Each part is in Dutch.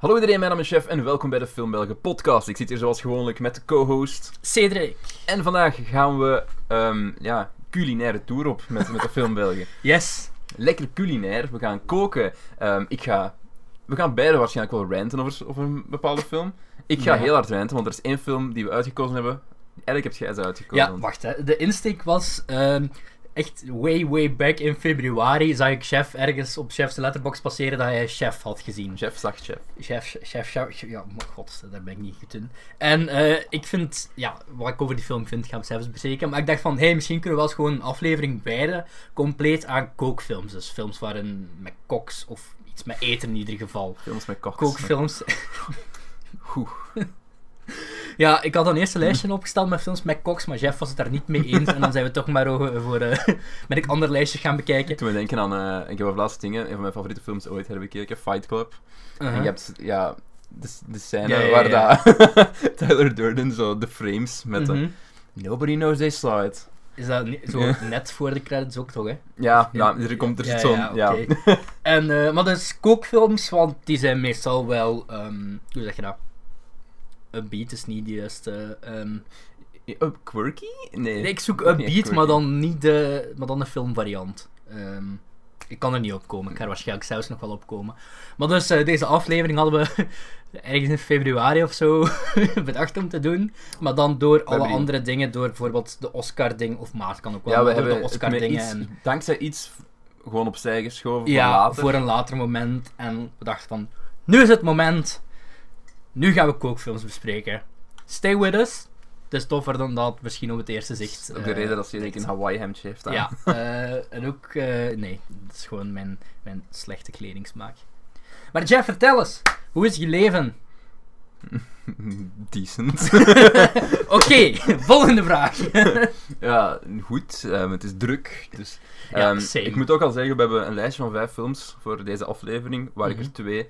Hallo iedereen, mijn naam is Chef en welkom bij de Film Belgen podcast. Ik zit hier zoals gewoonlijk met de co-host. Cedric. En vandaag gaan we um, ja, culinaire tour op met, met de Film Belgen. Yes. Lekker culinair. We gaan koken. Um, ik ga... We gaan beide waarschijnlijk wel ranten over, over een bepaalde film. Ik ga Ja. heel hard ranten, want er is één film die we uitgekozen hebben. Eigenlijk heb jij ze uitgekozen. Ja, wacht hè. De insteek was ehm, echt way, way back in februari. Zag ik Chef ergens op Chef's letterbox passeren dat hij Chef had gezien. Chef zag chef. Chef, chef, chef, ja, maar god, daar ben ik niet goed in. En eh, ik vind, ja, wat ik over die film vind, gaan we zelfs bespreken. Maar ik dacht van, hey, misschien kunnen we wel eens gewoon een aflevering wijden, compleet aan kookfilms. Dus films waarin met koks of iets met eten in ieder geval. Films met koks. Kookfilms. Oeh. Ja, ik had een eerste lijstje opgesteld met films met koks, maar Jeff was het daar niet mee eens. En dan zijn we toch maar over, voor, eh, met een ander lijstje gaan bekijken. Toen we denken aan... eh, ik heb over laatste dingen, een van mijn favoriete films ooit herbekeken, Fight Club. Uh-huh. En je hebt, ja, de, de scène Ja, ja, waar dat Tyler Durden zo de frames met de Mhm. Nobody knows they saw it. Is dat niet, zo Ja. net voor de credits ook toch, hè? Ja, ja, er komt er zo'n... ja, Ja, oké. En, eh, maar dus kookfilms, want die zijn meestal wel, ehm, hoe zeg je dat? Upbeat is niet de juiste. ehm, Eh, quirky? Nee. nee, ik zoek upbeat, maar dan niet de, maar dan de filmvariant. Ehm, ik kan er niet op komen. Ik ga er waarschijnlijk zelfs nog wel op komen. Maar dus, eh, deze aflevering hadden we ergens in februari of zo bedacht om te doen. Maar dan door alle hebben andere dingen, door bijvoorbeeld de Oscar-ding, of maart kan ook wel, Ja, we hebben de Oscar-dingen. En, dankzij iets gewoon opzij geschoven voor later. voor een later moment. En we dachten van, nu is het moment. Nu gaan we kookfilms bespreken. Stay with us. Het is toffer dan dat misschien op het eerste zicht. Dat is ook de eh, reden dat ze een Hawaii hemdje heeft aan. Ja, eh, en ook, eh, nee, dat is gewoon mijn, mijn slechte kledingsmaak. Maar Jeff, vertel eens, hoe is je leven? Decent. Oké, volgende vraag. ja, goed. ehm, het is druk. Dus, Ja, same. ik moet ook al zeggen, we hebben een lijstje van vijf films voor deze aflevering, waar ik Mhm. er twee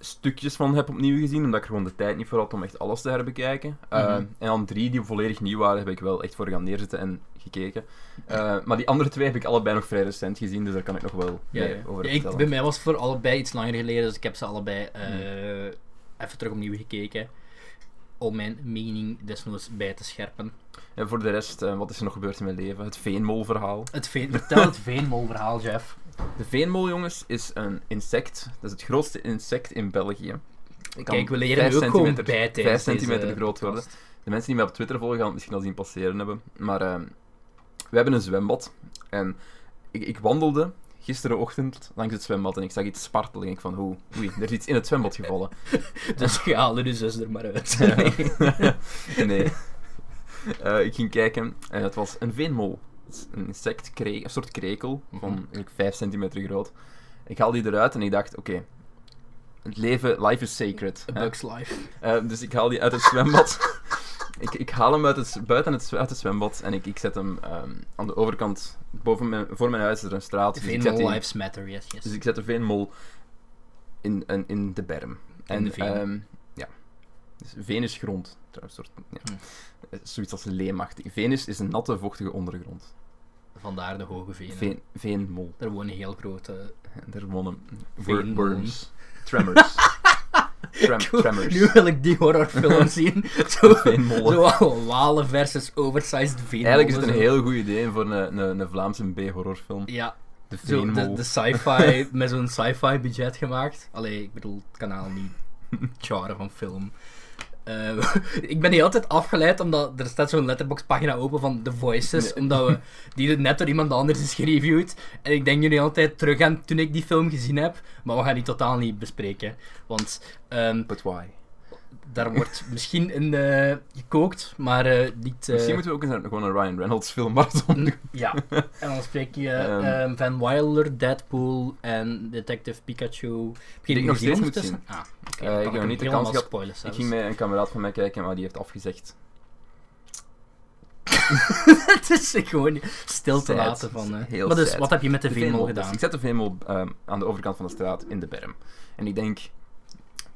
stukjes van heb opnieuw gezien, omdat ik er gewoon de tijd niet voor had om echt alles te herbekijken. Ehm, Mhm. En dan drie die volledig nieuw waren, heb ik wel echt voor gaan neerzitten en gekeken. Eh, maar die andere twee heb ik allebei nog vrij recent gezien, dus daar kan ik nog wel Ja, meer ja. over Ja, ik, bij mij was het voor allebei iets langer geleden, dus ik heb ze allebei eh, even terug opnieuw gekeken. Om mijn mening desnoods bij te scherpen. En voor de rest, eh, wat is er nog gebeurd in mijn leven? Het veenmolverhaal. Het veen, vertel het veenmolverhaal, Jeff. De veenmol, jongens, is een insect. Dat is het grootste insect in België. Ik kan Kijk, we leren nu ook gewoon centimeter- bij tijdens vijf centimeter deze groot worden. De mensen die mij op Twitter volgen gaan het misschien al zien passeren hebben. Maar ehm, we hebben een zwembad. En ik, ik wandelde gisterenochtend langs het zwembad en ik zag iets spartelen. En ik van, oeh, oei, er is iets in het zwembad gevallen. Dus je haalde je zus er maar uit. Nee. Eh, ik ging kijken en het was een veenmol. Een insect, kre- een soort krekel van eigenlijk 5 centimeter groot. Ik haal die eruit en ik dacht, oké, het leven, life is sacred. A. Bug's Life. Eh, dus ik haal die uit het zwembad. ik, ik haal hem uit het, buiten het, uit het zwembad en ik, ik zet hem ehm, aan de overkant, boven mijn, voor mijn huis is er een straat. Dus Veenmol Lives Matter, yes, yes. dus ik zet de veenmol in, in, in de berm. En, de. Dus grond, trouwens. Soort, ja. Hm. Eh, Zoiets als leemachtig. Venus is een natte, vochtige ondergrond. Vandaar de hoge venen. Veen, veenmol. Er wonen heel grote... Daar wonen worms. Tremors. Trem, tremors. Nu wil ik die horrorfilm zien. Zo, zo walen versus oversized veenmollen. Eigenlijk is het een heel goed idee voor een, een, een Vlaamse B-horrorfilm. Ja, De zo de, de sci-fi, met zo'n sci-fi budget gemaakt. Allee, ik bedoel, het kanaal niet genre van film. Eh, ik ben niet altijd afgeleid, omdat er staat zo'n letterbox pagina open van The Voices, Nee. omdat we, die net door iemand anders is gereviewd. En ik denk jullie altijd terug aan toen ik die film gezien heb, maar we gaan die totaal niet bespreken. Want ehm, But why? Daar wordt misschien in eh, gekookt, maar eh, niet... eh, Misschien moeten we ook eens een, gewoon een Ryan Reynolds film marathon doen. Ja, en dan spreek je Ehm. ehm, Van Wilder, Deadpool en Detective Pikachu. Heb je Die ik nog steeds moet ondertussen? Ah, ik heb niet de kans gehad. Ik ging met een kameraad van mij kijken, maar die heeft afgezegd. Het is gewoon stil te laten van... Heel maar dus, sad. wat heb je met de, De gedaan? Dus ik zet de veenmol ehm, aan de overkant van de straat in de berm. En ik denk,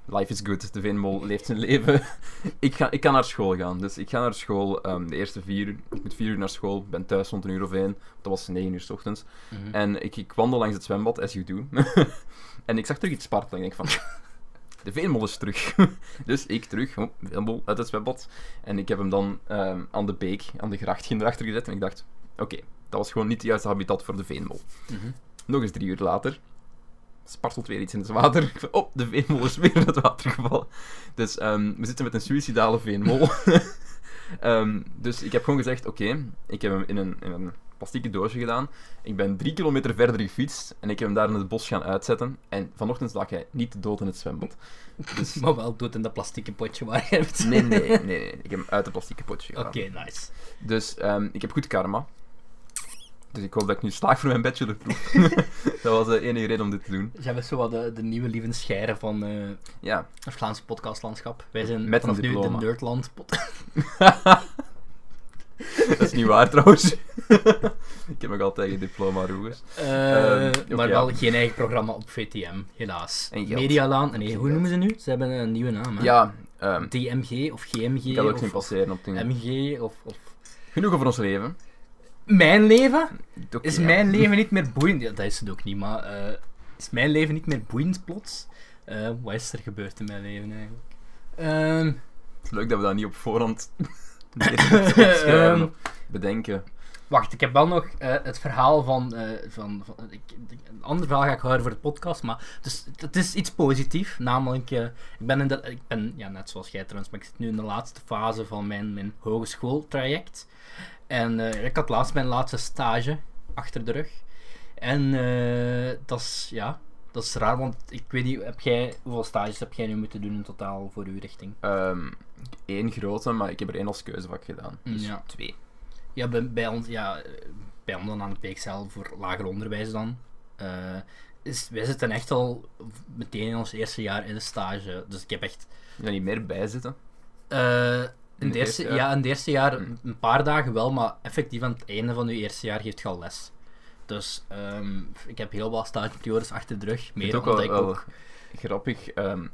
life is good. De veenmol leeft zijn leven. ik, ga, ik kan naar school gaan. Dus ik ga naar school ehm, de eerste vier uur. Ik moet vier uur naar school. Ik ben thuis rond een uur of één. Dat was negen uur s ochtends. Mhm. En ik, ik wandel langs het zwembad, as you do. en ik zag terug iets spartelen. En ik denk van... de veenmol is terug. dus ik terug, oh, veenmol uit het zwembad. En ik heb hem dan ehm, aan de beek, aan de gracht erachter gezet. En ik dacht, oké, dat was gewoon niet het juiste habitat voor de veenmol. Mhm. Nog eens drie uur later spartelt weer iets in het water. Oh, de veenmol is weer in het water gevallen. Dus ehm, we zitten met een suïcidale veenmol. Dus ik heb gewoon gezegd, oké, ik heb hem in een, in een plastieke doosje gedaan. Ik ben drie kilometer verder gefietst en ik heb hem daar in het bos gaan uitzetten. En vanochtend lag hij niet dood in het zwembad. Dus, Maar wel dood in dat plastieke potje waar je hebt. nee, nee, nee, nee. Ik heb hem uit het plastieke potje Oké, gedaan. nice. Dus ehm, ik heb goed karma. Dus ik hoop dat ik nu slaag voor mijn bachelorproef. dat was de enige reden om dit te doen. Ze hebben zo wat de, de nieuwe lieve schijren van eh, Ja, het Vlaamse podcastlandschap. Wij zijn Met vanaf een nu de diploma. Nerdland pod- dat is niet waar trouwens. ik heb nog altijd geen diploma, Roegers. Eh, Ehm, maar wel ja. geen eigen programma op VTM, helaas. Medialaan, nee, hoe noemen ze nu? Ze hebben een nieuwe naam, hè? Ja, ehm, DMG of GMG ik had ook of passeren op dingen. MG of, of... Genoeg over ons leven. Mijn leven? Is ja. mijn leven niet meer boeiend? Ja, dat is het ook niet, maar eh, is mijn leven niet meer boeiend plots? Eh, wat is er gebeurd in mijn leven eigenlijk? Ehm, Het is leuk dat we dat niet op voorhand Ehm. bedenken. wacht, ik heb wel nog eh, het verhaal van... eh, van, van ik, een ander verhaal ga ik houden voor de podcast, maar dus, het is iets positiefs. Namelijk, eh, ik ben, in de, ik ben ja, net zoals jij trouwens, maar ik zit nu in de laatste fase van mijn, mijn hogeschooltraject. En eh, ik had laatst mijn laatste stage achter de rug. En eh, dat is, ja, dat is raar, want ik weet niet, heb jij, hoeveel stages heb jij nu moeten doen in totaal voor uw richting? Ehm één grote, maar ik heb er één als keuzevak gedaan. Dus Ja. twee. Ja, bij, bij ons, ja, bij ons dan aan het PXL voor lager onderwijs dan. eh, is, wij zitten echt al meteen in ons eerste jaar in de stage. Dus ik heb echt... Je niet meer bijzitten. eh, in, het eerste, ja, in het eerste jaar Hm. een paar dagen wel, maar effectief aan het einde van je eerste jaar geeft je al les. Dus ehm, ik heb heel wat stageperiodes achter de rug. Meer ook omdat ik wel ook... grappig. ehm,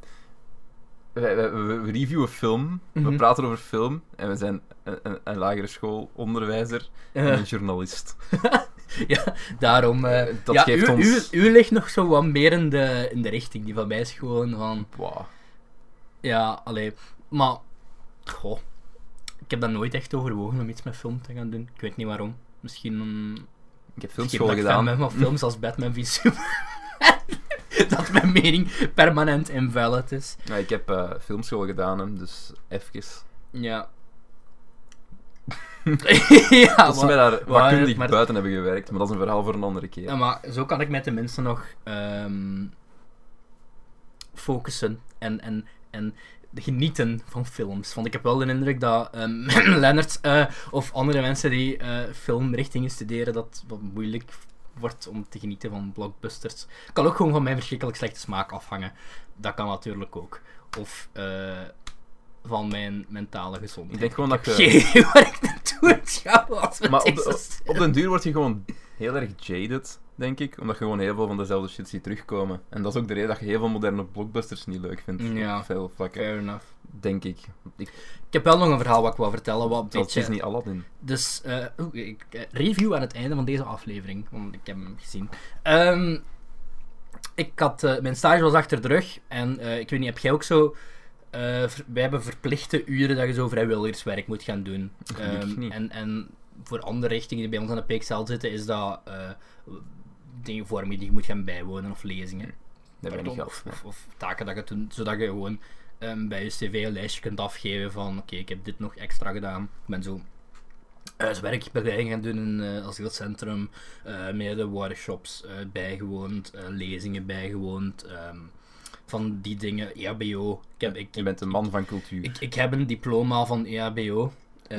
we, we reviewen film, we Mhm. praten over film en we zijn een, een, een lagere schoolonderwijzer en eh, een journalist. ja, daarom... eh, Dat ja, geeft u, ons- u, u ligt nog zo wat meer in de, in de richting. Die van mij is gewoon van... Wow. Ja, allee. Maar, goh. Ik heb daar nooit echt overwogen om iets met film te gaan doen. Ik weet niet waarom. Misschien om... Ik heb filmschool dat gedaan. ben van films als Batman v Superman. dat mijn mening permanent invalid is. Ja, ik heb eh, filmschool gedaan, hè, dus even. Ja. ja, Tot ze maar, mij daar maar- vakkundig maar- buiten hebben gewerkt, maar dat is een verhaal voor een andere keer. ja, maar zo kan ik mij tenminste nog ehm, focussen en, en, en genieten van films. Want ik heb wel de indruk dat ehm Lennart eh, of andere mensen die eh, filmrichtingen studeren, dat wat moeilijk wordt om te genieten van blockbusters. Kan ook gewoon van mijn verschrikkelijk slechte smaak afhangen. Dat kan natuurlijk ook. Of eh, van mijn mentale gezondheid. Ik denk gewoon dat je- geen waar ik naartoe gaan als we Maar op, deze de, op den duur word je gewoon heel erg jaded, denk ik. Omdat je gewoon heel veel van dezelfde shit ziet terugkomen. En dat is ook de reden dat je heel veel moderne blockbusters niet leuk vindt. Ja. Op veel vlakken, Fair enough. denk ik. Ik Ik heb wel nog een verhaal wat ik wil vertellen. Wat dat beetje... is niet Aladdin. Dus, eh, ik, eh, review aan het einde van deze aflevering, want ik heb hem gezien. Ehm, ik had, eh, mijn stage was achter de rug en ik weet niet, heb jij ook zo... eh, wij hebben verplichte uren dat je zo vrijwilligerswerk moet gaan doen. Ehm, en, en voor andere richtingen die bij ons aan de PXL zitten, is dat eh, dingen voor me die je moet gaan bijwonen of lezingen. Dat heb ik Pardon, niet of, taken dat je doet, zodat je gewoon ehm, bij je cv een lijstje kunt afgeven van oké, ik heb dit nog extra gedaan. Ik ben zo uh, werkbegeleiding gaan doen in een asielcentrum, eh meerdere workshops eh, bijgewoond, eh, lezingen bijgewoond, ehm, van die dingen, EHBO. Ik heb, ik, Je bent een man van cultuur. ik, ik heb een diploma van E EHBO. eh,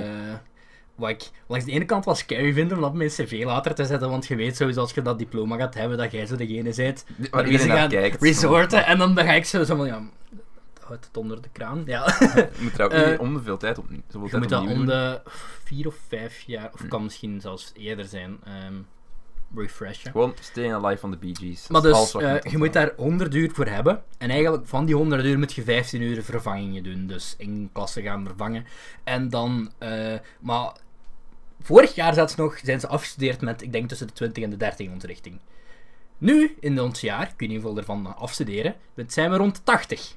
wat ik langs de ene kant wel scary vind om dat op mijn cv later te zetten, want je weet sowieso als je dat diploma gaat hebben, dat jij zo degene bent Waar naar gaan kijkt. resorten en dan, ga ik zo, zo van, ja, houdt het onder de kraan. Ja. Je moet er ook Eh, niet om de veel tijd op. Je tijd moet dat om de vier of vijf jaar, of Hm. kan misschien zelfs eerder zijn, ehm, refreshen. Gewoon Staying Alive van de Bee Gees. Maar dus, moet je moet daar 100 uur voor hebben. En eigenlijk van die 100 uur moet je 15 uur vervangingen doen. Dus in klassen gaan vervangen. En dan, eh, maar vorig jaar zelfs nog zijn ze afgestudeerd met, ik denk tussen de 20 en de 30 in onze richting. Nu, in ons jaar, ik weet niet hoeveel ervan afstuderen, zijn we rond de 80.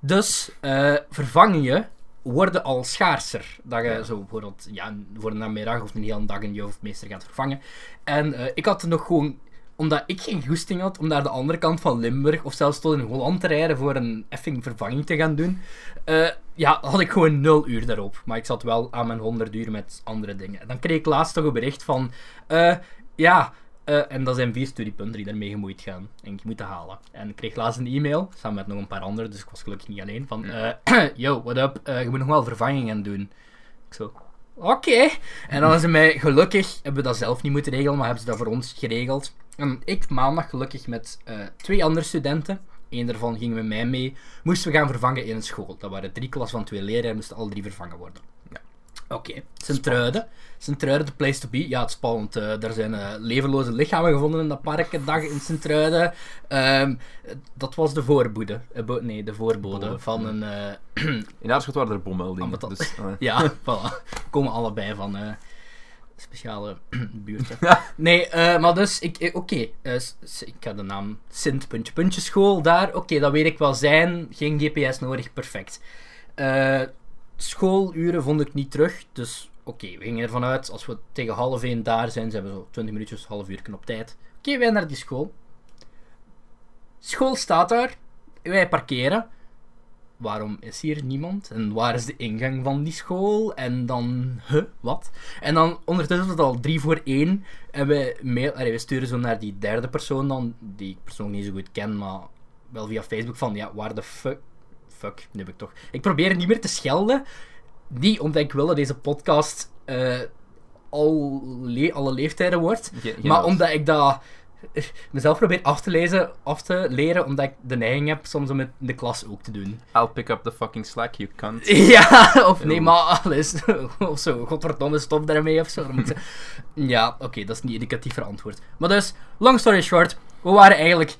Dus eh, vervangingen worden al schaarser. Dat je Ja. zo bijvoorbeeld ja, voor een namiddag of een hele dag een jeugdmeester gaat vervangen. En eh, ik had nog gewoon, omdat ik geen goesting had om naar de andere kant van Limburg of zelfs tot in Holland te rijden voor een effing vervanging te gaan doen. eh, ja, had ik gewoon nul uur daarop. Maar ik zat wel aan mijn 100 uur met andere dingen. En dan kreeg ik laatst toch een bericht van. eh, ja, eh, en dat zijn vier studiepunten die daarmee gemoeid gaan. En ik moet dat halen. En ik kreeg laatst een e-mail, samen met nog een paar anderen, dus ik was gelukkig niet alleen. Van, eh, yo, what up, Eh, je moet nog wel vervangingen doen. Ik zo, oké. En dan hebben ze mij, gelukkig, hebben we dat zelf niet moeten regelen, maar hebben ze dat voor ons geregeld. En ik maandag gelukkig met twee andere studenten. Eén daarvan ging met mij mee. Moesten we gaan vervangen in een school. Dat waren drie klas van twee leraren, moesten alle drie vervangen worden. Oké, Sint-Truiden. Sint-Truiden, the place to be. Ja, het is spannend. eh er zijn eh, levenloze lichamen gevonden in dat park een dag in Sint-Truiden. Ehm, dat was de voorboede. eh, nee, de voorbode Bode, van een... In Aarschot waren er bommeldingen. Ah, Dus, ja, voilà. We komen allebei van speciale buurten. Nee, maar dus, ik, oké, ik had de naam Sint puntje puntje school daar. Oké, dat weet ik wel zijn. Geen GPS nodig, perfect. Eh, schooluren vond ik niet terug, dus oké, we gingen ervan uit, als we tegen half één daar zijn, zijn we zo 20 minuutjes, half uur op tijd. Oké, wij naar die school. School staat daar, wij parkeren waarom is hier niemand? En waar is de ingang van die school? En dan, huh, wat? En dan ondertussen is het al drie voor één. En we, mail, allee, we sturen zo naar die derde persoon dan, die ik persoonlijk niet zo goed ken, maar wel via Facebook van, ja, waar de fuck... Fuck, nu heb ik toch... Ik probeer niet meer te schelden. Niet omdat ik wil dat deze podcast eh, al le- alle leeftijden wordt. Maar omdat ik dat mezelf probeer af te, lezen, af te leren, omdat ik de neiging heb soms om het in de klas ook te doen. I'll pick up the fucking slack, you cunt. Ja, of nee, maar alles. Of zo, godverdomme, stop daarmee of zo. Ja, oké, dat is niet educatief verantwoord. Maar dus, long story short, we waren eigenlijk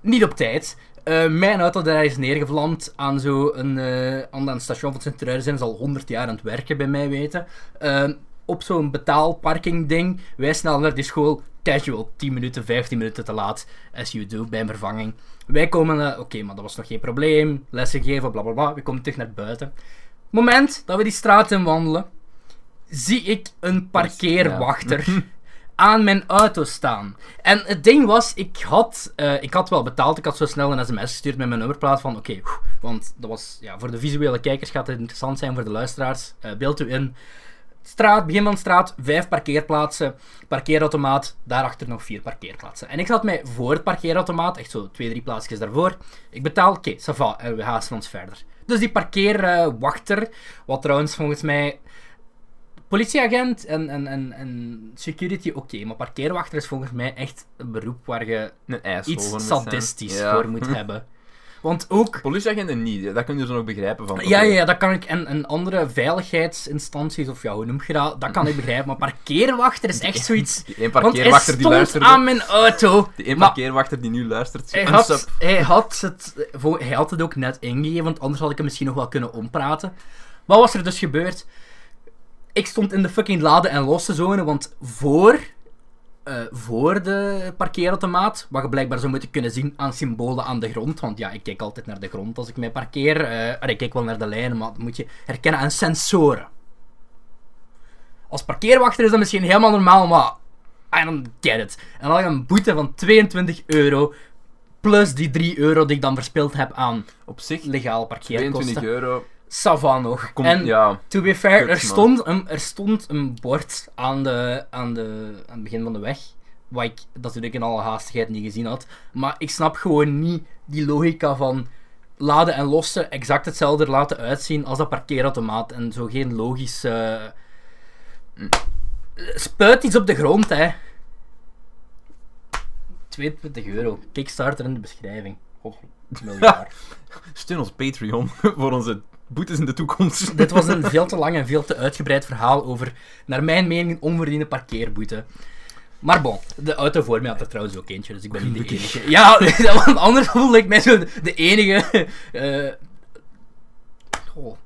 niet op tijd. Eh, mijn auto daar is neergevlamd aan zo'n eh aan een station van Sint-Truiden. Zijn ze al 100 jaar aan het werken, bij mij weten. Eh, op zo'n betaalparking ding. Wij snel naar die school. Casual, 10 minuten, 15 minuten te laat. As you do, bij een vervanging. Wij komen, eh, oké, maar dat was nog geen probleem. Lessen geven, bla bla bla. We komen terug naar buiten. moment dat we die straat in wandelen, zie ik een parkeerwachter aan mijn auto staan. En het ding was, ik had, eh, ik had wel betaald. Ik had zo snel een sms gestuurd met mijn nummerplaat van oké, want dat was, ja, voor de visuele kijkers gaat het interessant zijn, voor de luisteraars. Eh beeld u in. Straat, begin van straat, vijf parkeerplaatsen, parkeerautomaat, daarachter nog vier parkeerplaatsen. En ik zat mij voor het parkeerautomaat, echt zo twee, drie plaatsjes daarvoor. Ik betaal, oké, ça va, en we haasten ons verder. Dus die parkeerwachter, wat trouwens volgens mij politieagent en, en, en, en security, oké, maar parkeerwachter is volgens mij echt een beroep waar je Een iets sadistisch Ja. voor moet hebben. Want ook Politieagenten niet, dat kun je zo nog begrijpen van. ja, ja, ja, dat kan ik. En, en andere veiligheidsinstanties, of ja, hoe noem je dat? Dat kan ik begrijpen. Maar parkeerwachter is echt zoiets. Die Want hij parkeerwachter die stond luisterde. aan mijn auto. Die maar parkeerwachter die nu luistert. hij had, hij, had het, hij had het ook net ingegeven, want anders had ik hem misschien nog wel kunnen ompraten. Wat was er dus gebeurd? Ik stond in de fucking laden en losse zone, want voor, eh, voor de parkeerautomaat, wat je blijkbaar zou moeten kunnen zien aan symbolen aan de grond, want ja, ik kijk altijd naar de grond als ik mij parkeer. allee, ik kijk wel naar de lijnen, maar dat moet je herkennen aan sensoren. Als parkeerwachter is dat misschien helemaal normaal, maar I don't get it. En dan had ik een boete van 22 euro, plus die 3 euro die ik dan verspild heb aan Op zich, legale 22 parkeerkosten. euro. Sava nog. En ja, To be fair, Kut, er stond, een, er stond een bord aan, de, aan, de, aan het begin van de weg. Wat ik natuurlijk in alle haastigheid niet gezien had. Maar ik snap gewoon niet die logica van laden en lossen exact hetzelfde laten uitzien als dat parkeerautomaat. En zo geen logische. Mm. Spuit iets op de grond, hè. 22 euro. Kickstarter in de beschrijving. God, miljard. steun ons Patreon voor onze boetes in de toekomst. Dit was een veel te lang en veel te uitgebreid verhaal over, naar mijn mening, onverdiende parkeerboete. Maar bon, de auto voor mij had er trouwens ook eentje, dus ik ben niet de enige. Ja, want anders voelde ik mij zo de, enige. eh, goh,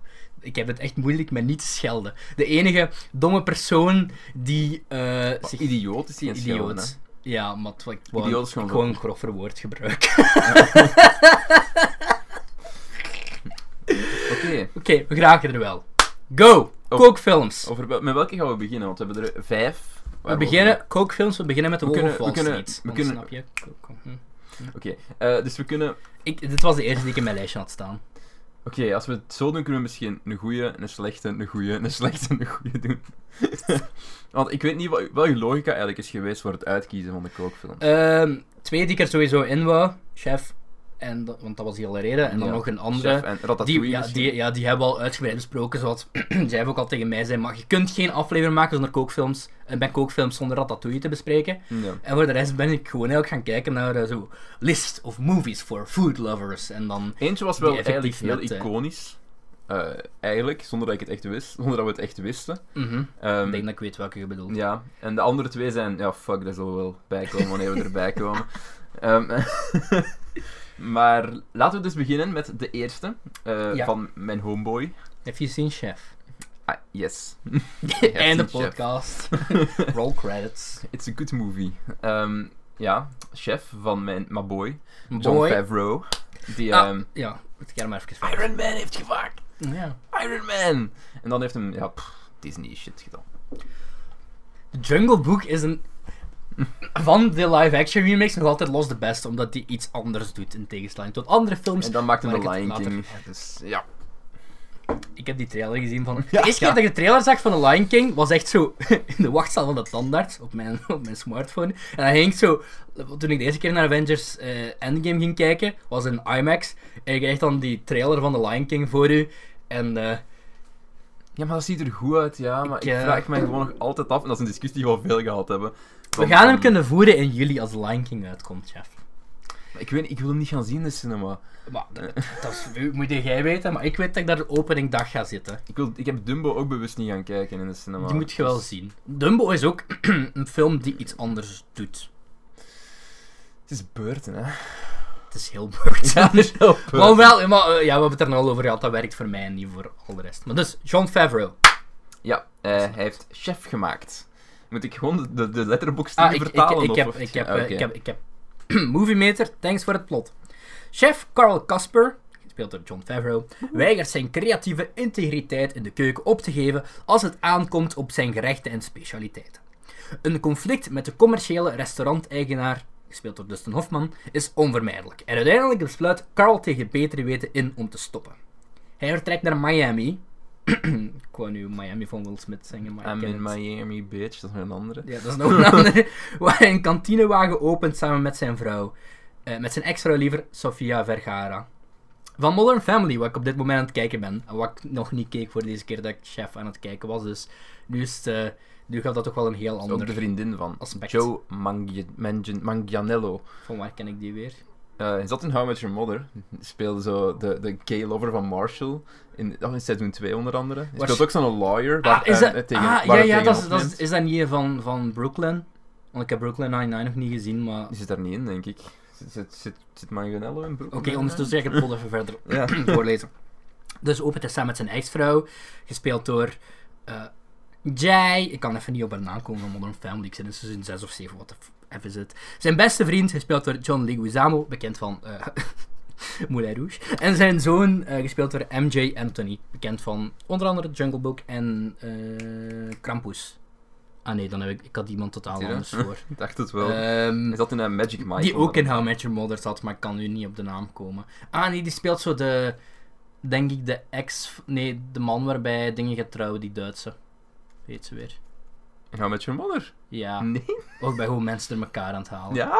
ik heb het echt moeilijk met niet te schelden. De enige domme persoon die eh zich Idioot is die een schelden, idioot. Ja, maar ik wou gewoon gewoon een groffer woord gebruiken. Oké, we geraken er wel. Go! Oh. Kookfilms. Over, met welke gaan we beginnen? Want we hebben er vijf. We beginnen, kookfilms, we beginnen met de We Wolf kunnen- we kunnen- Street. we kunnen- Snap je? Kook, hm. Oké, eh, dus we kunnen... Ik, dit was de eerste die ik in mijn lijstje had staan. Oké, als we het zo doen, kunnen we misschien een goede, een slechte, een goede, een slechte en een goede doen. Want ik weet niet wat, wat je logica eigenlijk is geweest voor het uitkiezen van de kookfilm. Ehm, twee die ik er sowieso in wou. Chef, en, dat- want dat was die al reden. En dan Ja, nog een andere. En Die, ja, die, ja, die hebben we al uitgebreid besproken. Zoals zij hebben ook al tegen mij zei, maar je kunt geen aflevering maken zonder kookfilms. En bij kookfilms zonder Ratatouille te bespreken. Ja. En voor de rest ben ik gewoon eigenlijk gaan kijken naar eh, zo list of movies for food lovers. En dan, Eentje was wel eigenlijk heel met, eh, iconisch. Eh, eigenlijk, zonder dat ik het echt wist. Zonder dat we het echt wisten. mhm, Ehm, ik denk dat ik weet welke je bedoelt. Ja, en de andere twee zijn, ja, fuck, daar zullen we wel bij komen wanneer we erbij komen. Ehm, maar laten we dus beginnen met de eerste eh, Ja. van mijn homeboy. Have you seen Chef? Ah, yes. Seen Chef. podcast. Roll credits. It's a good movie. Ehm, ja, chef van mijn my boy, John Boy. Favreau. Die Ah, ehm, ja, het ga maar even Iron Man heeft gemaakt. Ja. Iron Man! En dan heeft hem, ja, pff, Disney shit gedaan. The Jungle Book is een... Van de live-action remakes nog altijd los de beste, omdat die iets anders doet in tegenstelling tot andere films. En dan maakte waar de Lion King. Dus ja. Ik heb die trailer gezien van... Ja, de eerste ja. keer dat ik de trailer zag van The Lion King, was echt zo in de wachtzaal van de tandarts op mijn, op mijn smartphone. En dan ging ik zo... Toen ik de eerste keer naar Avengers eh, Endgame ging kijken, was in IMAX. En ik kreeg dan die trailer van The Lion King voor u. En eh, Ja, maar dat ziet er goed uit, ja. Maar Ik, ik, eh, vraag me gewoon nog altijd af, en dat is een discussie die we al veel gehad hebben. We gaan hem kunnen voeren in juli als Lion King uitkomt, chef. Ik weet ik wil hem niet gaan zien in de cinema. Maar dat, dat is, moet jij weten, maar ik weet dat ik daar de openingdag ga zitten. Ik, wil, ik heb Dumbo ook bewust niet gaan kijken in de cinema. Die moet je wel Dus zien. Dumbo is ook een film die iets anders doet. Het is Burton, hè. Het is heel beurt. Ja, is heel Maar wel, maar, eh, ja, we hebben het er nou al over gehad, dat werkt voor mij en niet voor al de rest. Maar dus, John Favreau. Ja, eh, hij heeft Chef gemaakt. Moet ik gewoon de, de, letterbox Ah, ik, ik, vertalen? ik, heb, of- ik heb, Ah, ik heb, ik heb Movie Meter, thanks voor het plot. Chef Carl Casper, gespeeld door John Favreau, weigert zijn creatieve integriteit in de keuken op te geven als het aankomt op zijn gerechten en specialiteiten. Een conflict met de commerciële restauranteigenaar, gespeeld door Dustin Hoffman, is onvermijdelijk. En uiteindelijk besluit Carl tegen betere weten in om te stoppen. Hij vertrekt naar Miami. Ik wou nu Miami van Will Smith maar ik I'm in. Miami, bitch. Dat is nog een andere. Ja, dat is nog een andere. Waar een kantinewagen opent samen met zijn vrouw. Eh, met zijn ex-vrouw liever, Sofia Vergara. Van Modern Family, wat ik op dit moment aan het kijken ben. En wat ik nog niet keek voor deze keer dat ik chef aan het kijken was. Dus nu, is het, eh, nu gaat dat toch wel een heel is ook de ander... vriendin van aspect. Joe Mangi- Mangi- Manganiello. Van waar ken ik die weer? Eh, hij zat in How Met Your Mother. Speelde zo de, de gay lover van Marshall. In, oh, in seizoen 2 onder andere. Hij speelt ook zo'n lawyer. Ah, is eh, dat... tegen, ah, ja, ja, dat is, dat is, is dat niet van, van Brooklyn? Want ik heb Brooklyn Nine-Nine nog niet gezien, maar... Die zit daar niet in, denk ik. Zit, zit, zit, zit in Brooklyn? Oké, ondertussen ga ik het even verder Ja. voorlezen. Dus opent hij samen met zijn ex-vrouw, gespeeld door eh, Jai. Ik kan even niet op haar naam komen van Modern Family. Ik zit in seizoen 6 of 7, wat is het. Zijn beste vriend, gespeeld door John Leguizamo, bekend van eh Moulin Rouge. En zijn zoon, eh, gespeeld door MJ Anthony, bekend van onder andere Jungle Book en eh Krampus. Ah nee, dan heb ik, ik had iemand totaal anders voor. Ik dacht het wel. Ehm, hij zat in een Magic Mike. die ook in. How Met Your Mother zat, maar ik kan nu niet op de naam komen. Ah nee, die speelt zo de... Denk ik de ex... Nee, de man waarbij dingen gaat trouwen, die Duitse. Weet ze weer. How Met Your Mother? Ja, Nee? ook bij hoe mensen er elkaar aan het halen. Ja?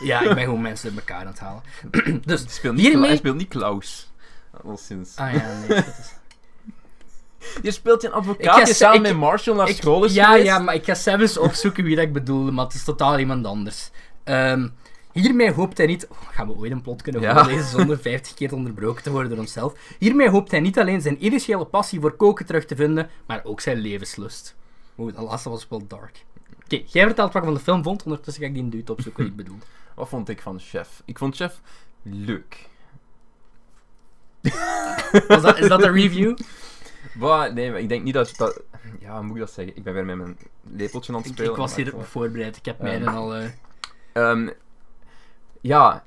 Ja, ik ben gewoon mensen er elkaar aan het halen. dus, Hij speelt niet, Hiermee- Kla- hij speelt niet Klaus. Al sinds. ah ja, nee. dat is- Je speelt een Ik advocaat ze- samen ik- met Marshall naar Ik- school is ja, geweest. ja, maar ik ga zelfs opzoeken wie dat ik bedoelde, maar het is totaal iemand anders. Ehm, hiermee hoopt hij niet... Oh, gaan we ooit een plot kunnen Ja. voorlezen zonder 50 keer onderbroken te worden door onszelf? Hiermee hoopt hij niet alleen zijn initiële passie voor koken terug te vinden, maar ook zijn levenslust. Oeh, dat laatste was wel dark. Oké, jij vertelt wat je van de film vond, ondertussen ga ik die een dude opzoeken wat ik bedoel. Wat vond ik van Chef? Ik vond Chef leuk. Was dat, is dat een review? Bah, nee, maar ik denk niet dat, dat... Ja, hoe moet ik dat zeggen? Ik ben weer met mijn lepeltje aan het Ik, spelen. ik was hier ik voorbereid, ik heb mij Ehm, dan al... eh, Ehm, ja,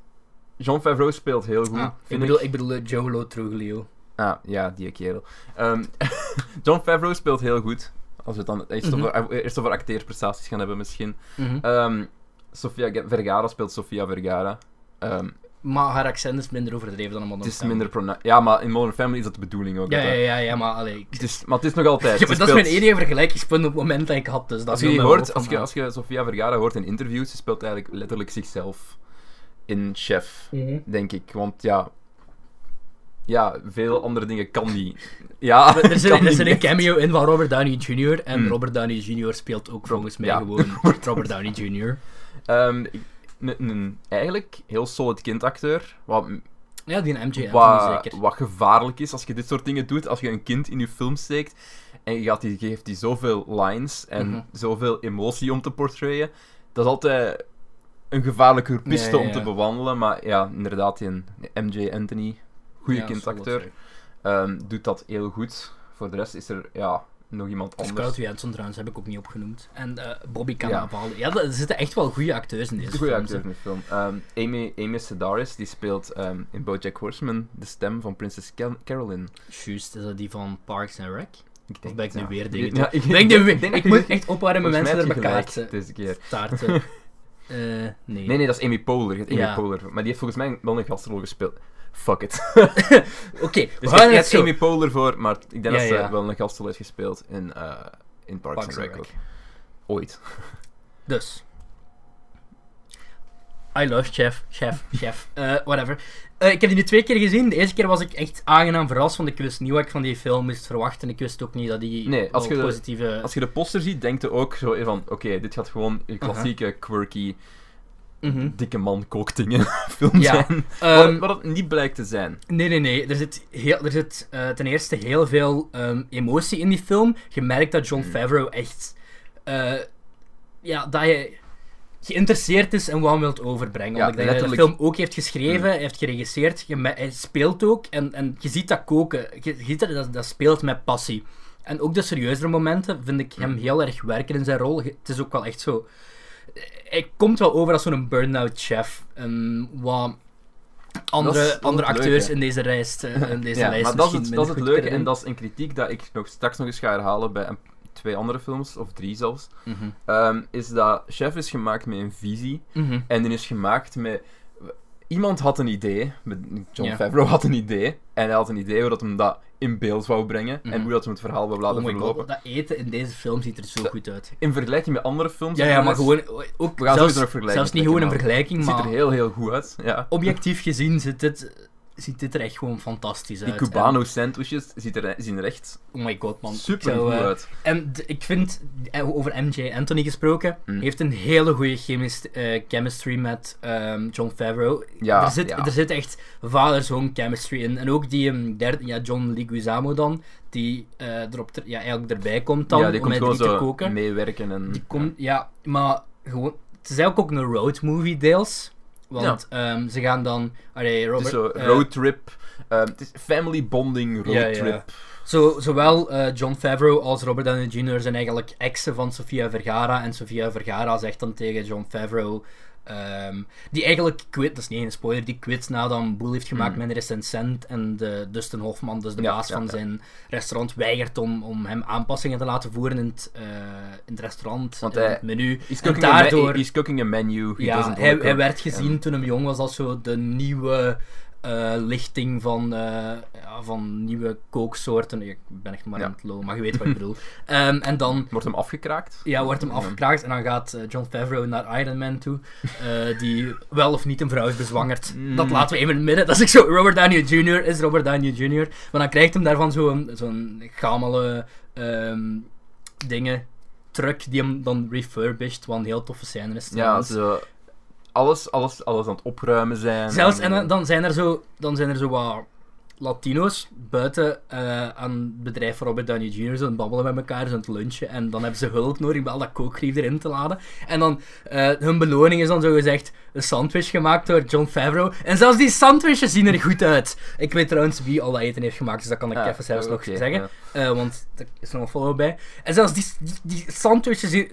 Jean Favreau speelt heel goed. ah, ik bedoel, ik bedoel eh, Joe Lo Truglio. Ah, ja, die kerel. Ehm, John Favreau speelt heel goed. Als we het dan eerst, Mhm. over, eerst over acteerprestaties gaan hebben, misschien. Ehm, Sofia Vergara speelt Sofia Vergara. Ehm, Maar haar accent is minder overdreven dan een Modern het is Family. minder Ja, maar in Modern Family is dat de bedoeling ook. Ja, ja, ja, ja, maar allee... ik- Het is, maar het is nog altijd. Ja, maar dat is mijn enige vergelijkingspunt op het moment dat ik had, dus dat Als je, hoort, als je Sofia Vergara hoort in interviews, ze speelt eigenlijk letterlijk zichzelf in Chef, Mhm. denk ik. Want ja, ja veel andere dingen kan die. Ja, Er zit, er zit een cameo in van Robert Downey Jr. En Hmm. Robert Downey Jr. speelt ook volgens mij ja. gewoon Robert Downey Jr. Ehm, een, eigenlijk heel solid kindacteur. Wat, Ja, die MJ wat, zeker. wat gevaarlijk is als je dit soort dingen doet. Als je een kind in je film steekt en je gaat die, geeft die zoveel lines en Mhm. zoveel emotie om te portrayen. Dat is altijd een gevaarlijke piste Ja, ja, om te bewandelen. Maar ja, inderdaad, die MJ Anthony, goede Ja, kindacteur, ehm, doet dat heel goed. Voor de rest is er ja, nog iemand Scarlett anders. Johansson trouwens heb ik ook niet opgenoemd. En eh, Bobby Ja. Cannavale. Ja, er zitten echt wel goede acteurs in deze Goede film. acteur in de film. Ehm, Amy, Amy Sedaris die speelt ehm, in BoJack Horseman de stem van prinses Car- Carolyn. Juist, is dat die van Parks and Rec? Ik Of ben ik nu ja. weer dingen Ja, ik, ik, denk ik dat moet echt opwarmen mensen je elkaar deze keer. staarten. Eh, nee. Nee, nee, dat is Amy Poehler. Amy Ja. Poehler. Maar die heeft volgens mij wel een gastrol gespeeld. Fuck it. Oké, we Dus je het. Amy Poehler voor, maar ik denk Ja, dat ze ja. wel een gastrol heeft gespeeld in, eh, in Parks, Parks and Rec. Ooit. Dus. I love Chef, Chef, Chef, eh, whatever. Eh, ik heb die nu twee keer gezien. De eerste keer was ik echt aangenaam verrast, want ik wist niet wat ik van die film moest verwachten. Ik wist ook niet dat die Nee, als wel je de- positieve... Als je de poster ziet, denk je ook zo van, oké, dit gaat gewoon een klassieke, quirky, Mhm. dikke man kookdingen film Ja, zijn. Ehm, wat, het niet blijkt te zijn. Nee, nee, nee. Er zit, heel, er zit eh, ten eerste heel veel ehm, emotie in die film. Je merkt dat John Hmm. Favreau echt... eh, ja, dat hij geïnteresseerd is en wat hij wilt overbrengen. Ja, Want ik denk dat hij de letterlijk. film ook heeft geschreven, hij heeft geregisseerd, hij speelt ook. En, en je ziet dat koken. Je, je ziet dat, dat dat speelt met passie. En ook de serieuzere momenten vind ik hem Hmm. heel erg werken in zijn rol. Het is ook wel echt zo... Hij komt wel over als zo'n burn-out chef. En wat andere, is- andere acteurs in deze lijst, eh, in deze ja, lijst maar dat is het, dat is het leuke en dat is een kritiek dat ik nog straks nog eens ga herhalen bij een, twee andere films, of drie zelfs. Mhm. Ehm, is dat Chef is gemaakt met een visie Mhm. en die is gemaakt met... Iemand had een idee, John. Favreau had een idee, en hij had een idee hoe dat hem dat in beeld wou brengen, en Mhm. hoe dat hem het verhaal wou laten Oh verlopen. god, dat eten in deze film ziet er zo Dat- goed uit. In vergelijking met andere films... Ja, ja, maar gewoon... Ook We gaan zelfs, nog vergelijken zelfs niet gewoon een maar vergelijking, Het ziet maar er heel, heel goed uit, ja. objectief gezien ziet dit, ziet dit er echt gewoon fantastisch Die uit. Cubano sandwiches ziet er, zien er echt En- oh my god, man. Super zou, goed eh, uit. En ik vind, eh, over MJ Anthony gesproken, Mm. heeft een hele goede chemist, eh, chemistry met ehm, John Favreau. Ja, er, zit, ja. er zit echt vader-zoon chemistry in. En ook die ehm, derde, ja, John Leguizamo dan, die erop ter- ja, eigenlijk erbij komt dan, ja, die om komt met drie te koken. meewerken en... Die komt, ja, maar gewoon, het is eigenlijk ook een road movie deels. Want ehm, ze gaan dan, allee, Het Robert, is zo eh, roadtrip. ehm, het is family bonding Ja, ja. roadtrip. Zo, zowel eh, John Favreau als Robert Downey Jr. zijn eigenlijk exen van Sofia Vergara. En Sofia Vergara zegt dan tegen John Favreau... ehm, die eigenlijk quit, dat is niet een spoiler, die quit nadat een boel heeft gemaakt Mm. met een recensent. En de Dustin Hoffman, dus de Ja, baas ja, van ja. zijn restaurant, weigert om, om hem aanpassingen te laten voeren in het, eh, in het restaurant, Want in hij- het menu. He's cooking, a daardoor... he's cooking a menu. He Ja, hij, hij werd gezien En- toen hij jong was als zo de nieuwe eh, lichting van, eh, ja, van nieuwe kooksoorten. Ik ben echt maar Ja. aan het low, maar je weet wat ik bedoel. Ehm, en dan Wordt hem afgekraakt? ja, wordt hem afgekraakt en dan gaat eh, John Favreau naar Iron Man toe, die wel of niet een vrouw is bezwangerd. Mm. Dat laten we even in het midden. Dat is ik zo, Robert Downey Jr. is Robert Downey Jr. Maar dan krijgt hem daarvan zo'n zo'n gamele ehm, dingen, truck die hem dan refurbished, wat een heel toffe scène is. Ja, trouwens. Alles, alles, alles aan het opruimen zijn. Zelfs, en dan- dan zijn er zo, dan zijn er zo wat Latino's buiten eh, aan het bedrijf van Robert Downey Jr. zo aan het babbelen met elkaar, zo aan het lunchen. En dan hebben ze hulp nodig om al dat kookgrief erin te laden. En dan, eh, hun beloning is dan zo gezegd een sandwich gemaakt door John Favreau. En zelfs die sandwiches zien er goed uit. Ik weet trouwens wie al dat eten heeft gemaakt, dus dat kan ik Ah, even zelfs nog zeggen. Eh, want er is nog een follow bij. En zelfs die, die, die sandwiches zien...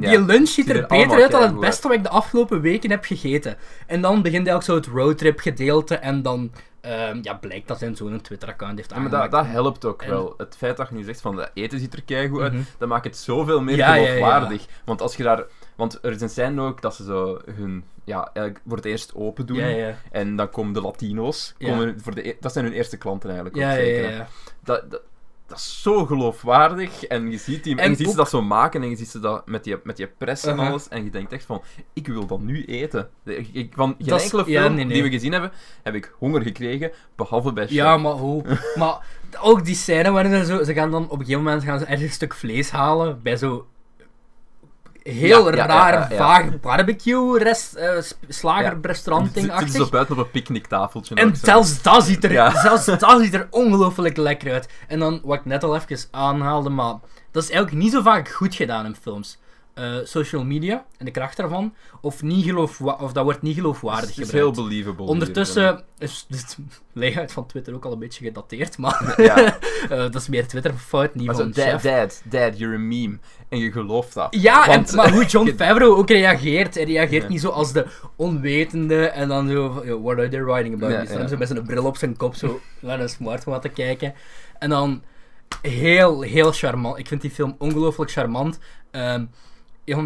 Ja, Die lunch ziet er er beter uit dan het beste wat ik de afgelopen weken heb gegeten. En dan begint hij ook zo het roadtrip gedeelte en dan ehm, ja, blijkt dat zijn zoon een Twitter-account heeft Ja, maar aangemaakt. dat, dat helpt ook En- wel. Het feit dat je nu zegt van dat eten ziet er keigoed uit, Mhm. dat maakt het zoveel meer Ja, geloofwaardig. Want als je daar... Want er zijn scènes ook dat ze zo hun... Ja, voor het eerst open doen. En dan komen de Latino's. Komen voor de, e- dat zijn hun eerste klanten eigenlijk Ja, ook zeker. Dat, dat, dat is zo geloofwaardig. En je ziet, die, en En je ziet ook- ze dat zo maken en je ziet ze dat met die, met die press en Uh-huh. alles. En je denkt echt van, ik wil dat nu eten. Ik, ik, van geen Dat enkele ja, film nee, nee. die we gezien hebben, heb ik honger gekregen. Behalve bij Chef. Ja, maar hoe? maar ook die scène waarin ze zo... Ze gaan dan op een gegeven moment gaan ze ergens een stuk vlees halen bij zo... Heel Ja, raar, ja, ja, vaag barbecue-rest, eh, achtig ze zo buiten op een picknicktafeltje. En zelfs dat ziet er, zelfs dat ziet er ongelooflijk lekker uit. En dan, wat ik net al even aanhaalde, maar dat is eigenlijk niet zo vaak goed gedaan in films. Eh, social media en de kracht daarvan, of, niet of dat wordt niet geloofwaardig Het is gebruikt. heel believable. Ondertussen is dit layout van Twitter ook al een beetje gedateerd, maar. Ja. eh, dat is meer Twitter-fout, niet Maar van zo, dad, dad, dad, you're a meme. En je gelooft dat. Ja, Want- en, maar hoe John Favreau ook reageert. Hij reageert niet zo als de onwetende en dan zo van, "Yo, what are they writing about? Die ja. zo met zijn bril op zijn kop zo naar een smartphone te kijken. En dan heel, heel charmant. Ik vind die film ongelooflijk charmant. Ehm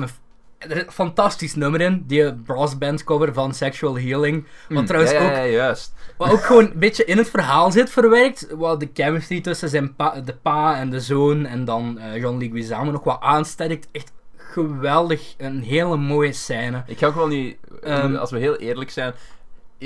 f- er is een fantastisch nummer in, die brassband cover van Sexual Healing. Wat Hm, trouwens ja, ook ja, juist. wat ook gewoon een beetje in het verhaal zit verwerkt. Wat de chemistry tussen zijn pa, de pa en de zoon en dan eh John Leguizamo nog wat aansterkt. Echt geweldig. Een hele mooie scène. Ik ga ook wel niet... Ehm, als we heel eerlijk zijn...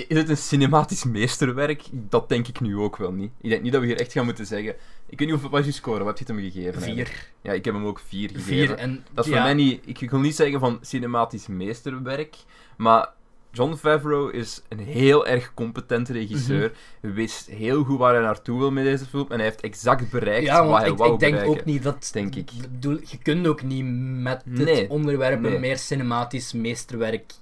Is het een cinematisch meesterwerk? Dat denk ik nu ook wel niet. Ik denk niet dat we hier echt gaan moeten zeggen... Ik weet niet hoeveel was je score? Wat heb je het hem gegeven? eigenlijk? Vier. Ja, ik heb hem ook vier gegeven. Vier. En, Dat is ja, voor mij niet... Ik wil niet zeggen van cinematisch meesterwerk, maar... John Favreau is een heel erg competente regisseur. Mhm. Wist heel goed waar hij naartoe wil met deze film. En hij heeft exact bereikt Ja, wat hij ik, wou ik denk bereiken. ook niet dat... denk ik. Ik bedoel, je kunt ook niet met dit Nee, onderwerp nee. een meer cinematisch meesterwerk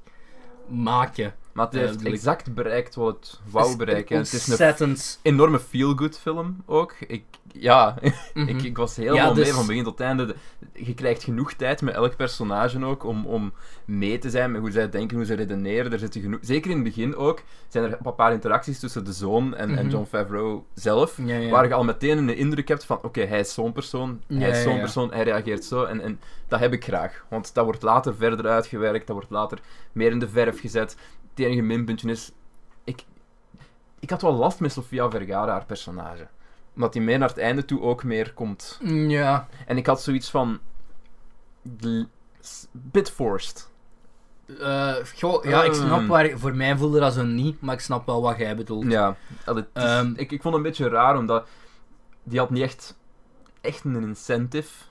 maken. Maar het heeft ik- exact bereikt wat het wou bereiken. En Het is een enorme feel-good film ook. Ik, ja, Mhm. ik, ik was helemaal Ja, dus- mee van begin tot einde. De- Je krijgt genoeg tijd met elk personage ook om, om mee te zijn met hoe zij denken, hoe ze redeneren. Er zitten genoeg, zeker in het begin ook, zijn er een paar interacties tussen de zoon en, en Mhm. John Favreau zelf. Ja, ja. Waar je al meteen een indruk hebt van, oké, hij is zo'n persoon, hij is zo'n persoon, hij reageert zo. En, en dat heb ik graag. Want dat wordt later verder uitgewerkt, dat wordt later meer in de verf gezet. Het enige minpuntje is, ik, ik had wel last met Sofia Vergara, haar personage. Omdat die meer naar het einde toe ook meer komt. Ja. En ik had zoiets van... Bit forced. Eh, goh, ja, ik snap Ehm. waar... Voor mij voelde dat zo niet, maar ik snap wel wat jij bedoelt. Ja, is- Ehm. ik, ik vond het een beetje raar, omdat die had niet echt, echt een incentive.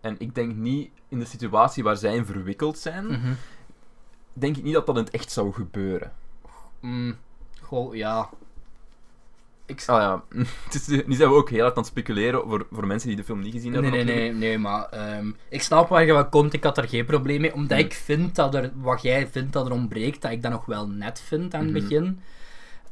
En ik denk niet in de situatie waar zij in verwikkeld zijn, Mhm. denk ik niet dat dat in het echt zou gebeuren. Mm, goh, ja. Ik Ah ja, nu zijn we ook heel hard aan het speculeren voor, voor mensen die de film niet gezien Nee, hebben. nee, natuurlijk. nee, nee, maar ehm, ik snap waar je wat komt. Ik had er geen probleem mee. Omdat Hmm. ik vind dat er, wat jij vindt dat er ontbreekt, dat ik dat nog wel net vind aan het Mhm. begin.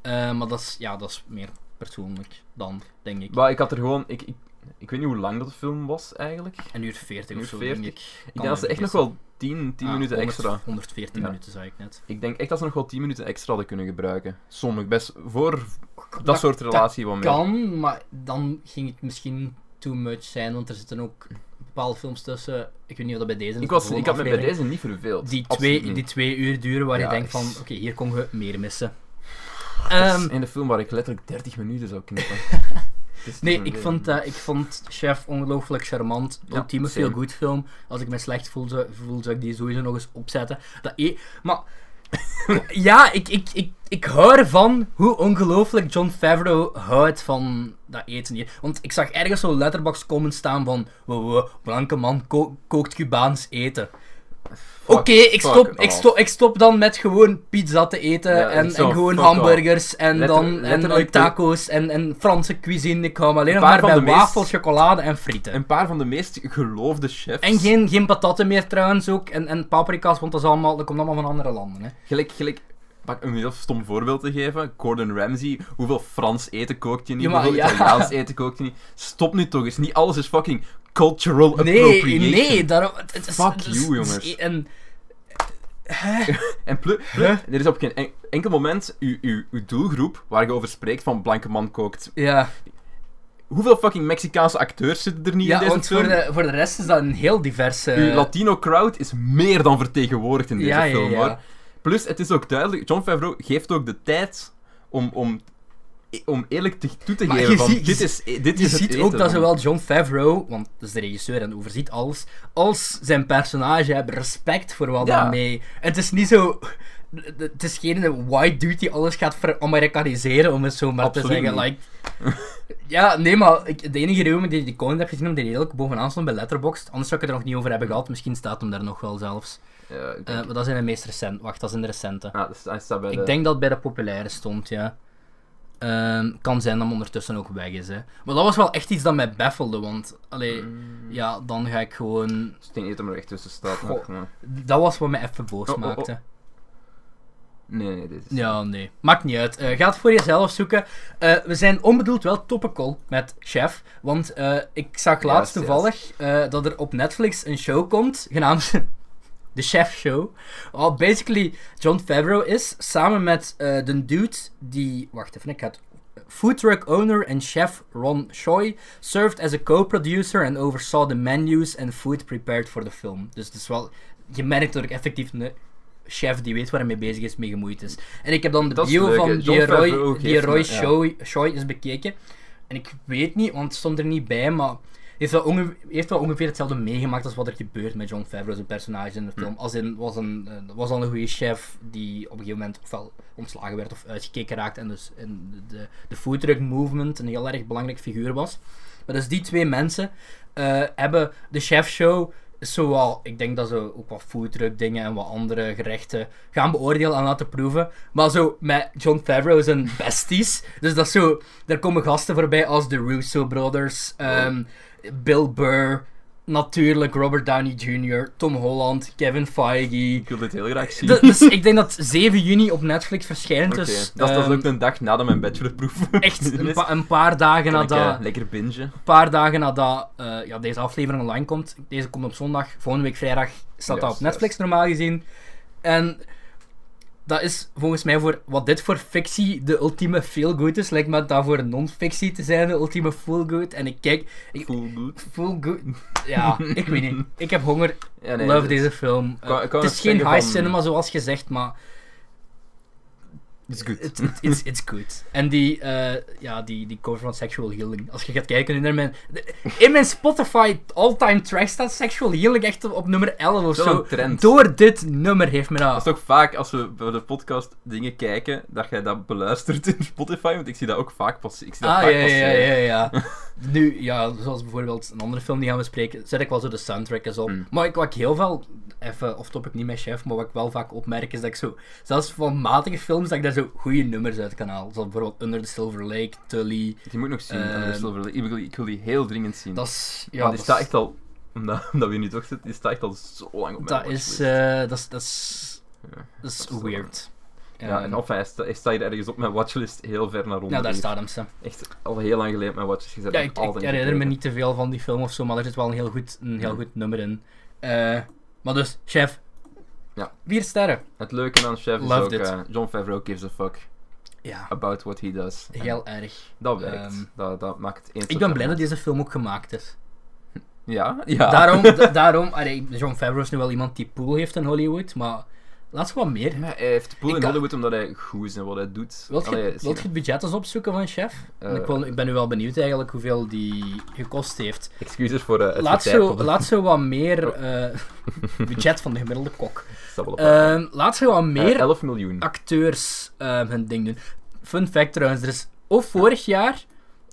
Eh, maar dat is, ja, dat is meer persoonlijk dan, denk ik. Maar ik had er gewoon... Ik, ik, ik weet niet hoe lang dat de film was, eigenlijk. Een uur 40 Een of zo, 40? denk ik. Ik denk dat ze echt nog wel 10, 10 Ah, minuten 100 extra... 114 Ja. minuten, zei ik net. Ik denk echt dat ze nog wel 10 minuten extra hadden kunnen gebruiken. Sommig, best voor dat, Dat- soort relatie wat meer. Kan, maar dan ging het misschien too much zijn, want er zitten ook bepaalde films tussen. Ik weet niet of dat bij deze is. Ik, was, ik had me bij deze niet verveeld. Die Absoluut twee, niet. die twee uur duren waar Ja, je denkt van, oké, hier kon je meer missen. Ehm, in de film waar ik letterlijk 30 minuten zou knippen. Nee, ik vond, eh, ik vond Chef ongelooflijk charmant. Ja, Ultieme feel good film. Als ik me slecht voel, zou, voel, zou ik die sowieso nog eens opzetten. Dat e maar ja, ik, ik, ik, ik hou ervan hoe ongelooflijk John Favreau houdt van dat eten hier. Want ik zag ergens zo'n letterbox comments staan van blanke man ko- kookt Cubaans eten. Oké, ik, stop, ik, off. stop, ik stop dan met gewoon pizza te eten Ja, en, en gewoon hamburgers en Letter- dan en, taco's en, en Franse cuisine. Ik hou alleen Een nog maar paar bij van de meest- wafel, chocolade en frieten. Een paar van de meest geloofde chefs. En geen, geen patatten meer trouwens ook. En, en paprika's, want dat, is allemaal, dat komt allemaal van andere landen. Hè. Gelijk, gelijk pak een heel stom voorbeeld te geven. Gordon Ramsay, hoeveel Frans eten kookt je niet? Ja, maar hoeveel ja. Italiaans eten kookt je niet? Stop nu toch eens. Niet alles is fucking cultural Nee, appropriation. nee, daarom... Het, Fuck you, jongens. En, En plus, er is op geen en- enkel moment uw, uw, uw doelgroep waar je over spreekt van blanke man kookt. ja, Hoeveel fucking Mexicaanse acteurs zitten er niet in ja deze want film? voor de, voor de rest is dat een heel diverse... Uw Latino crowd is meer dan vertegenwoordigd in deze ja, ja, film, ja. hoor. Plus, het is ook duidelijk, John Favreau geeft ook de tijd om, om, om eerlijk te, toe te Maar geven je van, ziet- dit is, dit Je is ziet eten ook dat zowel John Favreau, want dat is de regisseur en overziet alles, als zijn personage hebben respect voor wat Ja. daarmee. Het is niet zo. Het is geen white dude die alles gaat veramerikaniseren, om het zo maar Absoluut te zeggen. Like, ja, nee, maar ik, de enige reden die ik die comment heb gezien, om die redelijk bovenaan stond bij Letterboxd. Anders zou ik het er nog niet over hebben gehad. Misschien staat hem daar nog wel zelfs. Ja, Eh, maar dat zijn de meest recente. Wacht, dat zijn de recente. ah, dus hij staat bij Ik de... denk dat het bij de populaire stond, ja. Ehm, kan zijn dat hem ondertussen ook weg is, hè. Maar dat was wel echt iets dat mij baffelde, want... Allee, Mm, ja, dan ga ik gewoon... dus ik denk niet dat er echt tussen staat. Goh. maar- Dat was wat mij even boos Oh, oh, oh. maakte. Nee, nee, dit is... Ja, nee. Maakt niet uit. Eh, ga het voor jezelf zoeken. Eh, we zijn onbedoeld wel topical met Chef. Want eh, ik zag laatst toevallig eh, dat er op Netflix een show komt, genaamd The Chef Show. Wat basically John Favreau is, samen met eh, de dude die... Wacht even, ik het... Food truck owner and chef Ron Choi served as a co-producer and oversaw the menus and food prepared for the film. Dus het is wel... Je merkt dat ik effectief een chef die weet waar hij mee bezig is, mee gemoeid is. En ik heb dan de Dat bio van die Roy, die Roy ja. Choi is bekeken. En ik weet niet, want het stond er niet bij, maar heeft wel, onge- heeft wel ongeveer hetzelfde meegemaakt als wat er gebeurt met John Favreau, zijn personage in de film. Als in, was, een, eh, was al een goede chef die op een gegeven moment ofwel ontslagen werd of uitgekeken raakte en dus in de, de food truck movement een heel erg belangrijk figuur was. Maar dus die twee mensen eh, hebben de chefshow zowel, ik denk dat ze ook wat foodtruck dingen en wat andere gerechten gaan beoordelen en laten proeven. Maar zo met John Favreau zijn besties. Dus dat is zo, daar komen gasten voorbij als de Russo Brothers, ehm, Bill Burr, natuurlijk Robert Downey Jr., Tom Holland, Kevin Feige. Ik wil dit heel graag zien. Dus ik denk dat 7 juni op Netflix verschijnt. Oké, Dus, dat is dat is ehm, ook een dag nadat mijn bachelorproef echt een, pa- een paar dagen nadat eh, lekker bingen. een paar dagen nadat eh, ja, deze aflevering online komt. Deze komt op zondag. Volgende week vrijdag staat dat op Netflix normaal gezien. En dat is volgens mij voor wat dit voor fictie de ultieme feel-good is, lijkt me dat voor non-fictie te zijn de ultieme feel-good. En ik kijk, ik, Full good. feel-good, ja, ik weet niet. Ik heb honger, Ja, nee, love deze film. Het is geen high van- cinema zoals gezegd, maar It's good. It, it- it's, it's good. En die, eh, ja, die, die cover van Sexual Healing. Als je gaat kijken naar mijn... In mijn Spotify all-time track staat Sexual Healing echt op, nummer 11 of zo. Door dit nummer heeft me Dat dat... is ook vaak als we bij de podcast dingen kijken, dat jij dat beluistert in Spotify, want ik zie dat ook vaak pas. Ik zie dat Ah, vaak ja, ja, passeren. ja, ja. nu, ja, zoals bijvoorbeeld een andere film die gaan we spreken, zet ik wel zo de soundtrack eens op. Mm. Maar ik, wat ik heel veel, even off topic niet met chef, maar wat ik wel vaak opmerk is dat ik zo, zelfs van matige films, dat ik daar zo goede nummers uit kan halen. Zoals bijvoorbeeld Under the Silver Lake, Tully. Die moet ik nog zien. Ehm, Under the Silver Lake. ik, wil, ik wil die heel dringend zien. Dat is, ja, ja, die dat staat echt al, omdat, omdat we nu toch zitten, die staat echt al zo lang op mijn Dat is, eh, dat is, dat is, Ja, dat is weird. ja, Ehm, en enfin, hij, sta, hij staat hier ergens op mijn watchlist heel ver naar onder. ja, daar staat hem, ze. Echt al heel lang geleden op mijn watchlist gezet. Ja, ik, herinner me niet te veel van die film of zo, maar er zit wel een heel goed, een heel Ja. goed nummer in. Eh, maar dus, chef. Ja. Vier sterren. Het leuke aan Chef is ook, eh, John Favreau gives a fuck Ja, about what he does. En heel erg. Dat werkt. Ehm, dat, dat maakt Ik ben blij dat deze film ook gemaakt is. Ja, ja. Daarom, da- daarom allee, John Favreau is nu wel iemand die pool heeft in Hollywood, maar laat ze wat meer. Maar hij heeft pool in kan- Hollywood omdat hij goed is en wat hij doet. Wilt je, Allee, wilt je het budget eens opzoeken van Chef? Eh, ik, wil, ik ben nu wel benieuwd eigenlijk hoeveel die gekost heeft. Excuses voor eh, het Laat zo, laat zo wat meer eh, budget van de gemiddelde kok. Ehm, laat zo wat meer 11 miljoen. acteurs ehm, hun ding doen. Fun fact trouwens, er is of vorig jaar,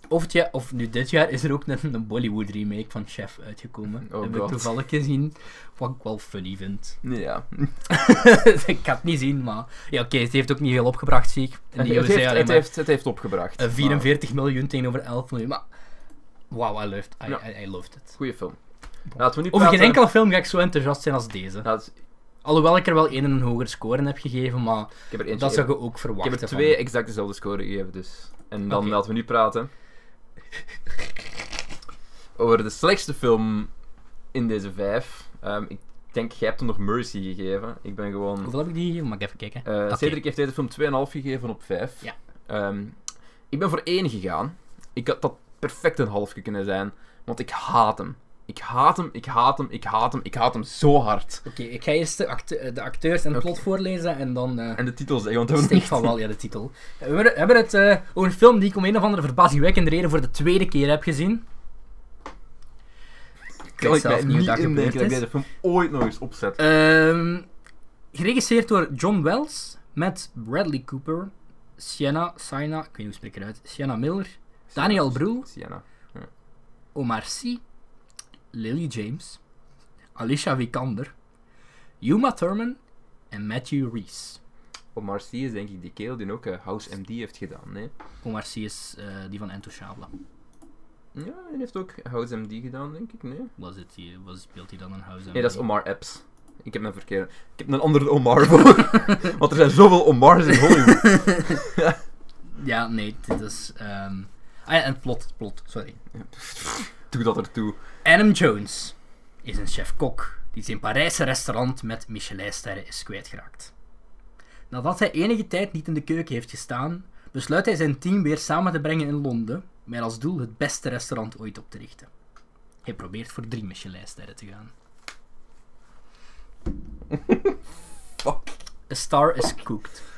of, het of nu dit jaar, is er ook een, een Bollywood remake van Chef uitgekomen. Oh heb ik toevallig gezien, wat ik wel funny vind. Ja. ik ga het niet zien, maar... Ja, oké, het heeft ook niet heel opgebracht, zie ik. In Het, heeft, het, heeft, het heeft opgebracht. eh, 44 miljoen tegenover 11 miljoen, maar... Wauw, I loved, I, Ja. I, I loved it. Goeie film. Laten we nu Over geen enkele film ga ik zo enthousiast zijn als deze. Alhoewel ik er wel één een hogere score in heb gegeven, maar Ik er dat zou je ook Ik verwachten. heb er van- twee exact dezelfde score gegeven, dus. En dan laten we nu praten. Over de slechtste film in deze vijf. Ehm, ik denk, jij hebt hem nog Mercy gegeven. Ik ben gewoon... Hoeveel heb ik die gegeven? Mag ik even kijken? Oké. Cedric heeft deze film 2,5 gegeven op 5. Ja. Ehm, ik ben voor 1 gegaan. Ik had dat perfect een halfje kunnen zijn. Want ik haat hem. Ik haat hem, ik haat hem, ik haat hem, ik haat hem zo hard. Oké, ik ga eerst de, acte- de acteurs en het plot voorlezen en dan... eh En de titel zeggen, want we van wel, ja, de titel. We hebben, het eh, over een film die ik om een of andere verbazingwekkende reden voor de tweede keer heb gezien. kan ik zelf niet dat ik deze film ooit nog eens opzet. Ehm, geregisseerd door John Wells met Bradley Cooper, Sienna, Sienna, ik weet niet hoe spreek ik eruit, Sienna Miller, Daniel Brühl, Sienna. Omar Sy, Lily James, Alicia Vikander, Uma Thurman en Matthew Reese. Omar Sy is denk ik die kerel die ook eh, House MD heeft gedaan, nee? Omar Sy is eh, die van Intouchable. Ja, hij heeft ook House MD gedaan, denk ik, nee? Was het die, was, speelt hij dan een House Nee, dat is Omar Epps. Ik heb mijn verkeerde... Ik heb een andere Omar voor. Want er zijn zoveel Omars in Hollywood. Ja, nee, dit is... ehm Ah ja, en plot, plot, sorry. Doe dat ertoe. Adam Jones is een chef-kok die zijn Parijse restaurant met Michelinsterren is kwijtgeraakt. Nadat hij enige tijd niet in de keuken heeft gestaan, besluit hij zijn team weer samen te brengen in Londen, met als doel het beste restaurant ooit op te richten. Hij probeert voor drie Michelinsterren te gaan. Fuck. A Star is Cooked.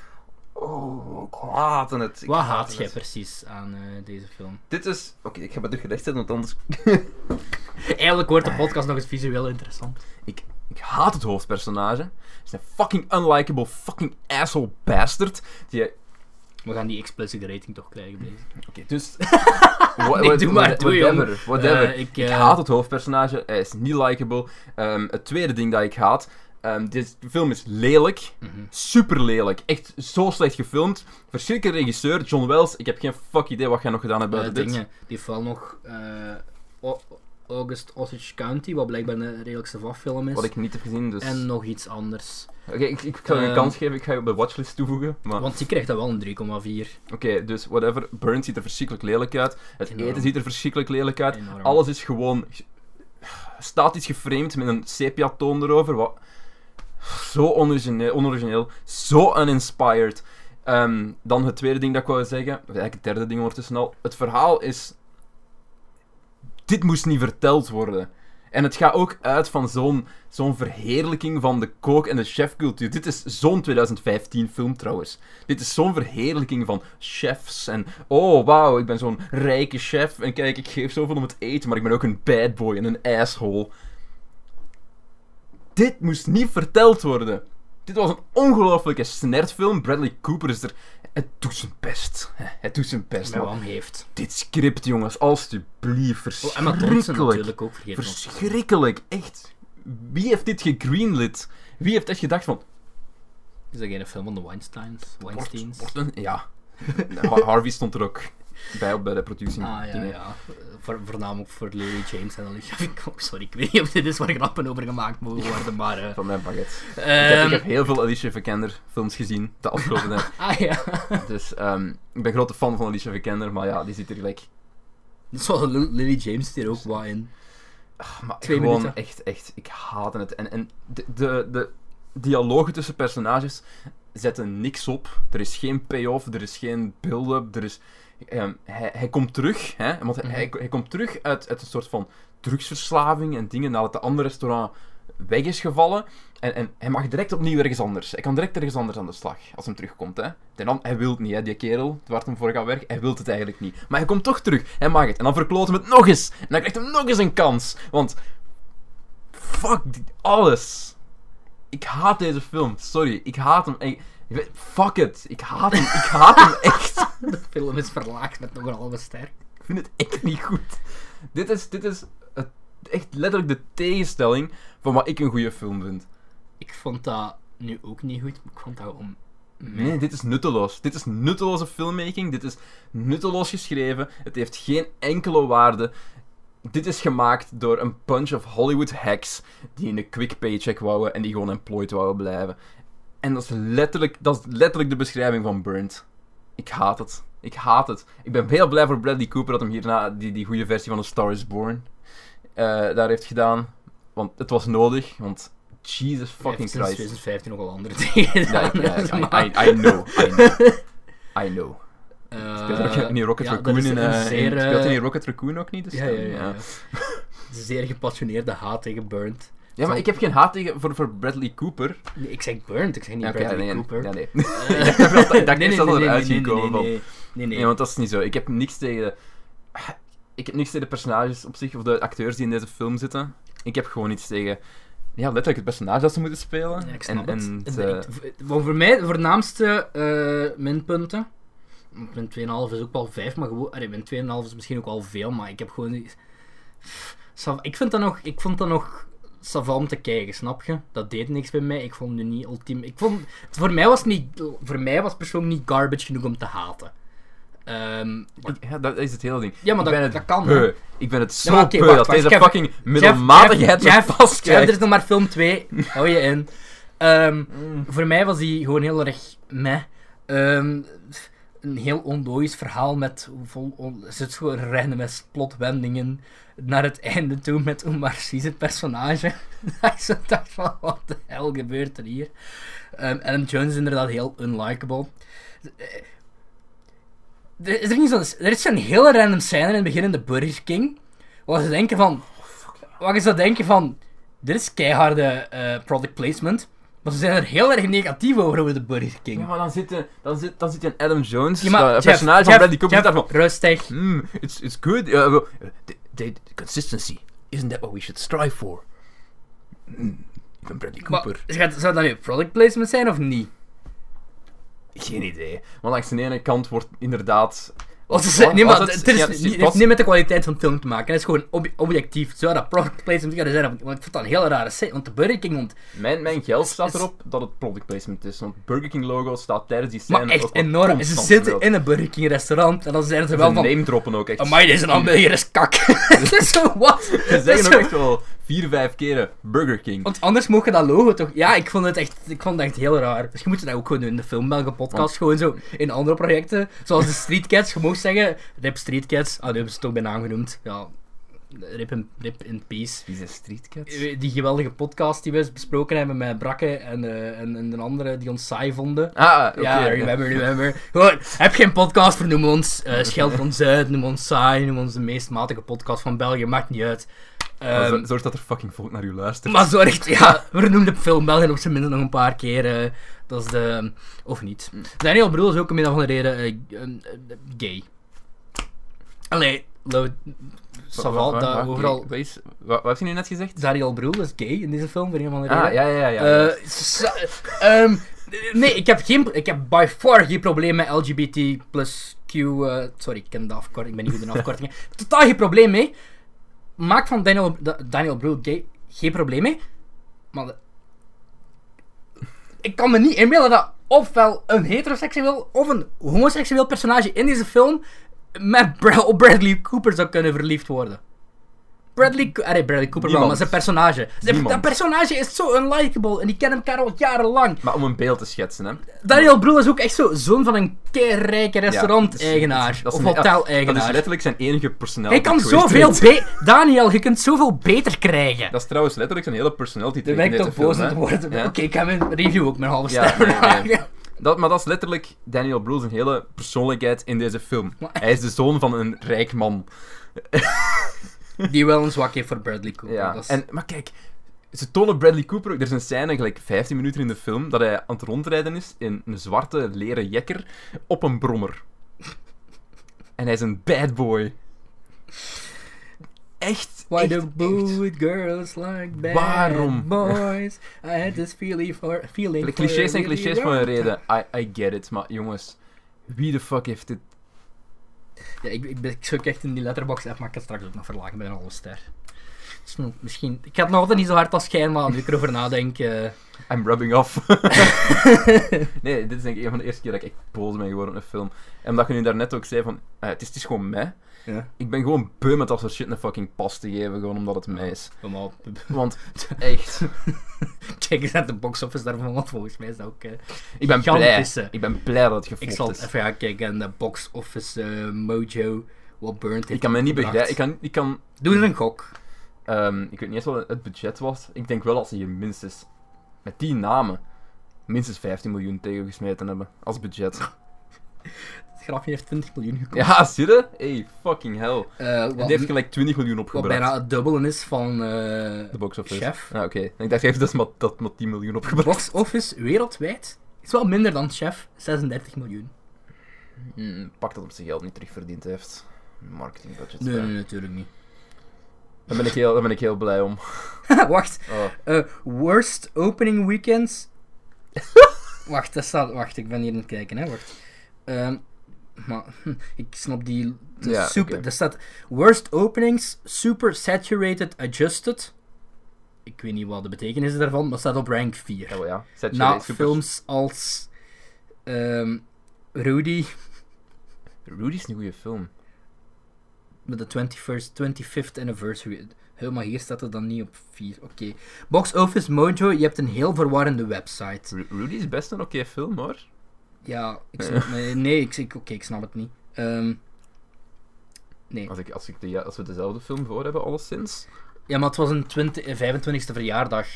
Oh, ik haat het. Ik Wat haat jij het. precies aan eh, deze film? Dit is... Oké, ik ga bij terug recht zetten, want anders... Eigenlijk wordt de podcast nog eens visueel interessant. Ik, ik haat het hoofdpersonage. Het is een fucking unlikable fucking asshole bastard. Die... We gaan die explicit rating toch krijgen, deze. Oké, dus... Wha- Nee, wha- doe maar, doe, whatever. Eh, ik, Ik eh, haat het hoofdpersonage. Hij is niet likable. Ehm, het tweede ding dat ik haat... ehm deze film is lelijk. Mhm. Super lelijk. Echt zo slecht gefilmd. Verschrikkelijke regisseur, John Wells. Ik heb geen fuck idee wat jij nog gedaan hebt Eh, buiten dit. dingen. Die wel nog eh, August Osage County, wat blijkbaar een redelijk film is. Wat ik niet heb gezien, dus... En nog iets anders. Oké, ik, ik ga je een Ehm, kans geven. Ik ga je op de watchlist toevoegen. Maar... Want die krijgt dat wel een 3,4. Oké, dus whatever. Burn ziet er verschrikkelijk lelijk uit. Het Enorm. eten ziet er verschrikkelijk lelijk uit. Enorm. Alles is gewoon statisch geframed met een sepia-toon erover. Wat zo onorigineel, zo uninspired. Ehm, dan het tweede ding dat ik wou zeggen, het derde ding ondertussen al. Het verhaal is. Dit moest niet verteld worden. En het gaat ook uit van zo'n zo'n verheerlijking van de kook- en de chefcultuur. Dit is zo'n 2015 film trouwens. Dit is zo'n verheerlijking van chefs. En oh wauw, ik ben zo'n rijke chef. En kijk, ik geef zoveel om het eten, maar ik ben ook een bad boy en een asshole. Dit moest niet verteld worden. Dit was een ongelofelijke snertfilm. Bradley Cooper is er. Het doet zijn best. Het doet zijn best. Maar heeft. dit script, jongens, alsjeblieft. Oh, Verschrikkelijk. natuurlijk ook. Verschrikkelijk, echt. Wie heeft dit gegreenlit? Wie heeft echt gedacht van... Is dat geen film van de Weinsteins? Weinsteins? Ja. Har- Harvey stond er ook bij op bij de productie. Ah ja, voornamelijk voor Lily James en Alicia Vikander. Sorry, ik weet niet of dit is waar grappen over gemaakt mogen worden, maar... eh, Van mijn baguette. ik, heb, ehm, ik heb heel veel Alicia Vikander films gezien de afgelopen tijd. Ah ja. Dus ehm, ik ben grote fan van Alicia Vikander, maar ja, die zit er gelijk... Zoals Lil- Lily James zit hier ook wat in. Ah, Maar Twee gewoon minuten. echt, echt, ik haat het. En, en de, de, de dialogen tussen personages zetten niks op. Er is geen payoff, er is geen build-up, er is... ehm, hij, hij komt terug, hè, want hij, Mhm. hij, hij komt terug uit, uit een soort van drugsverslaving en dingen nadat de andere restaurant weg is gevallen. En, en hij mag direct opnieuw ergens anders. Hij kan direct ergens anders aan de slag als hij terugkomt. Hè. En dan, hij wil het niet, hè, die kerel, waar hem voor gaat werken, hij wil het eigenlijk niet. Maar hij komt toch terug, hij mag het. En dan verkloot hem het nog eens. En dan krijgt hij nog eens een kans. Want, fuck, die- alles. Ik haat deze film, sorry. Ik haat hem. Ik weet- fuck it, ik haat hem, ik haat hem echt. De film is verlaagd met nog een halve ster. Ik vind het echt niet goed. Dit is, dit is het, echt letterlijk de tegenstelling van wat ik een goede film vind. Ik vond dat nu ook niet goed, maar ik vond dat gewoon... Nee, dit is nutteloos. Dit is nutteloze filmmaking. Dit is nutteloos geschreven. Het heeft geen enkele waarde. dit is gemaakt door een bunch of Hollywood hacks die een quick paycheck wouden en die gewoon employed wouden blijven. En dat is letterlijk, dat is letterlijk de beschrijving van Burnt. Ik haat het. Ik haat het. Ik ben heel blij voor Bradley Cooper dat hem hierna die, die goede versie van A Star is Born eh, daar heeft gedaan. Want het was nodig, want Jesus fucking sinds Christ. 2015 nogal andere dingen gedaan. ja, dus I, maar- I, I know, I know. I know. Eh, Speelt in Rocket ja, Raccoon in, eh, in- Speelt in Rocket Raccoon ook niet? de Ja, ja, ja. ja. Zeer gepassioneerde haat tegen Burnt. Ja, maar ik heb geen haat tegen voor, voor Bradley Cooper. Nee, ik zeg Burnt, ik zeg niet Bradley nee, Cooper. Ja, nee. Ik dacht dat- eerst het nee, eruit ging nee, komen van- Nee, nee, want dat is niet zo. Ik heb niks tegen... Ik heb niks tegen de personages op zich, of de acteurs die in deze film zitten. Ik heb gewoon iets tegen... Ja, letterlijk het personage dat ze moeten spelen. Ja, ik snap en, het. en voor mij, de voornaamste eh, minpunten... Min 2,5 is ook wel 5, maar gewoon... Allee, min 2,5 is misschien ook wel veel, maar ik heb gewoon... niet- Ik vind dat nog... Ik vond dat nog... Savant om te kijken, snap je? Dat deed niks bij mij. Ik vond het niet ultiem. Ik vond, voor mij was niet, voor mij was persoonlijk niet garbage genoeg om te haten. Ehm, ja, dat is het hele ding. Ja, maar ik dat- ben het dat kan. Ik ben het zo wacht, dat wacht, deze fucking middelmatigheid Jeff- me Jeff, vastkrijgt. er is nog maar film 2. Hou je in. Ehm, Mm. voor mij was die gewoon heel erg meh. Ehm, een heel onlogisch verhaal met vol, on, zit gewoon rennen met plotwendingen naar het einde toe met Omar het personage. dat ik zo dacht van, wat de hel gebeurt er hier? Ehm Adam Jones is inderdaad heel unlikable. Eh, Er is, er, niet er is zo'n hele random scène in het begin in de Burger King, waar ze denken van, waar je zou denken van, dit is keiharde eh, product placement, maar ze zijn er heel erg negatief over over de Burger King. Ja, maar dan zit, er- dan zit, dan zit je een Adam Jones, Ja, maar Jeff, personage van Bradley Cooper, Jeff, zit daar van... rustig. Hmm, it's, it's good. Uh, the, the, consistency. Isn't that what we should strive for? Hmm, ik ben Bradley Maar, Cooper. gaat- zou dat nu product placement zijn of niet? Geen idee. Maar langs de ene kant wordt inderdaad... Want nee, maar het, is, ja, niet- het het heeft was- niet met de kwaliteit van de film te maken. Het is gewoon ob- objectief. Zou dat product placement kunnen zijn? Want ik vond dat een hele rare set. Want de Burger King... Mijn, mijn geld staat erop dat het product placement is. Want Burger King logo staat tijdens die scène maar echt enorm. Ze zitten in een Burger King restaurant. En dan zijn ze wel van... name droppen ook echt. Amai, deze hamburger is kak. Zo, wat? Ze zeggen ook zo- echt wel vier, vijf keren Burger King. Want anders mocht je dat logo toch... Ja, ik vond het echt, ik vond het echt heel raar. Dus je moet dat ook gewoon doen in de Filmbelgen podcast. Gewoon zo in andere projecten. Zoals de Street Cats. Je mocht zeggen... Rip Street Cats. Ah, nu hebben ze toch bij naam genoemd. Ja. Rip in, rip in peace. Wie zijn Street Cats? Eh, Die geweldige podcast die we besproken hebben met Brakke en, eh, en, en de andere die ons saai vonden. Ah, oké. ja, remember, remember. Gewoon, heb geen podcast, vernoem ons. eh scheld ons uit, noem ons saai, noem ons de meest matige podcast van België, maakt niet uit. Zo- Zorg dat er fucking volk naar u luistert. maar zorg, ja, we noemden film België op zijn minst nog een paar keer. eh, dat is de. Of niet. Daniel Broel is ook een middag van de reden eh, eh, gay. Allee, lo- dat wa- overal. Wat, is, wat, wat heb je nu net gezegd? Daniel Broel is gay in deze film, voor een van de reden. Ah, ja, ja, ja. ja. Eh, sa- ehm, nee, ik heb, geen, ik heb by far geen probleem met LGBT plus Q. sorry, ik ken de afkorting, ik ben niet goed in afkortingen. Totaal geen probleem mee. Maak van Daniel, Da- Daniel Brühl geen probleem mee. Maar ik kan me niet inbeelden dat ofwel een heteroseksueel of een homoseksueel personage in deze film met Bradley Cooper zou kunnen verliefd worden. Bradley, Co- allee, Bradley Cooper wel, Niemand. maar zijn personage. Zijn, Niemand. dat personage is zo unlikable en die kennen elkaar al jarenlang. Maar om een beeld te schetsen, hè. Daniel Brühl is ook echt zo zoon van een keirijke Ja, restaurant-eigenaar. of ja, Dat hotel-eigenaar. is letterlijk zijn enige personality Hij kan zoveel. Daniel, je kunt zoveel beter krijgen. Dat is trouwens letterlijk zijn hele personality trait in ik deze toch film, te worden. Ja. Oké, ik ga mijn review ook mijn halve Ja, ster nee. Dat, maar dat is letterlijk Daniel Brühl zijn hele persoonlijkheid in deze film. Hij is de zoon van een rijk man. Die wel een zwak heeft voor Bradley Cooper. Ja. dat is- En, maar kijk, ze tonen Bradley Cooper ook. Er is een scène, gelijk 15 minuten in de film, dat hij aan het rondrijden is in een zwarte leren jekker op een brommer. En hij is een bad boy. Echt. Why echt, do boot girls like bad Waarom? boys? I had this feeling for... Feeling De for clichés zijn clichés voor een reden. I, I get it. Maar jongens, wie de fuck heeft dit... Ja, ik, ik, ik zoek echt in die letterbox app, maar ik kan straks ook nog verlagen met een halve ster. Dus misschien... Ik ga het nog altijd niet zo hard als schijn, maar nu ik erover nadenk... eh, I'm rubbing off. nee, dit is denk ik een van de eerste keer dat ik echt boos ben geworden op een film. En omdat je nu daarnet ook zei van, eh, het, is, het is gewoon mij. Ja. Ik ben gewoon beu met dat soort shit een fucking pas te geven, gewoon omdat het mij is. Kom op. Want, echt, Kijk eens naar de box office daarvan, want volgens mij is dat ook... eh, ik ben blij. Ik ben blij dat het ik geflopt zal is. even gaan kijken aan de box office eh, mojo. Wat Burnt Ik kan me niet begrijpen. Ik kan, ik kan Doe eens een gok. Ehm, ik weet niet eens wat het budget was. Ik denk wel dat ze hier minstens, met die namen, minstens 15 miljoen tegen gesmeten hebben. Als budget. Het grafje heeft 20 miljoen gekost. Ja, zie je? Hey, fucking hell. Het wat, heeft gelijk 20 miljoen wat opgebracht. bijna het dubbele is van eh, De box office. Chef. Ja, oké. Ik dacht even dat is maar, dat maar 10 miljoen opgebracht. box office wereldwijd is wel minder dan Chef, 36 miljoen. Hmm, pak dat op zijn geld niet terugverdiend heeft. Marketing budget. Nee, nee, natuurlijk niet. Daar, ben ik heel, daar ben ik heel blij om. wacht, Oh. eh, worst opening weekends. wacht, dat staat, wacht, ik ben hier aan het kijken, hè, wacht. Ehm, maar, ik snap die. Ja, super. Er staat worst openings, super saturated, adjusted. Ik weet niet wat de betekenis is daarvan, maar staat op rank 4. Ja, wel ja. Na super- films als ehm, Rudy Rudy is een goede film. met de 21st, 25th anniversary. Helemaal hier staat het dan niet op 4. Oké. Box Office Mojo, je hebt een heel verwarrende website. Ru- Rudy is best een oké film hoor. Ja, ik snap, nee, nee, ik, ik, oké, ik snap het niet. Ehm, nee. Als, ik, als, ik de, als we dezelfde film voor hebben, alleszins. Ja, maar het was een 20, eh, 25e verjaardag.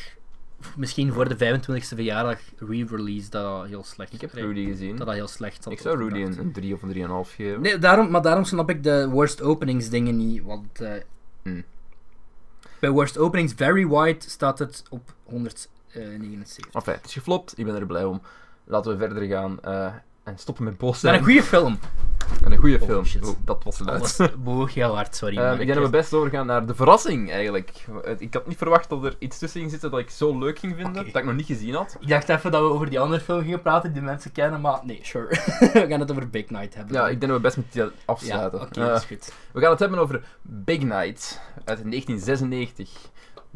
Misschien voor de 25e verjaardag re-release dat dat heel slecht Ik heb. Rudy gezien. Dat dat heel slecht zat Ik zou Rudy een, een 3 of een 3,5 geven. Nee, daarom, maar daarom snap ik de worst openings dingen niet. Want eh, Hmm. bij worst openings very wide staat het op 179. Enfin, het is geflopt. Ik ben er blij om. Laten we verder gaan eh, en stoppen met boos Maar zijn. een goede film. En een goede Oh, film. shit. Oh, dat was luid. Bewoog heel hard, sorry. Maar ik denk dat we best overgaan naar de verrassing, eigenlijk. Ik had niet verwacht dat er iets tussen ging zitten dat ik zo leuk ging vinden, Oké. dat ik nog niet gezien had. Ik dacht even dat we over die andere film gingen praten die mensen kennen, maar nee, sure. we gaan het over Big Night hebben. Ja, ik denk dat we best met die Ja, afsluiten. oké, Eh, dat is goed. we gaan het hebben over Big Night uit 1996.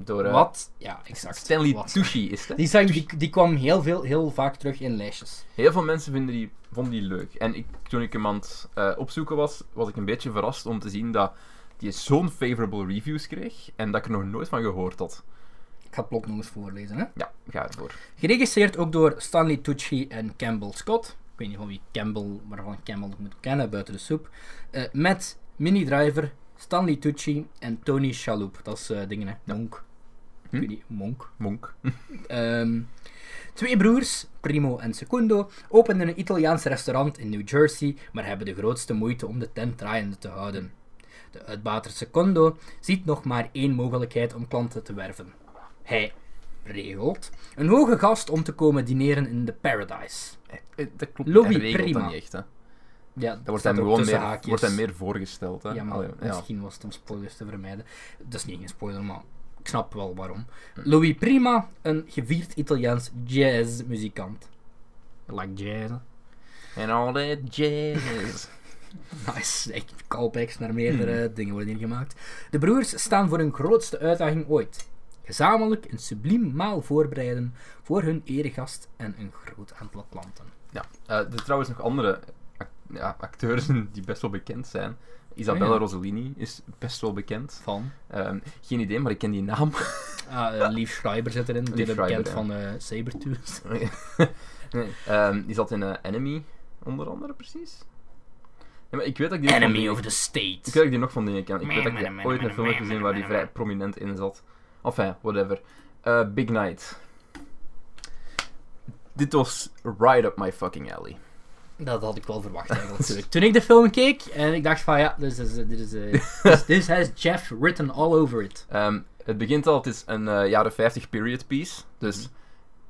Door eh, Wat? Ja, exact. Stanley Wat? Tucci is het. hè? Die, die, die kwam heel, veel, heel vaak terug in lijstjes. Heel veel mensen vinden die, vonden die leuk. En ik, toen ik hem aan het eh, opzoeken was, was ik een beetje verrast om te zien dat die zo'n favorable reviews kreeg en dat ik er nog nooit van gehoord had. Ik ga het plot nog eens voorlezen. Hè? Ja, ga ervoor. Geregisseerd ook door Stanley Tucci en Campbell Scott. Ik weet niet van wie Campbell, waarvan ik Campbell nog moet kennen buiten de soep. Eh, met Minnie Driver, Stanley Tucci en Tony Shalhoub. Dat is eh dingen, hè. Monk. Hm? Ik weet niet, Monk. Monk. Ehm, twee broers, Primo en Secondo, openen een Italiaans restaurant in New Jersey, maar hebben de grootste moeite om de tent draaiende te houden. De uitbater Secondo ziet nog maar één mogelijkheid om klanten te werven. Hij regelt een hoge gast om te komen dineren in de Paradise. Eh, eh, Dat klopt. Hij prima. dat niet echt, hè. Ja, Dat wordt hem gewoon meer, haakjes. wordt hem meer voorgesteld, hè. Ja, maar Allee, ja. misschien was het om spoilers te vermijden. Dat is niet een spoiler, maar snap wel waarom. Hm. Louis Prima, een gevierd Italiaans jazzmuzikant. Like jazz. En all that jazz. Nice, echt callbacks naar meerdere Hm. dingen worden hier gemaakt. De broers staan voor hun grootste uitdaging ooit. Gezamenlijk een subliem maal voorbereiden voor hun eregast en een groot aantal klanten. ja. Eh, er zijn trouwens nog andere ja, acteurs die best wel bekend zijn. Isabella Oh ja. Rossellini is best wel bekend. Van? Ehm, geen idee, maar ik ken die naam. Ah, eh, Lief Schreiber zit erin, die is bekend Schreiber, van eh Sabertooth. nee. Ehm, die zat in eh, Enemy, onder andere, precies. Ja, maar ik weet dat ik die Enemy die- of the State. Ik weet dat ik die nog van dingen ken. Ik weet dat ik ooit een film heb gezien waar die vrij prominent in zat. Enfin, whatever. Big Night. Dit was right up my fucking alley. Dat had ik wel verwacht eigenlijk. natuurlijk. Toen ik de film keek en ik dacht van ja, dit is, dit is, eh, this, this has Jeff written all over it. Ehm, het begint al, het is een eh, jaren 50 period piece. Dus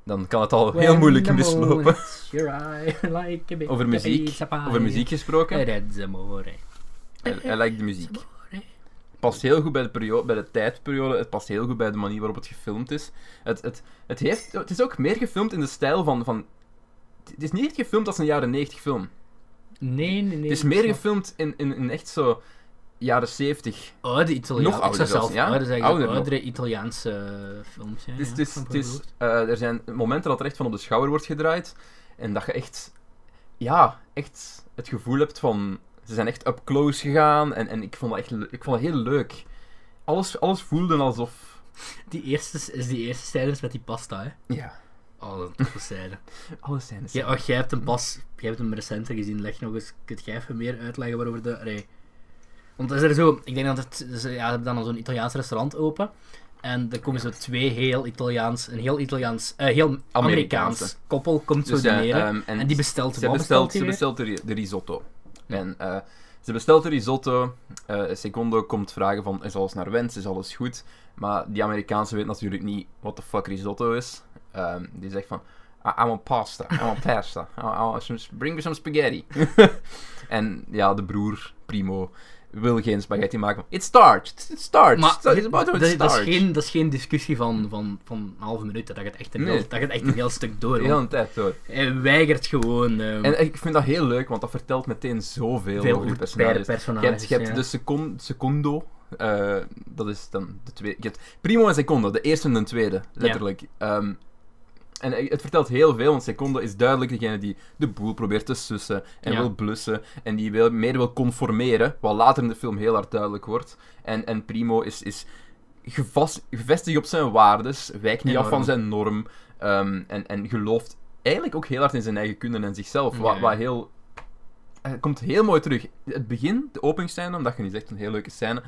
dan kan het al heel moeilijk mislopen. like Over muziek, over muziek gesproken. Red amore. Hij, hij lijkt de muziek. Amore. past heel goed bij de, periode, bij de tijdperiode. Het past heel goed bij de manier waarop het gefilmd is. Het, het, het, heeft, het is ook meer gefilmd in de stijl van, van... Het is niet echt gefilmd als een jaren 90 film. Nee, nee, nee. het is meer gefilmd in, in, in echt zo... jaren 70. Oude Italiaanse... Nog ouder zelf ja? ouder. Ouder oudere Italiaanse eh, films, ja. Het is, gehoord. eh, er zijn momenten dat er echt van op de schouder wordt gedraaid. En dat je echt, ja, echt het gevoel hebt van. Ze zijn echt up close gegaan. En, en ik vond dat echt ik vond dat heel leuk. Alles, alles voelde alsof. Die eerste is die eerste scène met die pasta, hè. Ja, Oh, dat is scène. alles zijn Ja, oh, jij hebt hem pas... Jij hebt hem recenter gezien. Leg nog eens... Kunt jij even meer uitleggen waarover de... Allee. Want is er zo... Ik denk dat het... Dus, ja, ze hebben dan zo'n Italiaans restaurant open. En er komen zo twee heel Italiaans... Een heel Italiaans... eh, heel Amerikaans koppel komt zo Dus, ja, dineren. ehm, en, die bestelt... Ze wat bestelt, hij ze bestelt de, ri- de risotto. Ja. En eh, ze bestelt de risotto. eh Secondo komt vragen van, is alles naar wens? Is alles goed? Maar die Amerikaanse weet natuurlijk niet wat de fuck risotto is. Ehm, die zegt van, I, I want pasta. I want pasta. I, I want some, bring me some spaghetti. en ja, de broer, Primo, wil geen spaghetti maken. It's starched. It's starched. Maar It's about dat, is geen, dat is geen discussie van, van, van een halve minuut. Dat gaat echt een, Nee. heel, dat gaat echt een heel stuk door. Want hele tijd door. Hij weigert gewoon... ehm, En ik vind dat heel leuk, want dat vertelt meteen zoveel veel over de personages. Je hebt, je hebt ja. de secon- secondo. eh, dat is dan de tweede. Je hebt primo en secondo, de eerste en de tweede, letterlijk. Ehm, en het vertelt heel veel, want secondo is duidelijk degene die de boel probeert te sussen en Ja. wil blussen. En die wil, meer wil conformeren, wat later in de film heel hard duidelijk wordt. En, en primo is, is gevast, gevestigd op zijn waardes, wijkt niet af van zijn norm. ehm, en, en gelooft eigenlijk ook heel hard in zijn eigen kunde en zichzelf. Wat, wat heel het komt heel mooi terug. Het begin, de openingsscène, omdat je niet zegt een hele leuke scène,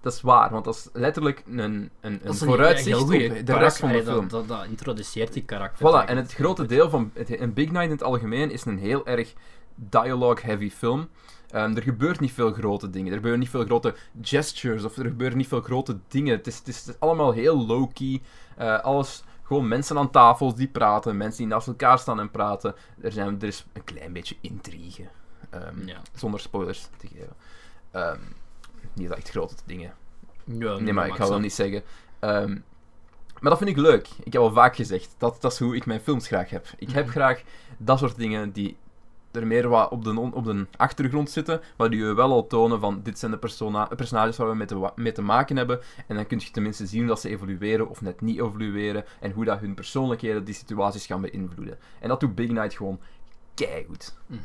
dat is waar, want dat is letterlijk een, een, een vooruitzicht op de rest van de film. Dat, dat, dat introduceert die karakter. Voilà, en het grote deel van het, een Big Night in het algemeen is een heel erg dialogue-heavy film. Ehm, er gebeurt niet veel grote dingen. Er gebeuren niet veel grote gestures of er gebeuren niet veel grote dingen. Het is, het is, het is allemaal heel low-key. Eh, alles, gewoon mensen aan tafels die praten, mensen die naast elkaar staan en praten. Er, zijn, er is een klein beetje intrigue. Ehm, Ja. Zonder spoilers te geven. Ehm, niet echt grote dingen. Ja, Nee, maar ik ga wel niet zeggen. Ehm, maar dat vind ik leuk. Ik heb al vaak gezegd, dat, dat is hoe ik mijn films graag heb. Ik heb Mhm. graag dat soort dingen die er meer wat op de, op de achtergrond zitten, maar die je wel al tonen van dit zijn de persona personages waar we mee te, wa- mee te maken hebben. En dan kun je tenminste zien dat ze evolueren of net niet evolueren en hoe dat hun persoonlijkheden die situaties gaan beïnvloeden. En dat doet Big Night gewoon keigoed. Mhm.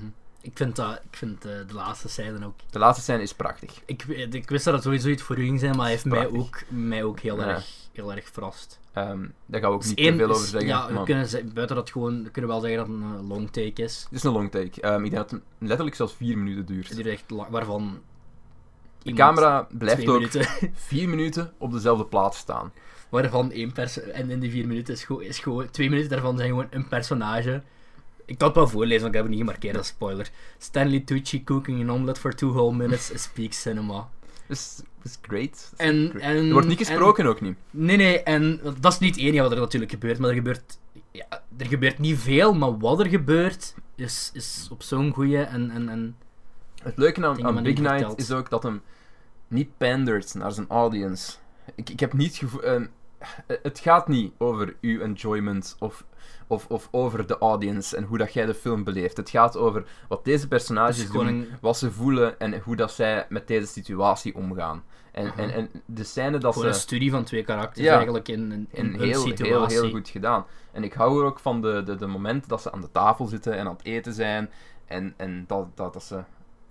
Ik vind, dat, ik vind eh, de laatste scène ook... De laatste scène is prachtig. Ik, ik wist dat het sowieso iets voor u ging zijn, maar hij heeft mij ook, mij ook heel, Ja. erg, heel erg verrast. Ehm, daar gaan we ook niet te veel over zeggen. Ja, we maar- kunnen, ze- buiten dat gewoon, we kunnen wel zeggen dat het een eh, long take is. Het is een long take. Ehm, ik denk dat het letterlijk zelfs vier minuten duurt. Het duurt echt lang, waarvan... De camera blijft ook minuten, vier minuten op dezelfde plaats staan. waarvan één perso En in die vier minuten is gewoon, is gewoon... Twee minuten daarvan zijn gewoon een personage. Ik kan het wel voorlezen, want ik heb het niet gemarkeerd als spoiler. Stanley Tucci cooking an omelet for two whole minutes speaks cinema. Dus dat is great. En, Great. en, Er wordt niet en- gesproken ook niet. Nee, nee, en dat is niet het enige wat er natuurlijk gebeurt, maar er gebeurt, ja, er gebeurt niet veel, maar wat er gebeurt is, is op zo'n goede en, en, en Het leuke aan, Big Night is ook dat hem niet pandert naar zijn audience. Ik, ik heb niet het gevoel... ehm, het gaat niet over uw enjoyment of, of, of over de audience en hoe dat jij de film beleeft. Het gaat over wat deze het personages doen, een, wat ze voelen en hoe dat zij met deze situatie omgaan. En, en, en de scène dat gewoon een studie van twee karakters Ja. eigenlijk in, in, in heel, situatie. heel, heel goed gedaan. En ik hou er ook van de, de, de momenten dat ze aan de tafel zitten en aan het eten zijn. En, en dat, dat, dat ze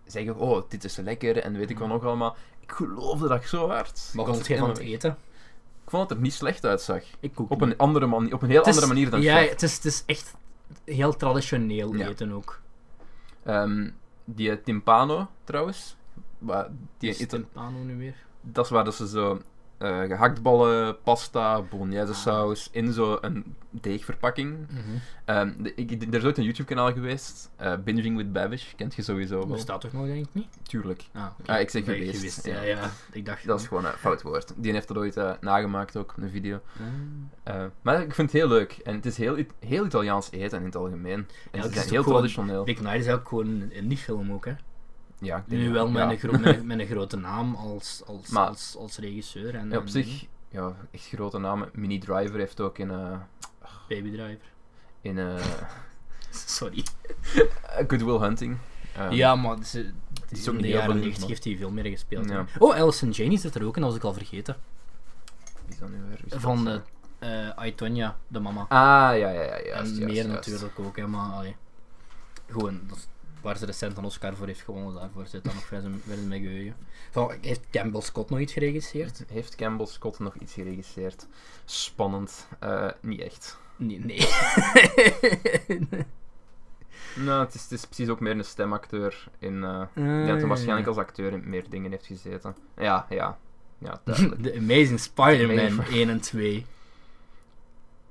zeggen, oh, dit is lekker en weet ik wat nog allemaal. Ik geloofde dat zo hard. Ik was vond jij van het eten? Ik vond dat het er niet slecht uitzag. Ik ook Op een, andere mani- op een heel is- andere manier dan Ja, chef. het is, het is echt heel traditioneel Ja. eten ook. Ehm, die timpano, trouwens. Waar, die Is Timpano nu weer? dat is waar dat ze zo eh gehaktballen, pasta, bolognese Ah. saus in zo'n deegverpakking Ehm, de- ik, er is ooit een YouTube-kanaal geweest, eh Binging with Babish, kent je sowieso wel. Bestaat toch nog, denk ik niet? Tuurlijk. Ah. Ah, ik zeg Nee, geweest, Ja, ja. ja. Ik dacht... Dat is gewoon een fout woord. Die heeft dat ooit eh, nagemaakt ook, een video. Ah. Maar ik vind het heel leuk. En het is heel, heel Italiaans eten in het algemeen. En het is heel traditioneel. Big Night is ook gewoon een indie film ook, hè? Ja, ik denk Nu wel met, een, gro met, met een grote naam als, als, Maar- als, als regisseur. En, op en zich, ja, echt grote namen. Mini Driver heeft ook in, eh Baby Driver. in eh, Sorry. Good Will Hunting. ehm, ja, maar Het is ook in de jaren veel 90 heeft hij veel meer gespeeld. Ja. Oh, Alison Janney zit er ook in, dat was ik al vergeten. Wie is dat nu weer? Is? Van de, I, Tonya, de mama. Ah, ja, ja, ja. Juist, en juist, meer juist. natuurlijk ook, hè, maar allee. Gewoon, dat is waar ze recent een Oscar voor heeft gewonnen, daarvoor zit dan nog verder in mijn geheugen. Van, heeft Campbell Scott nog iets geregisseerd? Heeft Campbell Scott nog iets geregisseerd? Spannend. Eh, niet echt. Nee, nee. Nou, het is, het is precies ook meer een stemacteur. In, dat hij waarschijnlijk als acteur in meer dingen heeft gezeten. Ja, ja. Ja. The Amazing Spider-Man Amazing. 1 en 2.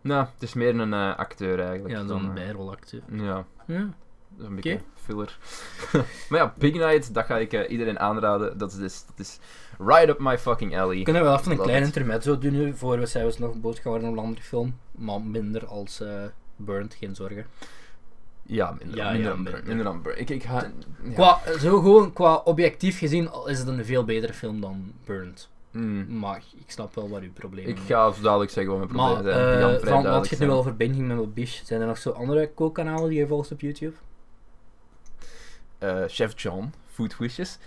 nou, het is meer een eh, acteur eigenlijk. Ja, dan, zo'n eh, bijrolacteur. Ja, Ja. Een beetje filler. maar ja, Big Night, dat ga ik eh, iedereen aanraden. Dat is, dus- dat is right up my fucking alley. We kunnen wel even een klein intermezzo doen nu, voor we zelfs nog boot gaan worden op een andere film. Maar minder als eh Burnt, geen zorgen. Ja, minder, Ja, minder, ja, dan Burn, minder. minder dan Burn. Ik, ik ga... ja. Qua, zo gewoon, qua objectief gezien is het een veel betere film dan Burnt. Mm. Maar ik snap wel wat uw probleem Ik is. ga zo dadelijk zeggen wat mijn Maar, problemen zijn. Gaan eh vrij van, wat je het nu zijn. wel over binging met wat Bish, zijn er nog zo andere kookkanalen die je volgt op YouTube? Eh, Chef John, Food Wishes.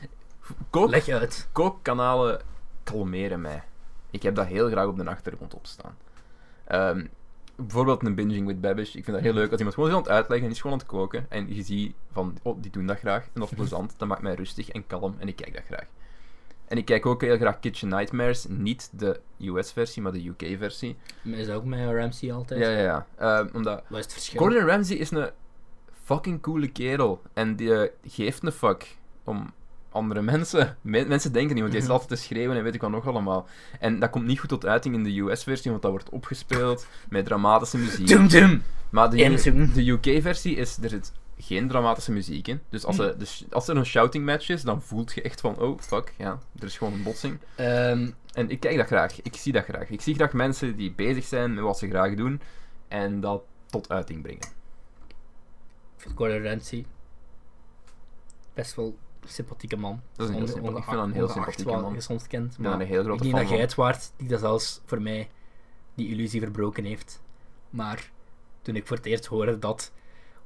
Kook, Leg uit. kookkanalen kalmeren mij. Ik heb dat heel graag op de achtergrond opstaan. Ehm, bijvoorbeeld een binging with Babish. Ik vind dat heel leuk als iemand gewoon is aan het uitleggen en is gewoon aan het koken. En je ziet van, oh, die doen dat graag. En dat is plezant. Dat maakt mij rustig en kalm. En ik kijk dat graag. En ik kijk ook heel graag Kitchen Nightmares. Niet de US-versie, maar de UK-versie. Is dat ook met Ramsey altijd? Ja, ja, ja. Ehm, omdat Wat is het verschil? Gordon Ramsay is een fucking coole kerel. En die eh, geeft een fuck om andere mensen. Men- mensen denken niet, want die is Mhm. altijd te schreeuwen en weet ik wat nog allemaal. En dat komt niet goed tot uiting in de US-versie, want dat wordt opgespeeld met dramatische muziek. Dum dum! Maar de, de UK-versie is, er zit geen dramatische muziek in. Dus als, Mhm. er, dus als er een shouting match is, dan voelt je echt van, oh fuck, ja, er is gewoon een botsing. Ehm, En ik kijk dat graag, ik zie dat graag. Ik zie graag mensen die bezig zijn met wat ze graag doen en dat tot uiting brengen. Ik Gordon Ramsay best wel een sympathieke man. Dat is een heel ik vind dat een heel sympathieke wat man. je soms kent. Ik Maar een heel ik grote denk fan dat jij van. het waard die dat zelfs voor mij die illusie verbroken heeft. Maar toen ik voor het eerst hoorde dat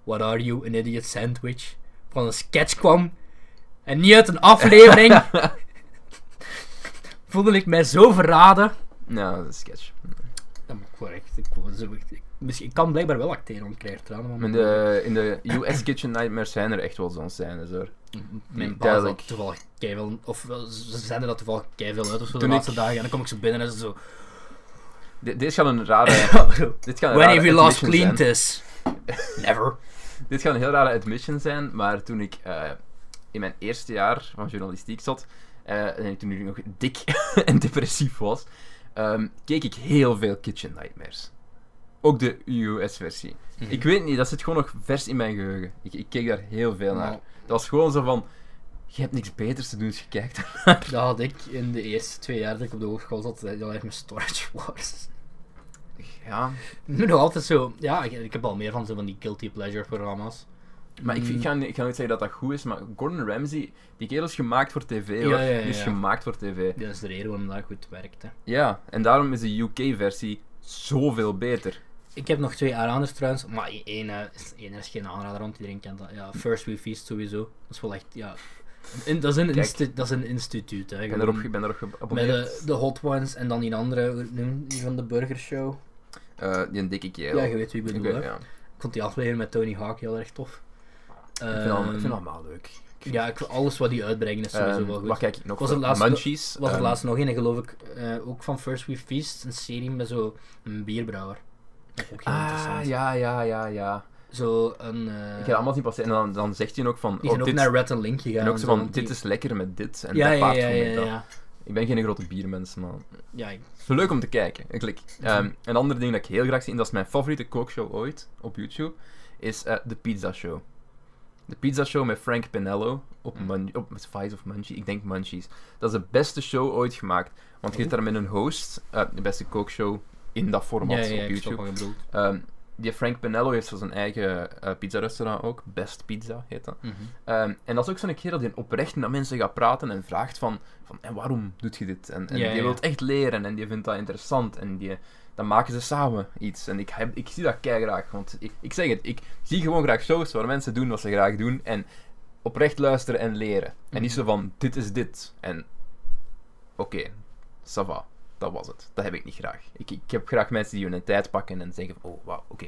What Are You, an Idiot Sandwich van een sketch kwam en niet uit een aflevering, voelde ik mij zo verraden. Ja, dat is een sketch. Dat. Ik, zo- ik, misschien, ik kan blijkbaar wel acteren, want ik krijg tranen In de, in de US Kitchen Nightmares zijn er echt wel zo'n scènes hoor. Mijn baas had toevallig keiveel, of wel, ze zeiden dat toevallig keiveel uit of zo de laatste ik- dagen. En dan kom ik zo binnen en ze zo... De- dit gaat een rare. dit gaat een When rare have you? Never. Dit gaat een heel rare admission zijn, maar toen ik eh, in mijn eerste jaar van journalistiek zat, eh, en toen ik nog dik en depressief was, ehm, keek ik heel veel Kitchen Nightmares. Ook de US-versie. Mhm. Ik weet niet, dat zit gewoon nog vers in mijn geheugen. Ik, ik keek daar heel veel naar. Dat was gewoon zo van, je hebt niks beters te doen, dus je kijkt dat had ik in de eerste twee jaar dat ik op de hogeschool zat. Dat echt mijn Storage Wars. Ja, Nu nog altijd zo... Ja, ik, ik heb al meer van zo van die guilty pleasure programma's. maar ik, ik, Mm. ga, niet- ik ga niet zeggen dat dat goed is, maar Gordon Ramsay, die kerel is gemaakt voor tv Ja, hoor. ja, ja, Die is ja. gemaakt voor tv. Dat is de reden waarom dat goed werkt. Hè. Ja, en daarom is de UK-versie zoveel beter. Ik heb nog twee aanraders trouwens, maar één eh, is, één is geen aanrader, want iedereen kent dat. Ja, First We Feast sowieso. Dat is wel echt, ja... in- dat, is een Kijk. instu- dat is een instituut, hè. Ik ben erop, ik ben erop Met de, de Hot Ones en dan die andere, hoe noem je die van de Burger Show. Eh, die een dikke kerel. Ja, je weet wie ik Ik bedoel, weet- hè. ja. Ik vond die aflevering met Tony Hawk heel erg tof. Ik vind ik dat Ehm, allemaal leuk. Ja, ik, alles wat die uitbrengen is sowieso Ehm, wel goed. Wat kijk ik nog? Was het laatste- Munchies. was er ehm, laatst nog een, geloof ik, eh, ook van First We Feast, een serie met zo een bierbrouwer. Dat is ook heel Ah, interessant. ja, ja, ja, ja. Zo een... eh Ik ga allemaal zien passeren. En dan, dan zegt hij ook van... die Oh, zijn ook dit, naar Red and Link gegaan. en ook zo van, die- dit is lekker met dit. En ja, dat ja, paard ja, van ja, met dat. ja. Ik ben geen grote biermens, maar... Ja, ik- Het is leuk om te kijken. Ik klik. Ehm, een ander ding dat ik heel graag zie, en dat is mijn favoriete kookshow ooit op YouTube, is eh The Pizza Show. De Pizza Show met Frank Pinello op, Mm. Mun op Vice of Munchies. Ik denk Munchies. Dat is de beste show ooit gemaakt. Want je zit daar met een host, eh, de beste kookshow in dat format ja, ja, op YouTube. je. Ehm, die Frank Pinello heeft zo zijn eigen eh pizza-restaurant ook. Best Pizza heet dat. Mhm. Ehm, en dat is ook zo'n kerel die oprecht naar mensen gaat praten en vraagt van, van en waarom doet je dit? En, en die ja. wil het echt leren en die vindt dat interessant en die, dan maken ze samen iets. En ik, heb, ik zie dat kei graag, want ik, ik zeg het, ik zie gewoon graag shows waar mensen doen wat ze graag doen en oprecht luisteren en leren. En niet zo van, dit is dit. En, oké, ça va. Dat was het. Dat heb ik niet graag. Ik, ik heb graag mensen die hun tijd pakken en zeggen, oh, wauw, oké.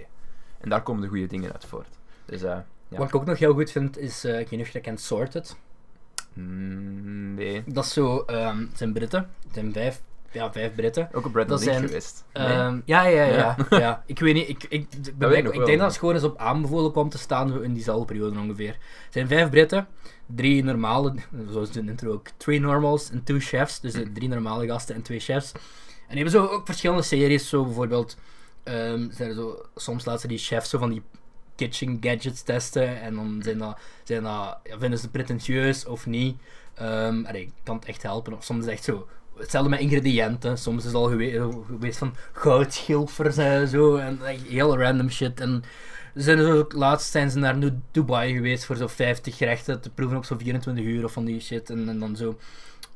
En daar komen de goede dingen uit voort. Dus, eh, ja. Wat ik ook nog heel goed vind, is, eh ik weet niet of je dat kent, Sorted. Mm, nee. Dat is zo, ehm, het zijn Britten. Het zijn vijf, ja, vijf Britten. Ook Dat Link zijn, geweest. Ehm, ja, ja, ja, Ja. ja. Ik weet niet, ik, ik, ik, ben- ik denk dat het gewoon eens op aanbevolen komt te staan in diezelfde periode ongeveer. Het zijn vijf Britten, drie normale, zoals de intro ook, three normals en two chefs. Dus eh, drie normale gasten en twee chefs. En die hebben zo ook verschillende series, zo bijvoorbeeld, ehm, zijn er zo, soms laten ze die chefs zo van die kitchen gadgets testen en dan zijn dat, zijn dat, ja, vinden ze pretentieus of niet. Ehm allee, ik kan het echt helpen. Of soms is het echt zo. Hetzelfde met ingrediënten. Soms is het al gewe- geweest van goudschilfers en zo. En echt heel random shit. En zijn er ook, laatst zijn ze naar Dubai geweest voor zo 50 gerechten te proeven op zo'n 24 uur of van die shit. En, en dan zo.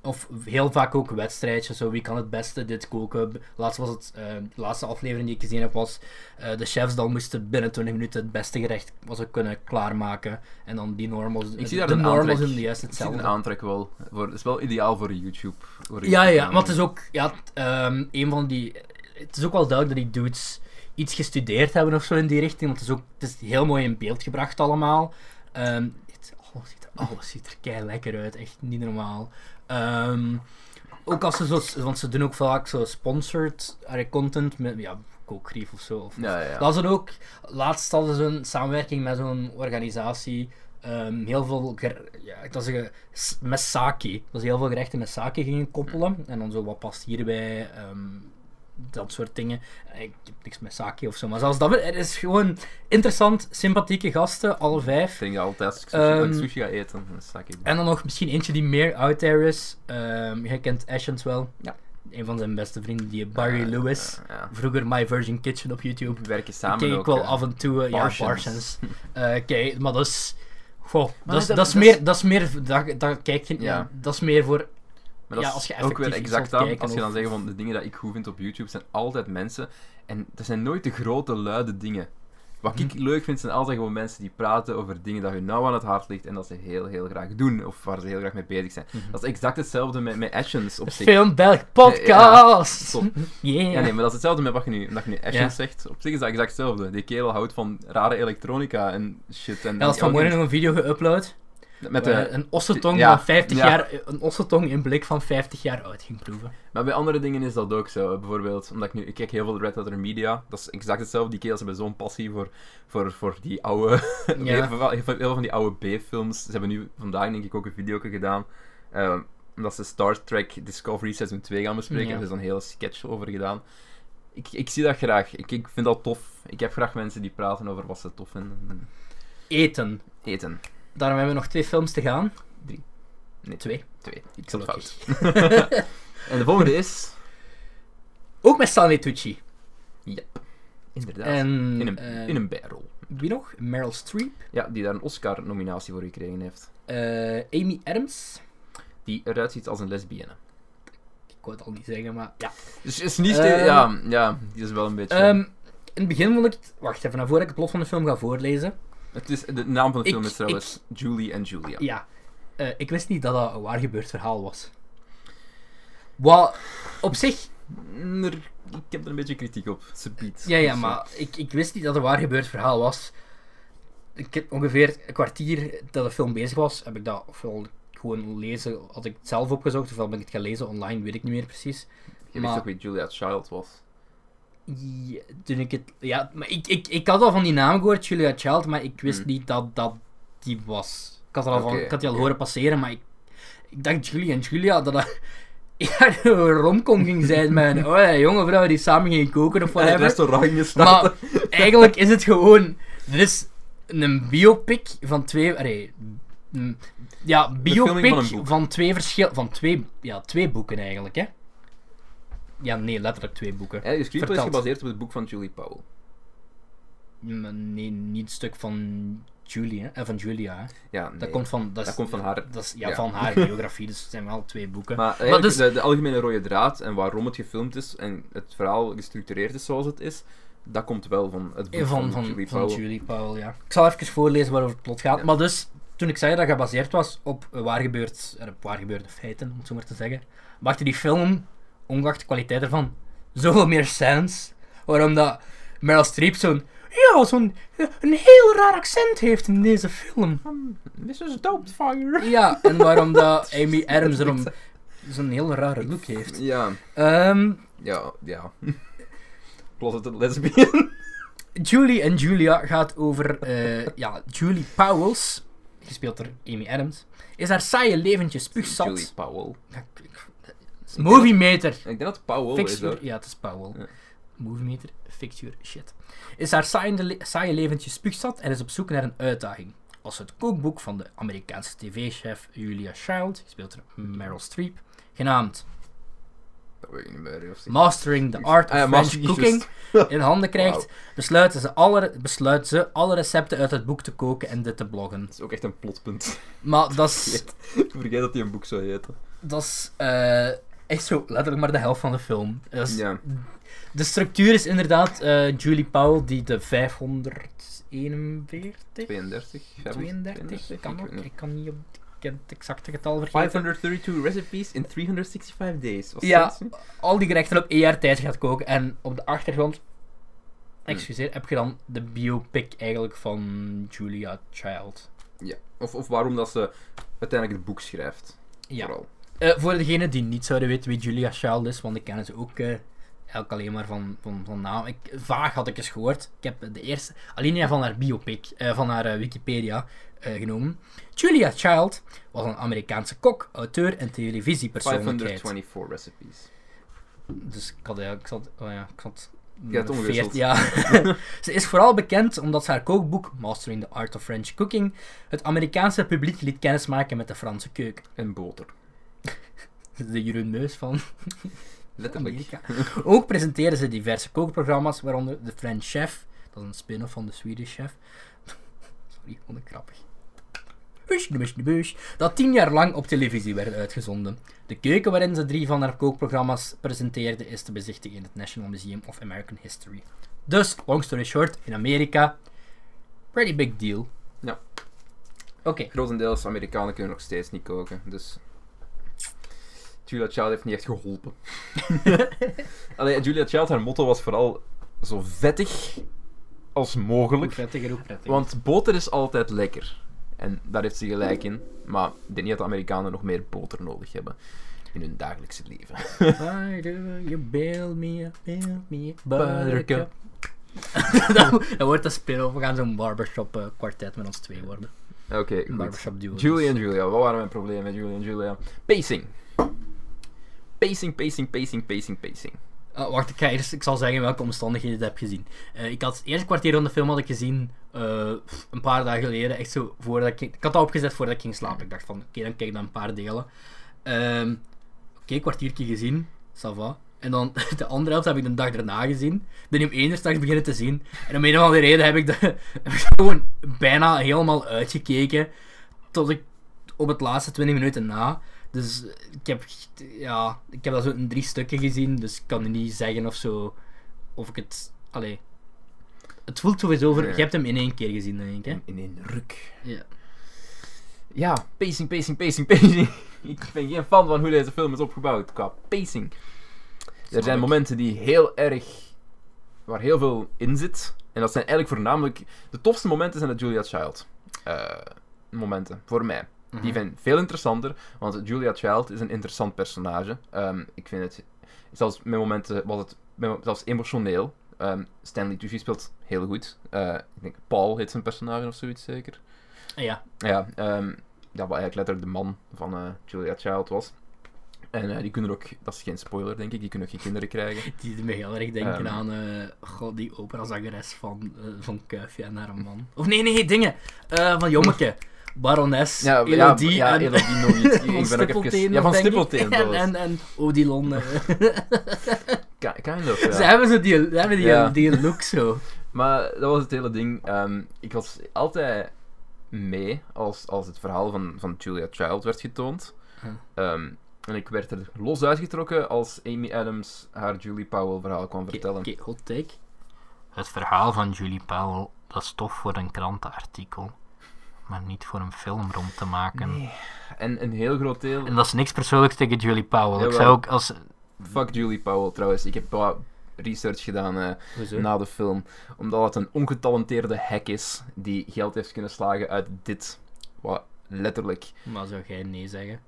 Of heel vaak ook wedstrijdjes. Zo, wie kan het beste dit koken? Laatst was het, eh, de laatste aflevering die ik gezien heb, was eh, de chefs dan moesten binnen 20 minuten het beste gerecht was ze kunnen klaarmaken. En dan die normals. Ik zie de daar een normals doen juist Ik zie hetzelfde. een aantrek wel. Voor, het is wel ideaal voor YouTube. Voor Ja, YouTube ja, maar het is ook, ja, t- ehm, een van die, het is ook wel duidelijk dat die dudes iets gestudeerd hebben of zo in die richting, want het is ook, het is heel mooi in beeld gebracht allemaal. Ehm, het, alles, ziet er, alles ziet er kei lekker uit, echt niet normaal. Ehm, ook als ze zo, want ze doen ook vaak zo sponsored content met, ja, kookgrief of zo. Of, Ja, ja. dat is dan ook, laatst hadden ze een samenwerking met zo'n organisatie. ehm, heel veel, ja, ik zeggen, met sake. Dat ze heel veel gerechten met sake gingen koppelen. En dan zo, wat past hierbij? Dat soort dingen. Ik heb niks met sake of zo. Maar zelfs dat, het is gewoon interessant, sympathieke gasten, alle vijf. Ik denk dat altijd als ik sushi, als ik Ehm, sushi ga eten. En dan nog misschien eentje die meer out there is. Ehm jij kent Ashens wel. Ja. Een van zijn beste vrienden, die Barry Eh, Lewis. eh, ja. Vroeger My Virgin Kitchen op YouTube. We werken samen Kijk ik ook. wel eh. af en toe, eh, ja, Parsons. Parsons. Eh, kijk, maar dat is. Goh, dat, is, dat- dat, is dat meer, dat is meer, dat, dat kijk je, ja. Ja. dat is meer voor, Maar dat Ja, als je ook weer exact dat. Als je dan of- zegt van de dingen dat ik goed vind op YouTube, zijn altijd mensen. En dat zijn nooit de grote, luide dingen. Wat ik Mhm. leuk vind, zijn altijd gewoon mensen die praten over dingen dat hun nauw aan het hart ligt en dat ze heel, heel graag doen. Of waar ze heel graag mee bezig zijn. Mhm. Dat is exact hetzelfde met, met Actions op zich. Film Belg podcast. Top. Yeah. Ja, nee, maar dat is hetzelfde met wat je nu, dat je nu Actions Ja. zegt. Op zich is dat exact hetzelfde. Die kerel houdt van rare elektronica en shit. En Ja, is vanmorgen nog een video geüpload. Met de, een ossetong ja, van 50 ja. jaar, een ossetong in blik van 50 jaar oud ging proeven. Maar bij andere dingen is dat ook zo. Bijvoorbeeld, omdat ik nu... Ik kijk heel veel Red Letter Media. Dat is exact hetzelfde. Die kerels hebben zo'n passie voor, voor, voor die oude... Ja. heel, veel, heel veel van die oude B-films. Ze hebben nu vandaag denk ik ook een video gedaan. eh, omdat ze Star Trek Discovery Season 2 gaan bespreken. Er is een hele sketch over gedaan. Ik, ik zie dat graag. Ik, ik vind dat tof. Ik heb graag mensen die praten over wat ze tof vinden. Eten. Eten. Daarom hebben we nog twee films te gaan. Nee, Twee. Twee. Ik zat fout. en de volgende is... Ook met Stanley Tucci. Inderdaad. En in, een, eh, in een bijrol. wie nog? Meryl Streep. Ja, die daar een Oscar-nominatie voor gekregen heeft. Eh, Amy Adams. Die eruit ziet als een lesbienne. Ik wou het al niet zeggen, maar ja. Dus is niet... Ehm, ja, ja, die is wel een beetje... Ehm, in het begin vond ik het... Wacht even, voor ik het plot van de film ga voorlezen. Het is, de naam van de film ik- is trouwens Julie en Julia. Ja. Eh, ik wist niet dat dat een waar gebeurd verhaal was. Wat op zich... Mm, er- ik heb er een beetje kritiek op. Ze biedt. Ja, ja, maar ik, ik wist niet dat het een waar gebeurd verhaal was. Ik heb ongeveer een kwartier dat de film bezig was, heb ik dat ofwel gewoon lezen, had ik het zelf opgezocht, ofwel ben ik het gaan lezen online, weet ik niet meer precies. Je maar- wist ook wie Julia Child was. Ja, toen ik het... Ja, maar ik, ik, ik had al van die naam gehoord, Julia Child, maar ik wist Hmm. niet dat dat die was. Ik had, al van, ik had die al horen passeren, maar ik, ik dacht Julie en Julia, dat dat ja, een romcom ging zijn met een oh, ja, jonge vrouw die samen ging koken of whatever. restaurant gingen staan. Maar eigenlijk is het gewoon... Er is een biopic van twee... Allee, mm, ja, biopic van van, twee verschil... Van twee, ja, twee boeken eigenlijk, hè. Ja, nee, letterlijk twee boeken. Ja, screenplay is gebaseerd op het boek van Julie Powell. Mm, Nee, niet het stuk van Julie, hè. Eh, van Julia, hè. Ja, nee. Dat komt van... Dat, is, Dat komt van haar- Dat is, ja, ja. van haar biografie, dus het zijn wel twee boeken. Maar dus- de, de algemene rode draad en waarom het gefilmd is en het verhaal gestructureerd is zoals het is, dat komt wel van het boek Eh, van, van, van, Julie van Powell. Julie Powell, ja. Ik zal even voorlezen waarover het plot gaat. Ja. Maar dus, toen ik zei dat het gebaseerd was op waar, gebeurd, op waar gebeurde feiten, om het zo maar te zeggen, maakte die film, ongeacht de kwaliteit ervan, zoveel meer sens. Waarom dat Meryl Streep zo'n ja, zo'n een heel raar accent heeft in deze film. This is Dopefire. Ja, en waarom dat Amy Adams erom zo'n heel rare look heeft. Ja, Ehm, ja, ja. Closeted lesbian. Julie en Julia gaat over eh, ja, Julie Powells, gespeeld door Amy Adams, is haar saaie leventje spuugzat. Julie Powell. Ja, Movie meter. Ik denk dat het Powell is hoor. ja, het is Powell. Ja. Movie meter, fixture, shit. Is haar saaie, le- saaie leventje spuugzat en is op zoek naar een uitdaging. Als het kookboek van de Amerikaanse tv-chef Julia Child, gespeeld door Meryl Streep, genaamd Dat weet ik niet meer. Of Mastering the Art of Ah ja, French Cooking in handen krijgt, besluiten ze alle, besluit ze alle recepten uit het boek te koken en dit te bloggen. Dat is ook echt een plotpunt. Maar dat is, Ik vergeet dat hij een boek zou heten. dat is eh, echt zo letterlijk maar de helft van de film. Ja. De structuur is inderdaad eh, Julie Powell die de 541, 32? 32, kan ik ook. niet. Ik kan niet op het exacte getal vergeten. 532 recipes in 365 days. Ja. Al die gerechten op één jaar tijd gaat koken en op de achtergrond, Hm. excuseer, heb je dan de biopic eigenlijk van Julia Child. Ja. Of, of waarom dat ze uiteindelijk het boek schrijft. Ja. Vooral. Eh, voor degenen die niet zouden weten wie Julia Child is, want ik ken ze ook eh, eigenlijk alleen maar van, van, van naam. Ik, vaag had ik eens gehoord. Ik heb de eerste alinea van haar biopic, eh, van haar eh, Wikipedia eh, genomen. Julia Child was een Amerikaanse kok, auteur en televisiepersoonlijkheid. 524 recipes. Dus ik had ik zat, oh ja, ik zat... Omgewisseld. Ja. ze is vooral bekend omdat ze haar kookboek, Mastering the Art of French Cooking, het Amerikaanse publiek liet kennismaken met de Franse keuken. En boter. De Jeroen Meus van Letterlijk. Amerika. Ook presenteren ze diverse kookprogramma's, waaronder The French Chef, dat is een spin-off van de Swedish Chef. Sorry, vond ik grappig. Dat tien jaar lang op televisie werd uitgezonden. De keuken waarin ze drie van haar kookprogramma's presenteerde is te bezichtigen in het National Museum of American History. Dus, long story short, in Amerika, pretty big deal. Ja. Oké, Grotendeels Amerikanen kunnen nog steeds niet koken, dus... Julia Child heeft niet echt geholpen. Allee, Julia Child, haar motto was vooral zo vettig als hoe mogelijk. prettiger, hoe prettiger. Want boter is altijd lekker. En daar heeft ze gelijk in. Maar ik denk niet dat de Amerikanen nog meer boter nodig hebben in hun dagelijkse leven. You build me up, build me up, Buttercup. wordt een spin-off. We gaan zo'n barbershop eh, kwartet met ons twee worden. Oké, goed. barbershop duo. Julie en Julia, wat waren mijn problemen met Julie en Julia? Pacing. Pacing, pacing, pacing, pacing, pacing. Ah, wacht, ik ga eerst ik zal zeggen welke omstandigheden ik heb gezien. Eh, ik had het eerste kwartier van de film had ik gezien eh, een paar dagen geleden. Echt zo voordat ik, ik had dat opgezet voordat ik ging slapen. Ik dacht van, oké, dan kijk ik dan een paar delen. Ehm, oké, kwartiertje gezien, ça va. En dan de andere helft heb ik de dag daarna gezien. Ik om één uur straks beginnen te zien. En om een of andere reden heb ik, de, heb ik gewoon bijna helemaal uitgekeken. Tot ik op het laatste 20 minuten na. Dus ik heb, ja, ik heb dat zo in drie stukken gezien. Dus ik kan nu niet zeggen of zo. Of ik het. Allee. Het voelt sowieso over. Je hebt hem in één keer gezien, denk ik. Hè? In, één ruk. Ja. Ja, pacing, pacing, pacing, pacing. ik ben geen fan van hoe deze film is opgebouwd qua pacing. Er zijn momenten die heel erg. waar heel veel in zit. En dat zijn eigenlijk voornamelijk. De tofste momenten zijn de Julia Child. eh, momenten, voor mij. Die Mhm. vind ik veel interessanter, want Julia Child is een interessant personage. Ehm, ik vind het, zelfs met momenten was het met- zelfs emotioneel. Ehm, Stanley Tucci speelt heel goed. Eh, ik denk Paul heet zijn personage of zoiets zeker. Ja. Ja, ehm, ja, wat eigenlijk letterlijk de man van eh, Julia Child was. En eh, die kunnen ook, dat is geen spoiler denk ik, die kunnen ook geen kinderen krijgen. Die doet me heel erg denken aan eh, god, die operazangeres van, van Kuifje en haar man. Of nee, nee, dingen. Van Jommeke. Barones, Ja, Elodie ja, ja, en... Elodie nog iets. Ik van ben ook even- Stippelteen Ja, van. Stippelteen. En, en, en Odilon. Ki- Kind of, ja. Ze hebben zo die, hebben die, Ja. die look zo. Maar dat was het hele ding. Ehm, ik was altijd mee als, als het verhaal van, van Julia Child werd getoond. Huh. Ehm, en ik werd er los uitgetrokken als Amy Adams haar Julie Powell verhaal kwam Oké, vertellen. oké, hot take. Het verhaal van Julie Powell, dat is tof voor een krantenartikel. Maar niet voor een film rond te maken. Nee. En een heel groot deel... En dat is niks persoonlijks tegen Julie Powell. Ik zou ook als... Fuck Julie Powell trouwens. Ik heb wat research gedaan eh, na de film. Omdat het een ongetalenteerde hack is die geld heeft kunnen slagen uit dit. Wat letterlijk... Maar zou jij nee zeggen?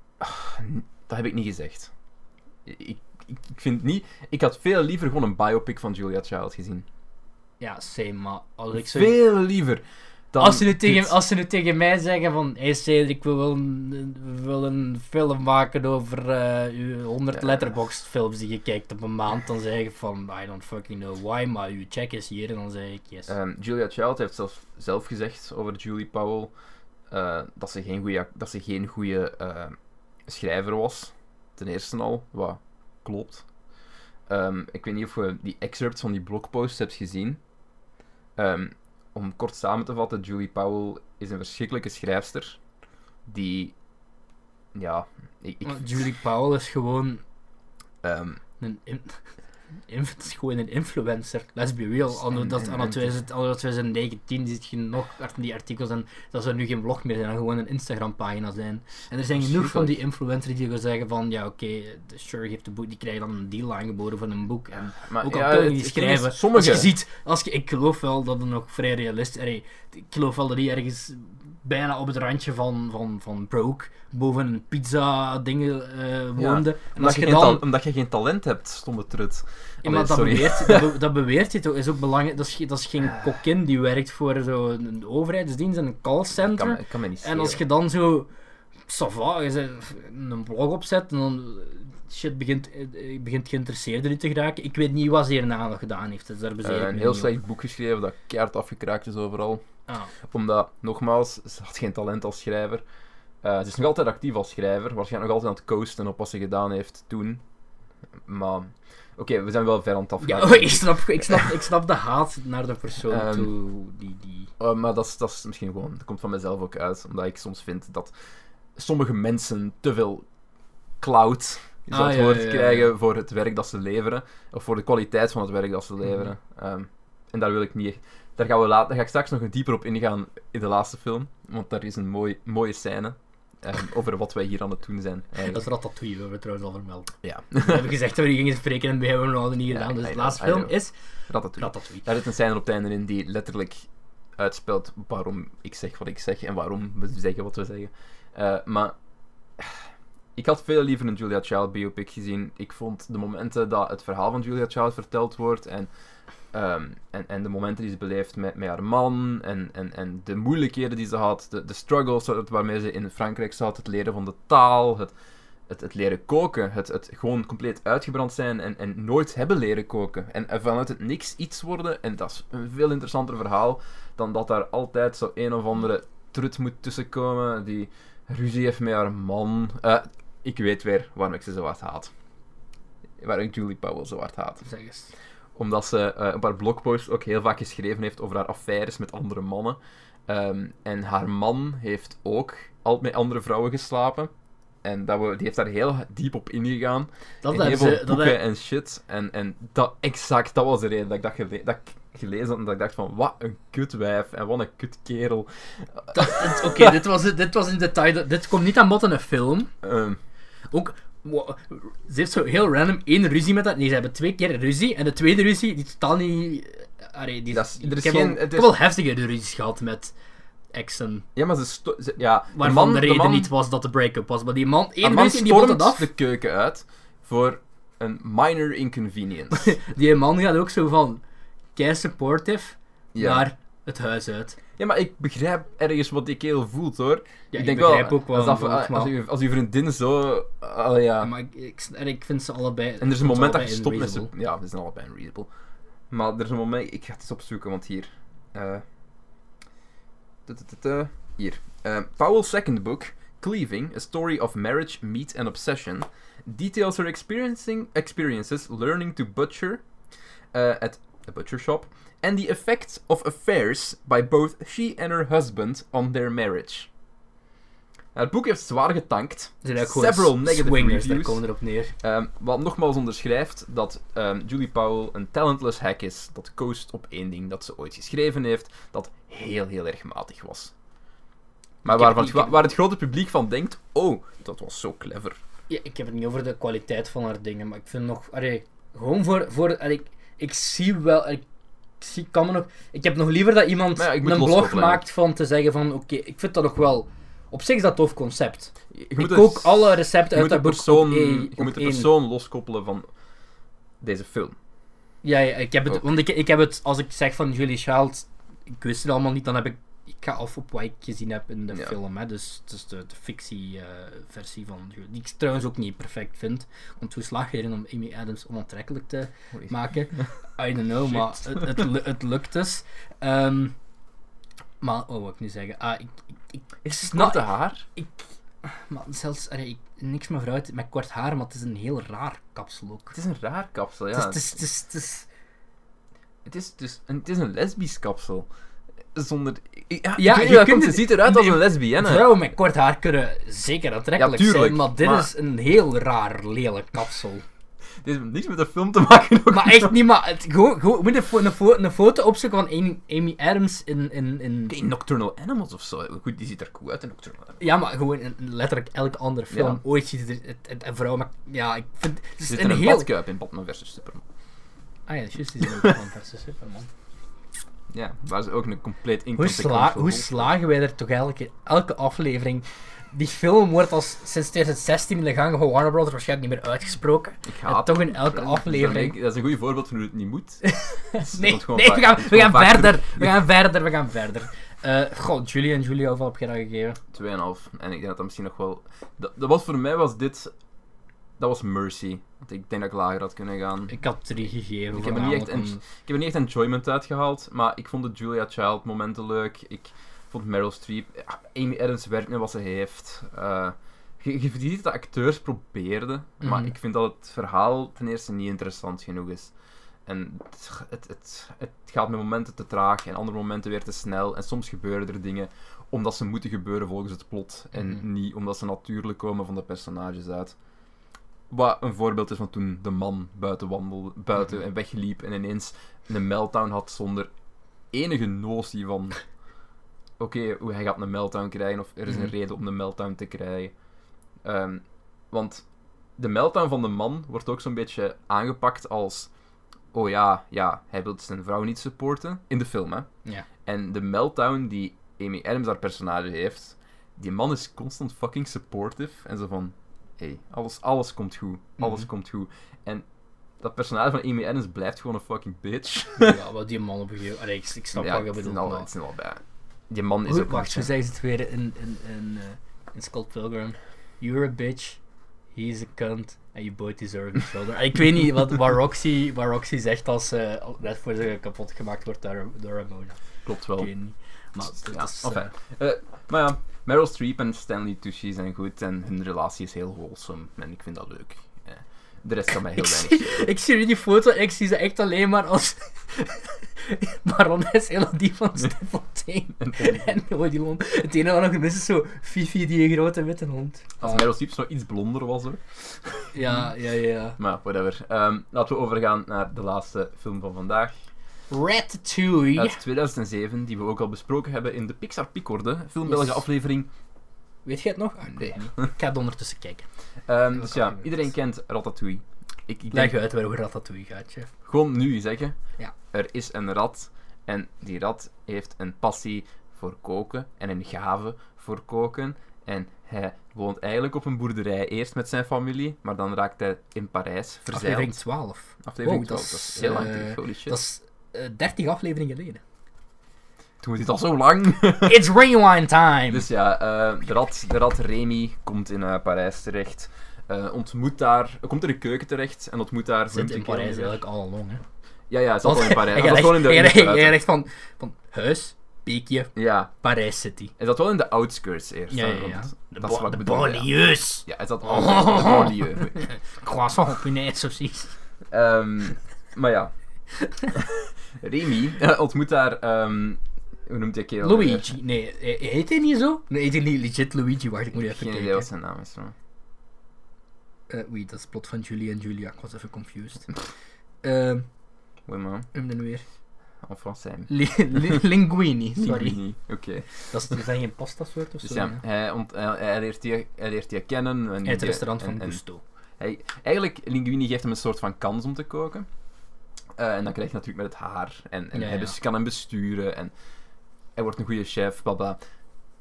Dat heb ik niet gezegd. Ik, ik, ik vind niet... Ik had veel liever gewoon een biopic van Julia Child gezien. Ja, same, maar als ik. Veel liever. Dan Als ze, nu tegen, dit. als ze nu tegen mij zeggen van Hey Cedric, we willen, we willen een film maken over eh uw 100 Ja. letterboxd films die je kijkt op een maand, dan zeg ik van I don't fucking know why, maar uw check is hier en dan zeg ik yes. Ehm, Julia Child heeft zelf, zelf gezegd over Julie Powell eh, dat ze geen goede dat ze geen goede eh, schrijver was. Ten eerste al, wat klopt. Ehm, ik weet niet of je die excerpts van die blogpost hebt gezien. Ehm, om kort samen te vatten, Julie Powell is een verschrikkelijke schrijfster die, ja, ik, Julie Powell is gewoon ehm, een, het is gewoon een influencer. Let's be real. Anno, dat, anno, en- 2000, anno 2019 zit je nog achter die artikels en dat ze nu geen blog meer zijn, gewoon een Instagram-pagina zijn. En er zijn genoeg van die influencers die gaan zeggen van, ja oké, de Sure heeft een boek, die krijgen dan een deal aangeboden voor een boek. En maar ook al ja, kunnen die schrijven. Sommige, Als je ziet, als je, ik geloof wel dat het nog vrij realistisch is. Ik geloof wel dat hij ergens bijna op het randje van, van, van broke, boven een pizza dingen eh, woonde. en omdat, als je dan... omdat je geen talent hebt, stomme trut. Ja, maar dat beweert, dat, be- dat beweert je toch, is ook belangrijk. Dat is, ge- dat is geen kokkin die werkt voor zo'n een overheidsdienst en een callcenter. Kan, me- kan me niet En als je dan zo, sava, een blog opzet en dan shit begint, eh, begint geïnteresseerd erin te geraken. Ik weet niet wat ze hierna nog gedaan heeft, dus daar Eh, ik een heel op. slecht boek geschreven dat keihard afgekraakt is overal. Ah. Omdat, nogmaals, ze had geen talent als schrijver. Eh, ze is nog altijd actief als schrijver. Waarschijnlijk nog altijd aan het coasten op wat ze gedaan heeft toen. Maar, oké, we zijn wel ver aan het afgaan. Ja, ik, snap, ik, snap, ik snap de haat naar de persoon Ehm, toe die... die... Eh, maar dat is, dat is misschien gewoon, dat komt van mezelf ook uit. Omdat ik soms vind dat sommige mensen te veel cloud is Ah, dat het ja, woord ja, ja, krijgen voor het werk dat ze leveren. Of voor de kwaliteit van het werk dat ze Mhm. leveren. Ehm, en daar wil ik niet echt... Daar, gaan we later, daar ga ik straks nog dieper op ingaan in de laatste film. Want daar is een mooi, mooie scène ehm, over wat wij hier aan het doen zijn. Dat is Ratatouille, we hebben trouwens al vermeld. Ja, We hebben gezegd dat we gingen spreken en we hebben het nog niet Ja, gedaan. Dus de laatste film is Ratatouille. Ratatouille. Daar zit een scène op het einde in die letterlijk uitspelt waarom ik zeg wat ik zeg en waarom we zeggen wat we zeggen. Eh, maar ik had veel liever een Julia Child biopic gezien. Ik vond de momenten dat het verhaal van Julia Child verteld wordt en, ehm, en, en de momenten die ze beleeft met, met haar man en, en, en de moeilijkheden die ze had, de, de struggles waarmee ze in Frankrijk zat, het leren van de taal, het, het, het leren koken, het, het gewoon compleet uitgebrand zijn en, en nooit hebben leren koken. En, vanuit het niks iets worden. En dat is een veel interessanter verhaal dan dat daar altijd zo een of andere trut moet tussenkomen die ruzie heeft met haar man. Eh, ik weet weer waarom ik ze zo hard haat. Waarom ik Julie Powell zo hard haat. Zeg eens. Omdat ze eh, op haar blogpost ook heel vaak geschreven heeft over haar affaires met andere mannen. Ehm, en haar man heeft ook al met andere vrouwen geslapen. En dat we, die heeft daar heel diep op ingegaan. Dat in heel veel ze... Boeken en shit. En, en dat, exact, dat was de reden dat ik dat, gele- dat ik gelezen had. En dat ik dacht van, wat een kutwijf. En wat een kutkerel. Oké, dit, was, dit was in detail. Dit komt niet aan bod in een film. Ehm, Ook, ze heeft zo heel random één ruzie met dat. Nee, ze hebben twee keer ruzie. En de tweede ruzie, die totaal niet... eh, Allee, die, Dat is- er is ik heb geen- wel, ik is- heb wel heftige ruzies gehad met exen. ja, maar ze, ja, Waarvan man, de reden man, niet was dat de break-up was. Maar die man, één man ruzie die bot het stormt af. de keuken uit voor een minor inconvenience. Die man gaat ook zo van kei supportive ja. naar het huis uit. ja, maar ik begrijp ergens wat die kerel voelt hoor. Ja, ik denk begrijp wel, ook wel als, dat, als, als, je, als je vriendin zo... ja. Ja, maar ik, ik, en ik vind ze allebei... En er is een moment dat je stopt met ze. Ja, we zijn allebei unreadable. Maar er is een moment. Ik ga het eens opzoeken, want hier. eh Hier. Eh, Powell's second book, Cleaving: A Story of Marriage, Meat and Obsession, details her experiencing experiences learning to butcher uh, at a butcher shop and the effects of affairs by both she and her husband on their marriage. Nou, het boek heeft zwaar getankt. Ze zijn Several negative swingers, daar reviews. komen erop neer. Ehm, wat nogmaals onderschrijft dat ehm, Julie Powell een talentless hack is. Dat coast op één ding dat ze ooit geschreven heeft. Dat heel, heel erg matig was. Maar heb- heb- waar het grote publiek van denkt, oh, dat was zo clever. Ja, ik heb het niet over de kwaliteit van haar dingen, maar ik vind nog... Allee, gewoon voor... voor allee, ik, ik zie wel... Ik, zie, kan me nog, ik heb nog liever dat iemand ja, een blog maakt van te zeggen van... Oké, ik vind dat nog wel... Op zich is dat een tof concept. Je Ik moet kook het- alle recepten uit dat boek persoon, op één- je moet de één. persoon loskoppelen van deze film. Ja, ja ik heb het, Ook. want ik, ik heb het, als ik zeg van Julie Child, ik wist het allemaal niet, dan heb ik, ik ga af op wat ik gezien heb in de Ja. film, hè, dus het is de, de fictie-versie van Julie, die ik trouwens ook niet perfect vind, want hoe slaag je erin om Amy Adams onaantrekkelijk te maken? I don't know, Shit. maar het, het, het lukt dus. Ehm, maar, oh, wat wil ik nu zeggen? Ah, ik, ik, ik, Is het korte haar? ik, maar zelfs, allee, ik, niks meer vooruit met kort haar, maar het is een heel raar kapsel ook. Het is een raar kapsel, ja. Het is, het is, het is, het is- Het is, dus een, het is een lesbisch kapsel. Zonder... Ja, Ja, je je kunt het- ziet eruit als een lesbienne. Vrouwen met kort haar kunnen zeker aantrekkelijk Ja, tuurlijk, zijn, maar dit maar- is een heel raar, lelijk kapsel. Dit heeft niks met de film te maken. ook Maar echt niet, maar het, gewoon, gewoon, moet een, fo- een, fo- een foto opzoeken van Amy, Amy Adams in, in, in... Nocturnal Animals of zo. Goed, die ziet er cool uit in Nocturnal Animals. Ja, maar gewoon in letterlijk elke andere film. Ja. Ooit ziet er een vrouw met... Ja, ik vind... Het is zit een in een heel... badkuip in Batman vs Superman. Ah ja, juist, die zijn ook van versus Superman. Ja, waar ze ook een compleet Hoe, sla, hoe slagen wij er toch elke, elke aflevering... Die film wordt als sinds 2016 in de gangen van Warner Brothers waarschijnlijk niet meer uitgesproken. Ik En toch in elke aflevering. Dat is een goed voorbeeld van hoe het niet moet. Het Nee, nee we gaan, we gaan verder. We gaan verder, we gaan verder. Eh God, Julie en Julia, hoeveel heb je dat gegeven? 2,5. En ik denk dat dat misschien nog wel... Dat, dat was voor mij was dit... Dat was Mercy. Want ik denk dat ik lager had kunnen gaan. Ik had drie gegeven. Ik heb er niet echt Ik heb er niet echt enjoyment uitgehaald, maar ik vond de Julia Child momenten leuk. Ik vond Meryl Streep... Amy Adams werkt met wat ze heeft. Eh, je, je ziet dat de acteurs probeerden, maar Mhm. ik vind dat het verhaal ten eerste niet interessant genoeg is. En het, het, het, het gaat met momenten te traag en andere momenten weer te snel. En soms gebeuren er dingen omdat ze moeten gebeuren volgens het plot. En Mhm. niet omdat ze natuurlijk komen van de personages uit. Wat een voorbeeld is van toen de man buiten wandelde, buiten Mhm. en wegliep en ineens een meltdown had zonder enige notie van... Oké, hoe hij gaat een meltdown krijgen of er is een Mhm. reden om een meltdown te krijgen. Ehm, want de meltdown van de man wordt ook zo'n beetje aangepakt als... Oh ja, ja, hij wil zijn vrouw niet supporten. In de film, hè. Ja. En de meltdown die Amy Adams, haar personage, heeft... Die man is constant fucking supportive. En zo van... hey, alles, alles komt goed. Alles Mhm. komt goed. En dat personage van Amy Adams blijft gewoon een fucking bitch. Ja, wat die man op een gegeven Allee, ik, ik snap ja, wat je bedoelt. al, het zijn al bij. Die man is ook... wacht, hoe zeggen ze het weer in, in, in, eh, in Scott Pilgrim? You're a bitch, he's a cunt, and you both deserve each other. ik weet niet wat, wat, Roxy, wat Roxy zegt als al- net voor ze kapot gemaakt wordt door, door Ramona. Klopt Ik wel. weet niet. Maar Ja, is... enfin. Eh, maar ja, Meryl Streep en Stanley Tucci zijn goed en hun relatie is heel wholesome en ik vind dat leuk. De rest kan mij heel ik, weinig zie, ik zie nu die foto en ik zie ze echt alleen maar als barones Elodie van Steffontein. En die hond. Het enige wat nog mis is zo Fifi, die grote witte hond. Als Meryl Streep zo iets blonder was hoor. Ja, ja, ja. Maar whatever. Ehm, laten we overgaan naar de laatste film van vandaag. Ratatouille. Uit 2007, die we ook al besproken hebben in de Pixar Pickorde, Film Yes. België aflevering. Weet je het nog? Ah, niet. Ik ga het ondertussen kijken. Ehm, dus kan ja, iedereen kent Ratatouille. Ik, ik Leg denk uit waarover Ratatouille gaat, chef. gewoon nu zeggen, Ja. er is een rat en die rat heeft een passie voor koken en een gave voor koken. En hij woont eigenlijk op een boerderij, eerst met zijn familie, maar dan raakt hij in Parijs verzeild. Aflevering 12. Aflevering Wow, dat 12, dat is, is heel lang eh, terug, holy shit. Dat is 30 afleveringen geleden. Toen was dit al zo lang. It's rewind time! dus ja, eh, de, rat, de rat Remy komt in eh, Parijs terecht. eh, ontmoet daar, komt in de keuken terecht en ontmoet daar... Zit in Parijs eigenlijk al lang, hè. Ja, ja, hij zat al in Parijs. Hij gewoon in de, buiten. legt van, van huis, beekje, Ja, Parijs City. hij zat wel in de outskirts eerst. Ja, ja, ja. De, dat bo- de ja. banlieues. Ja, hij zat al in de banlieue. Croissant precies. Ehm, maar ja. Remy eh, ontmoet daar... ehm, hoe noemt hij kerel? Luigi. Nee, eh, heet hij niet zo? Nee, heet hij niet legit Luigi? Wacht, ik moet even Geen idee kijken. wat zijn naam is. Eh, oei, dat is plot van Julie en Julia. Ik was even confused. Ehm, maar. hem dan weer. En français. Li- li- linguini, sorry. Linguini, Oké. Dat is, dat geen pasta-soort of Dus zo? ja, hij, ont, hij, hij leert hij leert kennen. En het restaurant van en Gusto. hij, eigenlijk, Linguini geeft hem een soort van kans om te koken. Eh, en dan krijg je natuurlijk met het haar. En, en Ja, hij kan hem besturen. En hij wordt een goede chef, bla bla.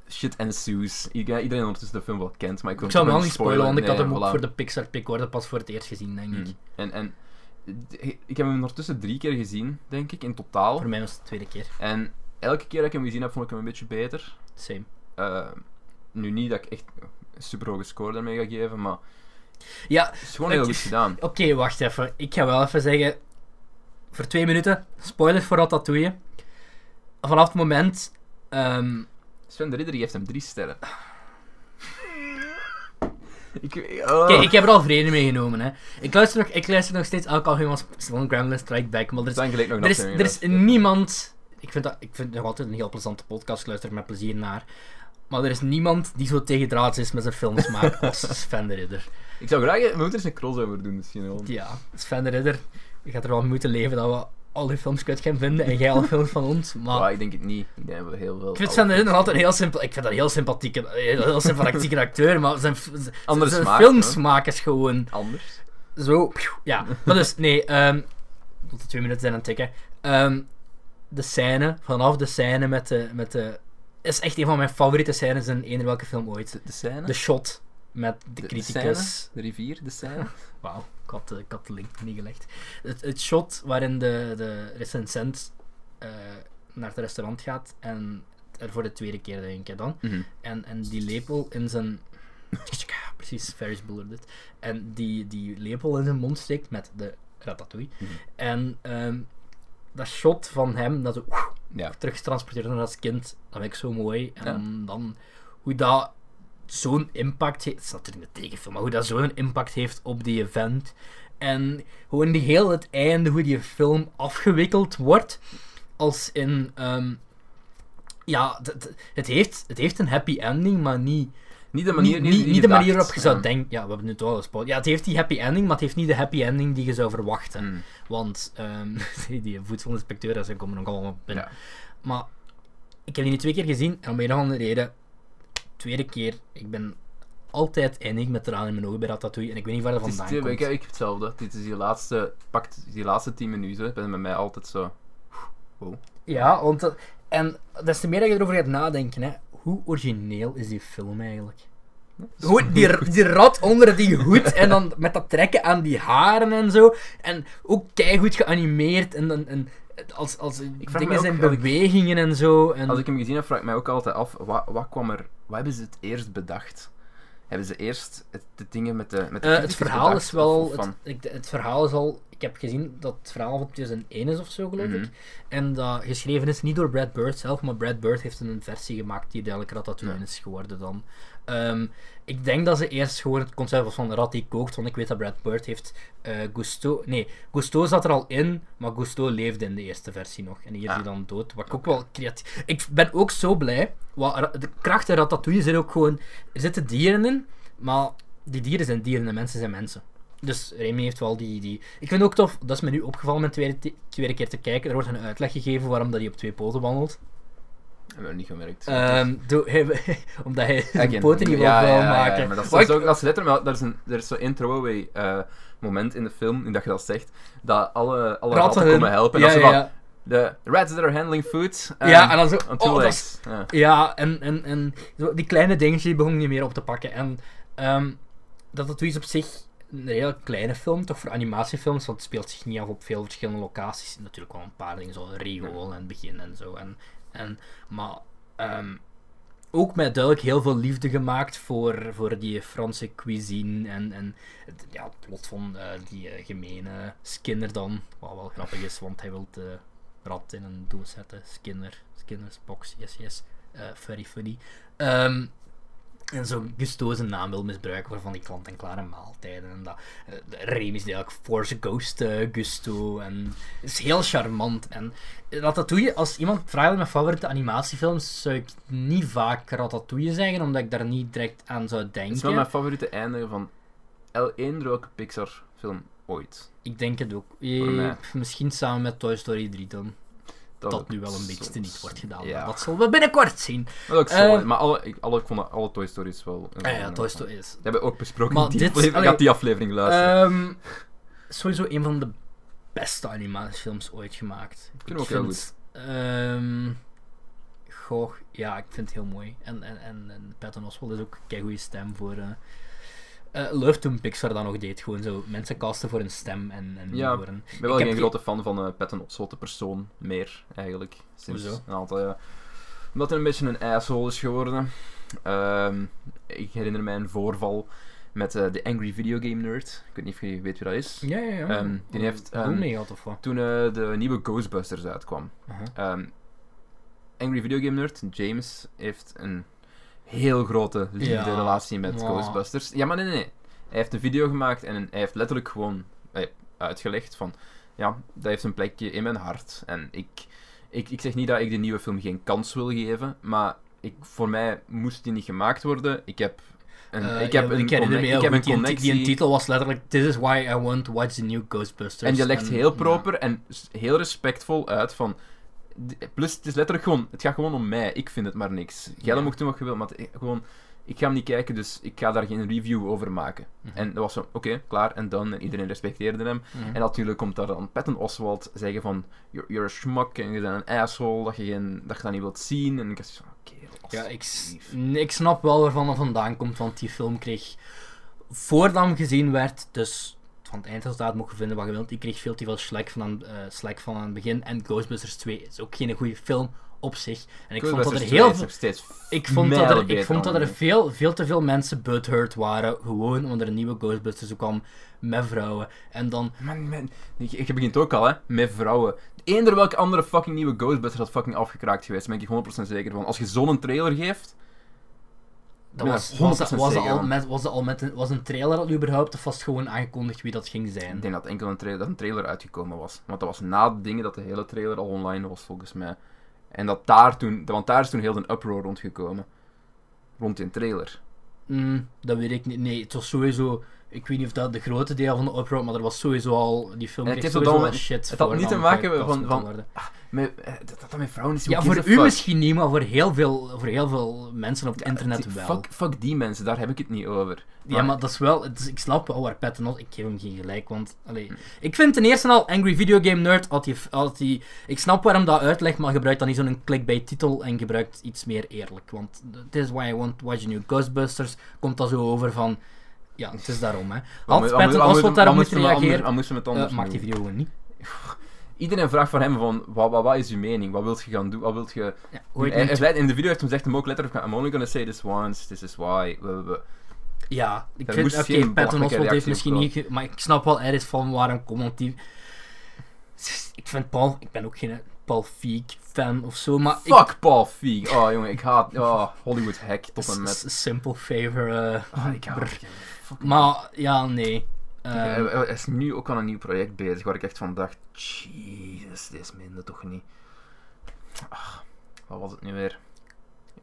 Shit ensues. Iedereen iedereen ondertussen de film wel kent, maar ik Ik zou hem wel niet spoilen, want ik had hem ook voor de Pixar pick worden pas voor het eerst gezien, denk ik. Mm. En, en ik heb hem ondertussen drie keer gezien, denk ik, in totaal. Voor mij was het de tweede keer. En elke keer dat ik hem gezien heb, vond ik hem een beetje beter. Same. Eh, nu niet dat ik echt een super hoge score daarmee ga geven, maar Ja, het is gewoon heel Ik- goed gedaan. oké, wacht even. Ik ga wel even zeggen... Voor twee minuten, spoilers voor Ratatouille. Vanaf het moment... ehm, Sven de Ridder die geeft hem drie sterren. ik, oh. Kijk, ik heb er al vrede mee genomen, hè. Ik luister nog, ik luister nog steeds elke aflevering van Gremlin Strike Back, maar er is, er is, er is niemand... Ik vind, dat, ik vind het nog altijd een heel plezante podcast, ik luister er met plezier naar. Maar er is niemand die zo tegendraads is met zijn filmsmaak als Sven de Ridder. Ik zou graag... We moeten eens een crossover doen misschien wel. Ja, Sven de Ridder, je gaat er wel moeten leven dat we al die films kut gaan vinden en jij alle films van ons, maar... Maar ik denk het niet. Ik denk dat we heel veel... Ik vind Sven de altijd een heel simpel... Ik vind dat een heel sympathieke, heel sympathieke acteur, maar zijn, zijn, zijn smaak, filmsmaak is gewoon... Anders. Zo, ja. Maar dus, nee, ehm tot de twee minuten zijn aan het tikken. Ehm, de scène, vanaf de scène met de, met de... Is echt een van mijn favoriete scènes in eender welke film ooit. De, de scène? De shot met de, De- de criticus. scène? De rivier, de scène? Wauw, ik had, de- ik had de link niet gelegd. Het, het shot waarin de, de recensent eh, naar het restaurant gaat en er voor de tweede keer denk ik dan. Mhm. En, en die lepel in zijn. Precies, Ferris Bueller dit. En die, die lepel in zijn mond steekt met de ratatouille. Mhm. En ehm, dat shot van hem, dat zo Ja. terug getransporteerd wordt als kind, dat vind ik zo mooi. En Ja. dan hoe dat zo'n impact heeft. Het is natuurlijk een tegenfilm, maar hoe dat zo'n impact heeft op die event. En gewoon die heel het einde, hoe die film afgewikkeld wordt. Als in. ehm, ja, het heeft, het heeft een happy ending, maar niet, Niet de manier, niet, niet, niet de manier waarop je zou Ja. denken. Ja, we hebben nu toch al gespoord. Ja, het heeft die happy ending, maar het heeft niet de happy ending die je zou verwachten. Mm. Want ehm, die voedselinspecteur, daar zijn komen nog allemaal binnen. Ja. Maar ik heb die nu twee keer gezien en om een of andere reden, tweede keer, ik ben altijd eindig met tranen in mijn ogen bij Ratatouille en ik weet niet waar dat Het is, vandaan ik, komt. ik heb hetzelfde. Dit is die laatste, pakt die laatste 10 minuten. Ben met mij altijd zo. Ja, want dat- en des te meer dat je erover gaat nadenken, hè, hoe origineel is die film eigenlijk? Hoe, die, die rat onder die hoed en dan met dat trekken aan die haren en zo. En ook keigoed geanimeerd en, dan en als, als vraag dingen zijn ook, als ik- bewegingen en zo. En, Als ik hem gezien heb, vraag ik mij ook altijd af, wat, wat kwam er... Wat hebben ze het eerst bedacht? Hebben ze eerst het, de dingen met de... Met de Eh, het verhaal bedacht, is wel. Het, ik, het verhaal is al. Ik heb gezien dat het verhaal van 2001 is of zo, geloof Mhm. ik. En dat geschreven is niet door Brad Bird zelf, maar Brad Bird heeft een versie gemaakt die eigenlijk Ratatouille Ja. is geworden dan. Ehm, ik denk dat ze eerst gewoon het concept was van Rat die kookt, want ik weet dat Brad Bird heeft eh Gusto... Nee, Gusto zat er al in, maar Gusto leefde in de eerste versie nog. En hier is Ah. hij dan dood, wat ik ook wel creatief... Ik ben ook zo blij, wat, de kracht in Ratatouille zit ook gewoon... Er zitten dieren in, maar die dieren zijn dieren en mensen zijn mensen. Dus Remy heeft wel die, die... Ik vind het ook tof, dat is me nu opgevallen met tweede, tweede keer te kijken. Er wordt een uitleg gegeven waarom dat hij op twee poten wandelt. Hebben we niet gemerkt. Ehm, omdat hij zijn poten niet wil Ja, ja, vuil ja, ja, maken. maar dat is, dat ook, dat is letterlijk, er is, een, er is zo'n throwaway eh, moment in de film, in dat je dat zegt, dat alle, alle ratten, komen helpen. En dat ze van, de rats that are handling food, um, Ja, en dan zo... oh, dat is- Ja. Ja, en, en, en zo, die kleine dingetjes die begonnen niet meer op te pakken. En ehm, dat het is op zich een heel kleine film, toch voor animatiefilms, want het speelt zich niet af op veel verschillende locaties. Natuurlijk wel een paar dingen, zo Rio en het begin en zo. En, en, maar ehm, ook met duidelijk heel veel liefde gemaakt voor, voor die Franse cuisine en, en het, ja, het plot van eh, die eh, gemene Skinner dan, wat wel grappig is, want hij wil de rat in een doos zetten. Skinner, Skinner's box, yes, yes. Eh, very funny. Ehm, en zo Gusto zijn naam wil misbruiken voor van die klant-en-klare maaltijden. En dat, eh, de Remy is eigenlijk Force Ghost eh, Gusto. En het is heel charmant. En Ratatouille, als iemand vraagt naar mijn favoriete animatiefilms, zou ik niet vaak Ratatouille zeggen, omdat ik daar niet direct aan zou denken. Het is wel mijn favoriete einde van el- eender welke Pixar film ooit. Ik denk het ook. Eh, misschien samen met Toy Story 3 dan. Dat, nu wel een beetje soms- te niet wordt gedaan. Ja. Dat zullen we binnenkort zien. Dat ook zo, Eh, maar alle, ik, alle, ik vond alle Toy Stories wel... Ah ja, Toy Story is. Dat hebben we ook besproken Maar die dit- allee, Gaat die aflevering luisteren. Ehm, sowieso een van de beste animatiefilms ooit gemaakt. Ik vind hem ook heel vind, ehm, goh, ja, ik vind het heel mooi. En, en, en, en Patton Oswalt is ook een goede stem voor. eh eh, Love toen Pixar dat nog deed. Gewoon zo mensen casten voor een stem en, en Ja. een. ik ben wel geen ge- grote fan van uh, Patton Oswalt, de persoon, meer, eigenlijk. Sinds Hoezo? een aantal jaar. Omdat hij een beetje een asshole is geworden. Ehm, ik herinner mij een voorval met eh, de Angry Video Game Nerd. Ik weet niet of je weet wie dat is. Ja, ja, ja. Ehm, die heeft, ehm, mee gehad of wat? Toen eh, de nieuwe Ghostbusters uitkwam. Angry Video Game Nerd, James, heeft een heel grote liefde-relatie met Ghostbusters. Ja, maar nee, nee, nee. Hij heeft een video gemaakt en hij heeft letterlijk gewoon eh, uitgelegd van... Ja, dat heeft een plekje in mijn hart. En ik, ik, ik zeg niet dat ik de nieuwe film geen kans wil geven, maar ik, voor mij moest die niet gemaakt worden. Ik heb een, Eh, ik heb ja, een, ik connect- ik heb een die, die, connectie... titel was letterlijk This is why I want to watch the new Ghostbusters. En je legt heel ja. proper en heel respectvol uit van... Plus, het is letterlijk gewoon... Het gaat gewoon om mij. Ik vind het maar niks. Jij Ja. mag doen wat je wil, maar het- gewoon... Ik ga hem niet kijken, dus ik ga daar geen review over maken. Mhm. En dat was zo, oké, klaar, en dan. En iedereen respecteerde hem. Mhm. En natuurlijk komt daar dan Patton Oswald zeggen van... You're, you're a schmuck, en je bent een asshole, dat je, geen, dat, je dat niet wilt zien. En ik was van, oké, Ja, ik, ik snap wel waarvan dat vandaan komt, want die film kreeg, voordat hem gezien werd, dus van het eindresultaat mocht je vinden wat je wilt, die kreeg veel te veel slack van, aan, slack van aan het begin. En Ghostbusters 2 is ook geen goede film op zich. En ik vond dat er heel 2 is veel... Ik vond, dat er, ik vond dat er veel, veel te veel mensen butthurt waren, gewoon omdat er een nieuwe Ghostbusters kwam met vrouwen. En dan, Man, man, je, je begint ook al, hè, met vrouwen. Eender welke andere fucking nieuwe Ghostbusters had fucking afgekraakt geweest, daar ben ik 100% zeker van. Als je zo'n trailer geeft... dat was, 100% was, dat, was, al met, was al met een, was een trailer dat überhaupt, of was het gewoon aangekondigd wie dat ging zijn? Ik denk dat enkel een, tra- dat een trailer uitgekomen was. Want dat was na de dingen dat de hele trailer al online was, volgens mij. En dat daar toen... Want daar is toen heel een uproar rondgekomen. Rond die trailer. Mm, dat weet ik niet. Nee, het was sowieso. Ik weet niet of dat de grote deel van de uproar, maar er was sowieso al. Die film En het heeft al shit. het had niet te maken van- moeten van- worden. Met, dat dat met vrouwen is... Ja, voor u misschien niet, maar voor heel veel, voor heel veel mensen op het Ja, internet die- wel. Fuck, fuck die mensen, daar heb ik het niet over. Ja, maar dat is wel. Het is- ik snap wel waar Pat en Ik geef hem geen gelijk, want. Hm. Allee, ik vind ten eerste al Angry Video Game Nerd. Had die, had die, ik snap waarom dat uitlegt, maar gebruik dan niet zo'n clickbait titel en gebruikt iets meer eerlijk. Want This is why I want watch new Ghostbusters. Komt dat zo over van. Ja, het is daarom, hè. Had moet- Pat wat moet- en wat Oswald moet- daarop moeten reageren? Uh, anders maak die video gewoon niet. Iedereen vraagt van hem van, wat, wat, wat is uw mening? Wat wilt je gaan doen? Wat wilt je... Ja, hoe Hij- hij in de video heeft hij zegt hem ook letterlijk, I'm only gonna say this once, this is why... we- we- we." Ja, ik vind, oké, geen Patton Oswalt heeft misschien niet, maar ik snap wel ergens van waarom komt, die... Ik vind Paul, ik ben ook geen Paul Feig fan of zo, maar ik... Fuck Paul Feig. Oh jongen, ik haat oh, Hollywood hack tot en met... Simple favor. eh, Oh, ik haat het. Maar ja, nee. Kijk, Ehm, hij, hij is nu ook aan een nieuw project bezig waar ik echt van dacht, jezus, dit is minder toch niet. Ah, wat was het nu weer?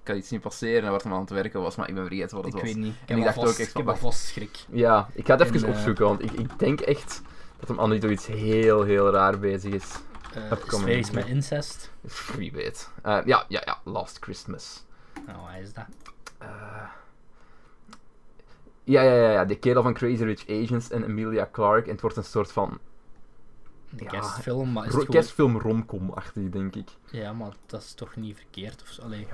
Ik had iets zien passeren waar hij aan het werken was, maar ik ben vergeten wat het ik was. weet niet. Ik En ik dacht ook echt ik heb van, alvast schrik. Ja, ik ga het even En, eh, opzoeken, want ik, ik denk echt dat hem aan toch iets heel, heel raar bezig is. Uh, is het met incest? Wie weet. Eh, ja, ja, ja, Last Christmas. Nou, hij is dat. Eh, ja, ja, ja, ja, de kerel van Crazy Rich Asians en Emilia Clarke. En het wordt een soort van Ja, kerstfilm, maar is gewoon... kerstfilm romcom-achtig, denk ik. Ja, maar dat is toch niet verkeerd of zo. Allee,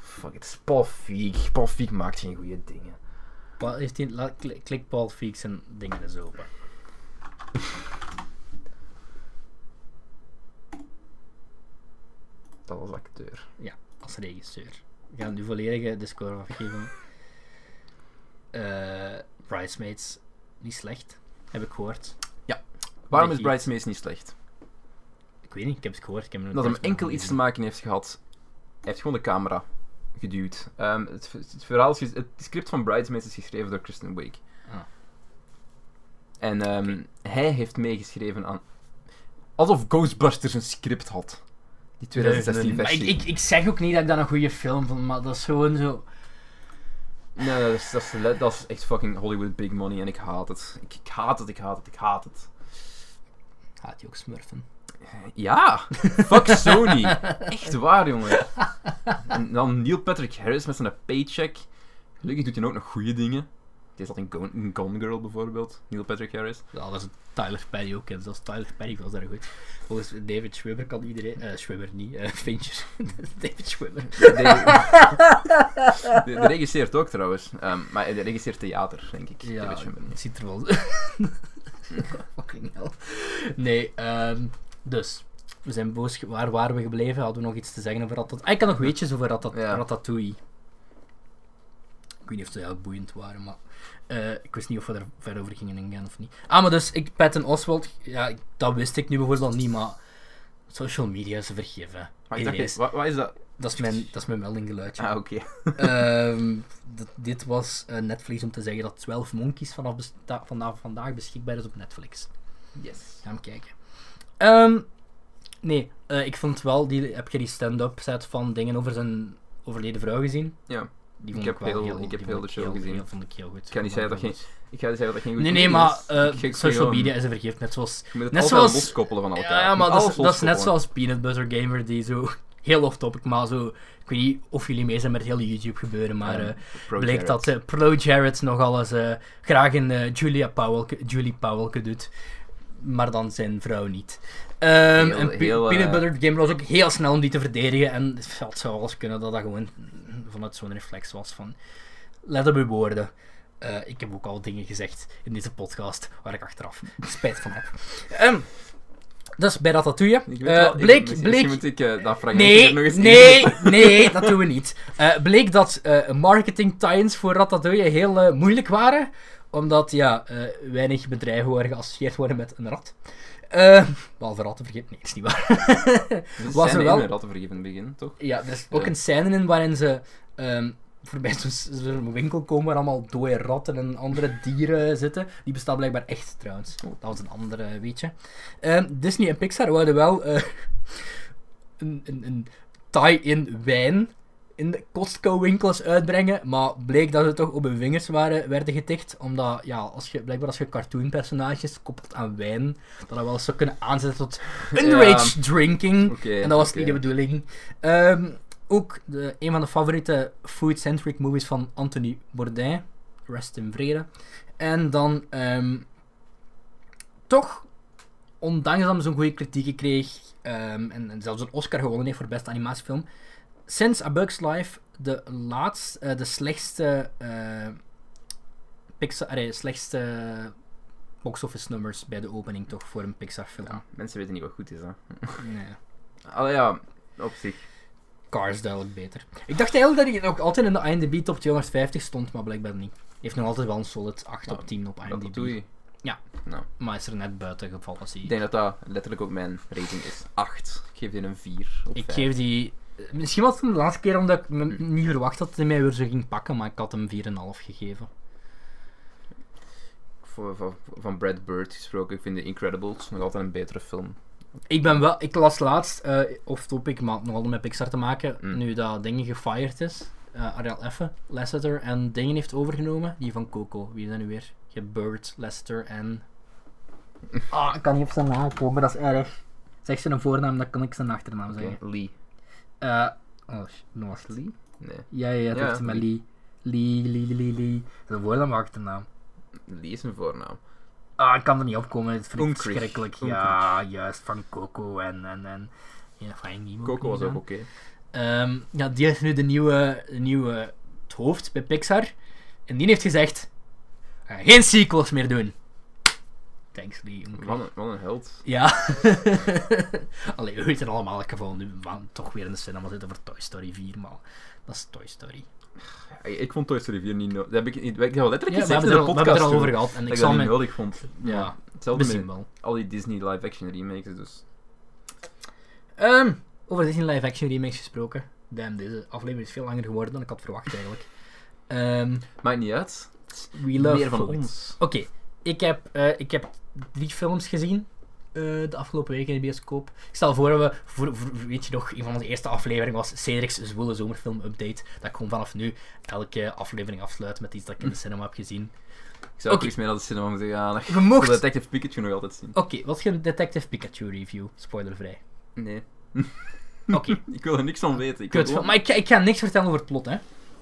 Fuck, het is Paul Feig. Paul Feig maakt geen goede dingen. Paul- heeft laat- klik, klik Paul Feig zijn dingen eens open. Dat was acteur. als regisseur. Ik ga nu volledige Discord afgeven. Eh Bridesmaids, niet slecht, heb ik gehoord. Waarom is Bridesmaids niet slecht? Ik weet niet, ik heb het gehoord. Ik heb Dat hem enkel iets te maken heeft gehad. Hij heeft gewoon de camera geduwd. Ehm, het, het, verhaal is, het script van Bridesmaids is geschreven door Kristen Wiig. Ah. En ehm, hij heeft meegeschreven aan... Alsof Ghostbusters een script had. Die gezien. 2016 Nee, nee, versie. ik, ik, ik zeg ook niet dat ik dat een goede film vond, maar dat is gewoon zo... Nee, dat is, dat, is, le- dat is echt fucking Hollywood big money en ik haat het. Ik, ik haat het, ik haat het, ik haat het. Gaat hij ook smurfen? Ja, fuck Sony. Echt waar, jongen. En dan Neil Patrick Harris met zijn paycheck. Gelukkig doet hij ook nog goede dingen. Die zat in Gone, in Gone Girl bijvoorbeeld, Neil Patrick Harris. Ja, dat is Tyler Perry ook. En zelfs Tyler Perry was daar goed. Volgens David Schwimmer kan iedereen... eh Schwimmer niet, Fincher. David Schwimmer. De, de, de regisseert ook trouwens. Ehm, maar hij regisseert theater, denk ik. Ja, David Schwimmer. het ziet er wel... Fucking hell. Nee, ehm, dus... We zijn boos. Waar waren we gebleven? Hadden we nog iets te zeggen over Ratat... Ah, ik kan nog weetjes over Ratat Ja. Ratatouille. Ik weet niet of ze heel boeiend waren, maar... eh, ik wist niet of we er verder over gingen ingaan of niet. Ah, maar dus, ik, Patton Oswald, ja, dat wist ik nu bijvoorbeeld niet, maar... Social media is te vergeven. Maar dacht, wat, wat is dat? dat, is mijn, dat is mijn meldinggeluidje. Ah, oké. Ehm, dit was eh, Netflix om te zeggen dat 12 Monkeys vanaf vanaf vandaag beschikbaar is op Netflix. Yes. Ga hem kijken. Ehm, nee, eh, ik vond wel, die, heb je die stand-up set van dingen over zijn overleden vrouw gezien? Ja. Die Ik heb heel- ik heb heel de show gezien. Vond ik heel goed. Ik ga niet zeggen dat geen- Ik ga zeggen dat geen goed Nee, nee, idee maar is. eh, social media is een vergeeft, net zoals... Je moet het net zoals- loskoppelen van elkaar. Ja, maar dat dat is net zoals Peanut Butter Gamer, die zo... Heel off-topic, maar zo... Ik weet niet of jullie mee zijn met het hele YouTube gebeuren, maar... Ja, eh, bleek dat eh, Pro Jared nog alles eh, graag een Julia Powell, Julie Powell doet, maar dan zijn vrouw niet. Ehm, Heel- en heel, eh, Peanut Butter Gamer was ook heel snel om die te verdedigen en het zou alles kunnen dat dat gewoon vanuit zo'n reflex was van let op uw woorden. Eh, ik heb ook al dingen gezegd in deze podcast waar ik achteraf spijt van heb. Ehm dus bij Ratatouille. Ik weet eh, wel, ik- bleek, misschien bleek, moet ik eh, dat fragment Nee, nog eens nee, nee, dat doen we niet. Eh, bleek dat eh, marketing tie-ins voor Ratatouille heel eh, moeilijk waren. Omdat, ja, eh, weinig bedrijven waren geassocieerd worden met een rat. Eh behalve ratten vergeten. Nee, is niet waar. Dus Was er wel- in een rattenvergeven in het begin, toch? ja, er is ook een scène in waarin ze ehm, voorbij zo'n zo'n winkel komen waar allemaal dode ratten en andere dieren zitten. Die bestaat blijkbaar echt trouwens. Oh. Dat was een andere weetje. Ehm, Disney en Pixar wilden wel eh, een, een, een tie-in wijn in de Costco-winkels uitbrengen, maar bleek dat ze toch op hun vingers waren, werden getikt, omdat, ja, als je, blijkbaar als je cartoonpersonages koppelt aan wijn, dat dat wel eens zou kunnen aanzetten tot underage drinking. En dat was niet de bedoeling. Ehm, ook de, een van de favoriete food-centric movies van Anthony Bourdain. Rest in vrede. En dan ehm, toch, ondanks dat hij zo'n goede kritieken kreeg ehm, en, en zelfs een Oscar gewonnen heeft voor beste animatiefilm, Since A Bug's Life de laatste, eh, de slechtste uh, Pixar, allee, slechtste box-office nummers bij de opening toch voor een Pixar film. Ja, mensen weten niet wat goed is, hè. Nee. Allee, ja, op zich. Cars duidelijk beter. Ik dacht eigenlijk dat hij nog altijd in de IMDb top 250 stond, maar blijkbaar niet. Heeft nog altijd wel een solid 8 Ja, op 10 op Dat IMDb. doe je. Ja. Nou, Maar is er net buiten gevallen, zie ik je. denk dat dat letterlijk ook mijn rating is. 8. Ik geef die een 4 op Ik 5. geef die... Misschien was het de laatste keer omdat ik me niet verwacht had dat hij mij weer zo ging pakken, maar ik had hem 4,5 gegeven. Voor- Van, van Brad Bird gesproken, ik vind The Incredibles nog altijd een betere film. Ik ben wel... Ik las laatst, eh of topic, maar nog altijd met Pixar te maken, Mm. nu dat dingen gefired is. eh Ariel Effe, Lasseter, en dingen heeft overgenomen. Die van Coco. Wie is dat nu weer? Je hebt Bird, Lasseter en... Ah, ik kan niet op zijn naam komen, dat is erg. Zeg ze een voornaam, dan kan ik zijn achternaam zeggen. Lee. Eh oh, sh- no, was het Lee? Nee. Ja, ja, ja, het Ja, heeft met Lee. Lee. Lee, Lee, Lee. Dat is een achternaam. Lee is een voornaam. Ah, ik kan er niet opkomen, het vind ik verschrikkelijk. Ja, juist, van Coco en... en, en ja. Coco was ook oké. Ehm, ja, die heeft nu de nieuwe, de nieuwe het hoofd bij Pixar. En die heeft gezegd: "We gaan geen sequels meer doen. Thanks, Lee. Wat een, wat een held. Ja. Allee, we weten allemaal elk geval nu we toch weer in de cinema zitten voor Toy Story 4, maar dat is Toy Story. Ik vond Toy Story 4 niet nodig. Dat heb ik, niet- ik heb letterlijk Ja, gezegd hebben, in er de al, we hebben er al over gehad. En dat ik ik zal dat niet nodig vond. Ja, hetzelfde Misschien met wel. al die Disney live-action remakes, dus... Ehm, over Disney live action remakes gesproken. Damn, deze aflevering is veel langer geworden dan ik had verwacht eigenlijk. Ehm, Maakt niet uit. we love Meer van ons. Oké, ik, heb, eh, ik heb drie films gezien. eh, de afgelopen week in de bioscoop. Ik stel voor dat we, voor, voor- weet je nog, een van onze eerste afleveringen was Cedric's Zwoele Zomerfilm Update. Dat ik gewoon vanaf nu elke aflevering afsluit met iets dat ik in de cinema heb gezien. Ik zou ook eens meer naar de cinema moeten gaan. We mochten... Detective Pikachu nog altijd zien. Oké, wat is een Detective Pikachu review? Spoilervrij. Nee. Oké, Ik wil er niks van weten. Ik wil kut. gewoon- Maar ik, ik ga niks vertellen over het plot, hè.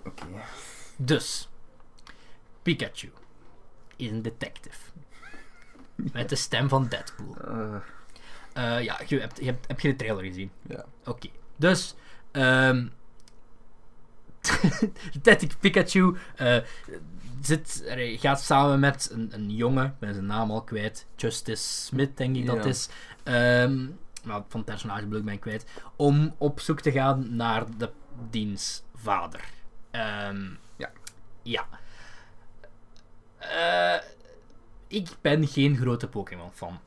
Oké. Dus, Pikachu is een detective. Met de stem van Deadpool. Eh, Eh, ja, je hebt, je hebt, heb je de trailer gezien? ja. Oké. Dus, ehm Detective Pikachu eh, zit, gaat samen met een, een jongen, ben zijn naam al kwijt, Justice Smith denk ik dat Ja. is. Ehm nou, van het personage ben ik kwijt. Om op zoek te gaan naar de diens vader. Ehm, Ja. Ja. Eh, ik ben geen grote Pokémon fan.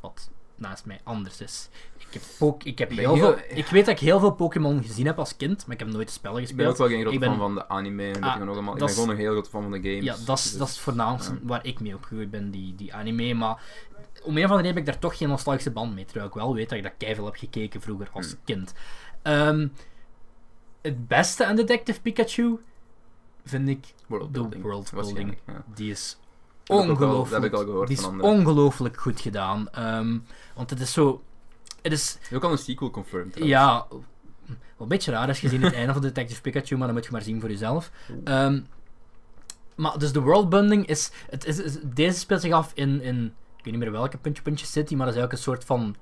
Wat naast mij anders is. Ik heb, Pok- ik heb heel veel... Ik weet dat ik heel veel Pokémon gezien heb als kind, maar ik heb nooit spellen Ik ben gespeeld. ook wel geen grote ben- fan van de anime en Ah, nog allemaal. Ik ben gewoon een heel grote fan van de games. Ja, dat is, Dus- dat is het voornaamste ja. waar ik mee opgegroeid ben, die, die anime. Maar om een of andere reden heb ik daar toch geen nostalgische band mee. Terwijl ik wel weet dat ik dat keiveel heb gekeken vroeger als Hmm. kind. Ehm, het beste aan Detective Pikachu vind ik Worldbuilding, de worldbuilding. ja. Die is Dat ongelooflijk. dat heb ik al gehoord die is ongelooflijk goed gedaan. Ehm, want het is zo. Het is. Ook al een sequel confirmed. trouwens. Ja. Wel een beetje raar als je ziet het einde van Detective Pikachu, maar dan moet je maar zien voor jezelf. Ehm, maar dus de worldbunding is, het is, is- Deze speelt zich af in, in. Ik weet niet meer welke puntje puntje city, maar dat is eigenlijk een soort van.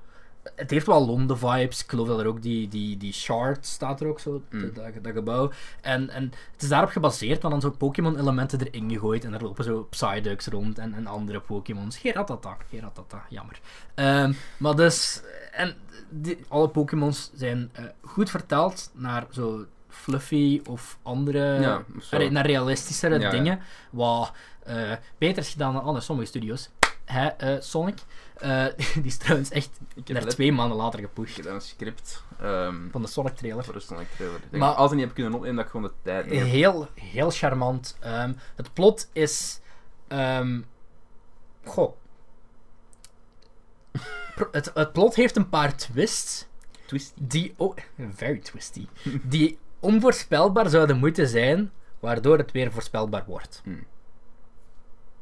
Het heeft wel Londen vibes. Ik geloof dat er ook die, die, die shard staat er ook zo, Mm. dat, dat gebouw. En, en het is daarop gebaseerd, want dan zo Pokémon-elementen erin gegooid. En er lopen zo Psyducks rond en, en andere Pokémons. Geratata, Geratata, jammer. Ehm, maar dus, en die, alle Pokémons zijn eh, goed vertaald naar zo fluffy of andere, Ja, naar realistischere Ja, ja. dingen. Wat eh, beter is gedaan dan andere sommige studios. Hè, eh, Sonic. Eh, die is trouwens echt Ik heb naar twee maanden later Ik gepusht. heb daar een script ehm, Van de Sonic trailer. voor de Sonic trailer. Ik Maar- als ik niet heb kunnen opnemen, dat ik gewoon de tijd niet heb. Heel, heel charmant. Ehm, het plot is. ehm, goh. Het, het plot heeft een paar twists. Twist. Die. Oh, very twisty. Die onvoorspelbaar zouden moeten zijn, waardoor het weer voorspelbaar wordt. Hmm.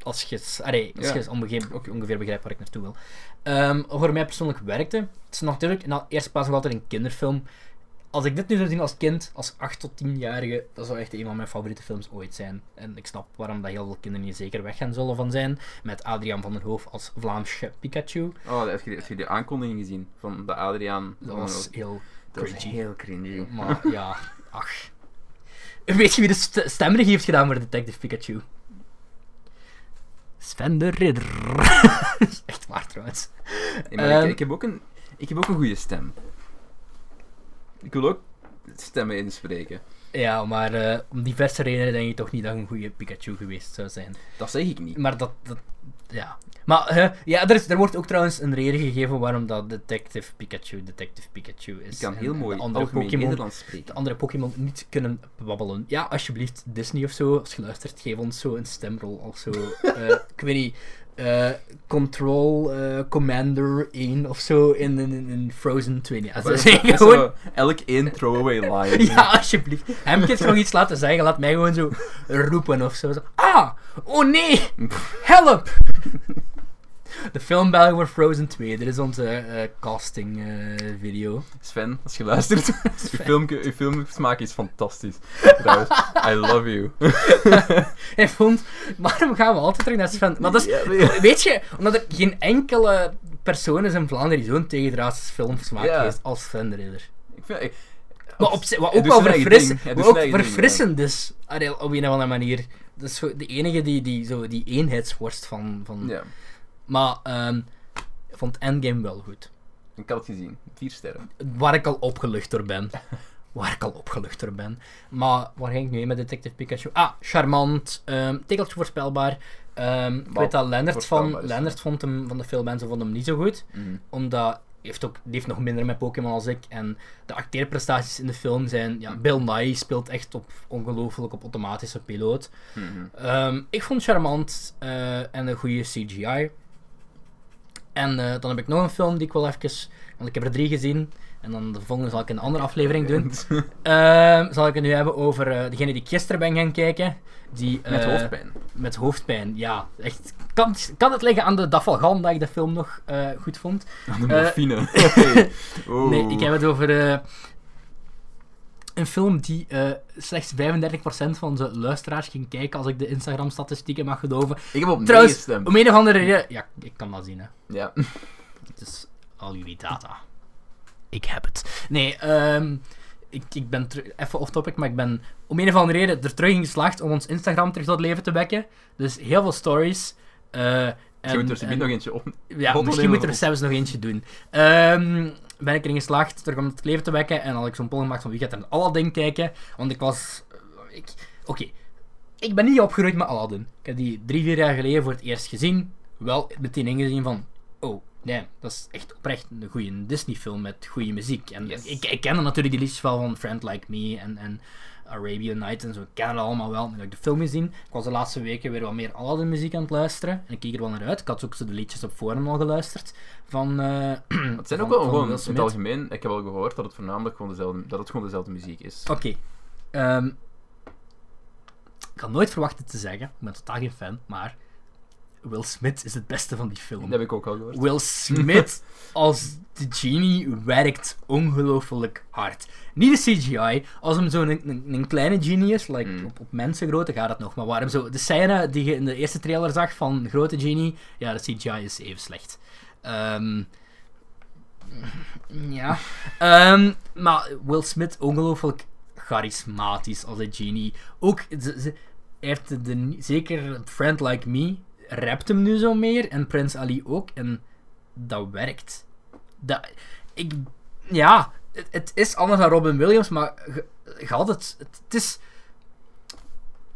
Als je, allee, als Ja. je ongeveer, ongeveer begrijpt waar ik naartoe wil. Ehm, voor mij persoonlijk werkte. Het is natuurlijk in de eerste plaats nog altijd een kinderfilm. Als ik dit nu zou zien als kind, als 8 tot 10-jarige, dat zou echt een van mijn favoriete films ooit zijn. En ik snap waarom dat heel veel kinderen hier zeker weg gaan zullen van zijn. Met Adriaan van der Hoof als Vlaamse Pikachu. Oh, heb je, heb je die aankondiging gezien van de Adriaan? Dat was heel dat was cringy. heel cringy. Maar ja, ach. Weet je wie de st stemregie heeft gedaan voor Detective Pikachu? Sven de Ridder. Echt waar trouwens. Maar Ehm. ik, ik, heb ook een, ik heb ook een goede stem. Ik wil ook stemmen inspreken. Ja, maar eh, om diverse redenen denk ik toch niet dat een goede Pikachu geweest zou zijn. Dat zeg ik niet. Maar dat, dat ja. Maar ja, er, is, er wordt ook trouwens een reden gegeven waarom dat Detective Pikachu Detective Pikachu is. Ik kan En heel de mooi andere algemeen Pokémon Nederlands spreken. de andere Pokémon niet kunnen babbelen. Ja, alsjeblieft, Disney of zo, als je luistert, geef ons zo een stemrol of zo. Eh, ik weet niet, eh, Control eh, Commander 1 of zo in, in, Frozen 2. Ja, Dat is- gewoon... elk één throwaway line. Ja, alsjeblieft. Hem kan gewoon iets laten zeggen, laat mij gewoon zo roepen of zo. Zo! Oh nee! Help! De filmbelgen voor Frozen 2, dit is onze eh, casting eh, video. Sven, als je luistert, je, film, je filmsmaak is fantastisch. Trouwens, I love you. Hij vond, waarom gaan we altijd terug naar Sven? Maar dat is, Ja, ja. weet je, omdat er geen enkele persoon is in Vlaanderen die zo'n tegendraads filmsmaak Ja. heeft als Sven de Ridder. Ik vind, ik, Maar op, wat ook wel verfrissend, is, op een of andere manier. Dat is de enige die, die, zo, die eenheidsworst van... van ja, Maar ehm, ik vond Endgame wel goed. ik had het gezien. Vier sterren. Waar ik al opgelucht door ben. Waar ik al opgelucht door ben. Maar waar ging ik nu heen met Detective Pikachu? Ah, charmant. ehm tegeltje voorspelbaar. Ehm, ik weet dat Lennart, van, ja. vond hem, van de veel mensen vond hem niet zo goed. Mhm. Omdat heeft, ook, die heeft nog minder met Pokémon als ik. En de acteerprestaties in de film zijn... Ja, Bill Nye speelt echt op ongelooflijk op automatische piloot. Mhm. Ehm, ik vond het charmant eh, en een goede CGI. En eh, dan heb ik nog een film die ik wel even... Want ik heb er drie gezien. En dan de volgende zal ik een andere aflevering doen. Ehm, zal ik het nu hebben over eh, degene die ik gisteren ben gaan kijken. Die, Met eh, hoofdpijn. Met hoofdpijn, ja. Echt, kan, kan het liggen aan de dafalgan dat ik de film nog eh, goed vond? Aan de morfine. Oeh. Nee, ik heb het over een film die slechts 35% van de luisteraars ging kijken als ik de Instagram-statistieken mag geloven. Ik heb op Trouwens, om een of andere reden... Ja, ik kan dat zien, hè. Ja. Het is al jullie data. Ik heb het. Nee, ehm, ik, ik ben even off-topic, maar ik ben om een of andere reden er terug in geslaagd om ons Instagram terug tot leven te wekken. Dus heel veel stories. Je en- moet er en- nog eentje op. ja, misschien moeten we of- zelfs nog eentje doen. Ehm, ben ik erin geslaagd terug om het leven te wekken en had ik zo'n poll gemaakt van wie gaat er naar Aladdin kijken. Want ik was... eh, Ik, Oké, ik ben niet opgegroeid met Aladdin. Ik heb die drie, vier jaar geleden voor het eerst gezien. Wel meteen ingezien van... Oh, nee, dat is echt oprecht een goede Disney-film met goede muziek. En Yes. ik, ik kende natuurlijk die liedjes wel van Friend Like Me en... en Arabian Night en zo. Ik ken het allemaal wel. Nu heb ik de film gezien. Ik was de laatste weken weer wat meer Aladdin muziek aan het luisteren. En ik keek er wel naar uit. Ik had ook zo de liedjes op forum al geluisterd. Van, eh, Het zijn van- ook wel gewoon, in het algemeen, ik heb al gehoord dat het voornamelijk gewoon dezelfde, dat het gewoon dezelfde muziek is. Oké. Ehm, ik had nooit verwacht het te zeggen. Ik ben totaal geen fan. Maar Will Smith is het beste van die film. Dat heb ik ook al gehoord. Will Smith als de genie werkt ongelooflijk hard. Niet de CGI, als hem zo'n een, kleine genie is, like Mm. op, op mensengrootte gaat het nog, maar waarom zo, de scène die je in de eerste trailer zag van grote genie, ja, de CGI is even slecht. Ehm, ja. Ehm, maar Will Smith ongelooflijk charismatisch als een genie. Ook, ze, ze- hij heeft de, de- zeker Friend Like Me, rapt hem nu zo meer, en Prince Ali ook, en dat werkt. Dat, ik, ja, het, is anders dan Robin Williams, maar had het, het, is...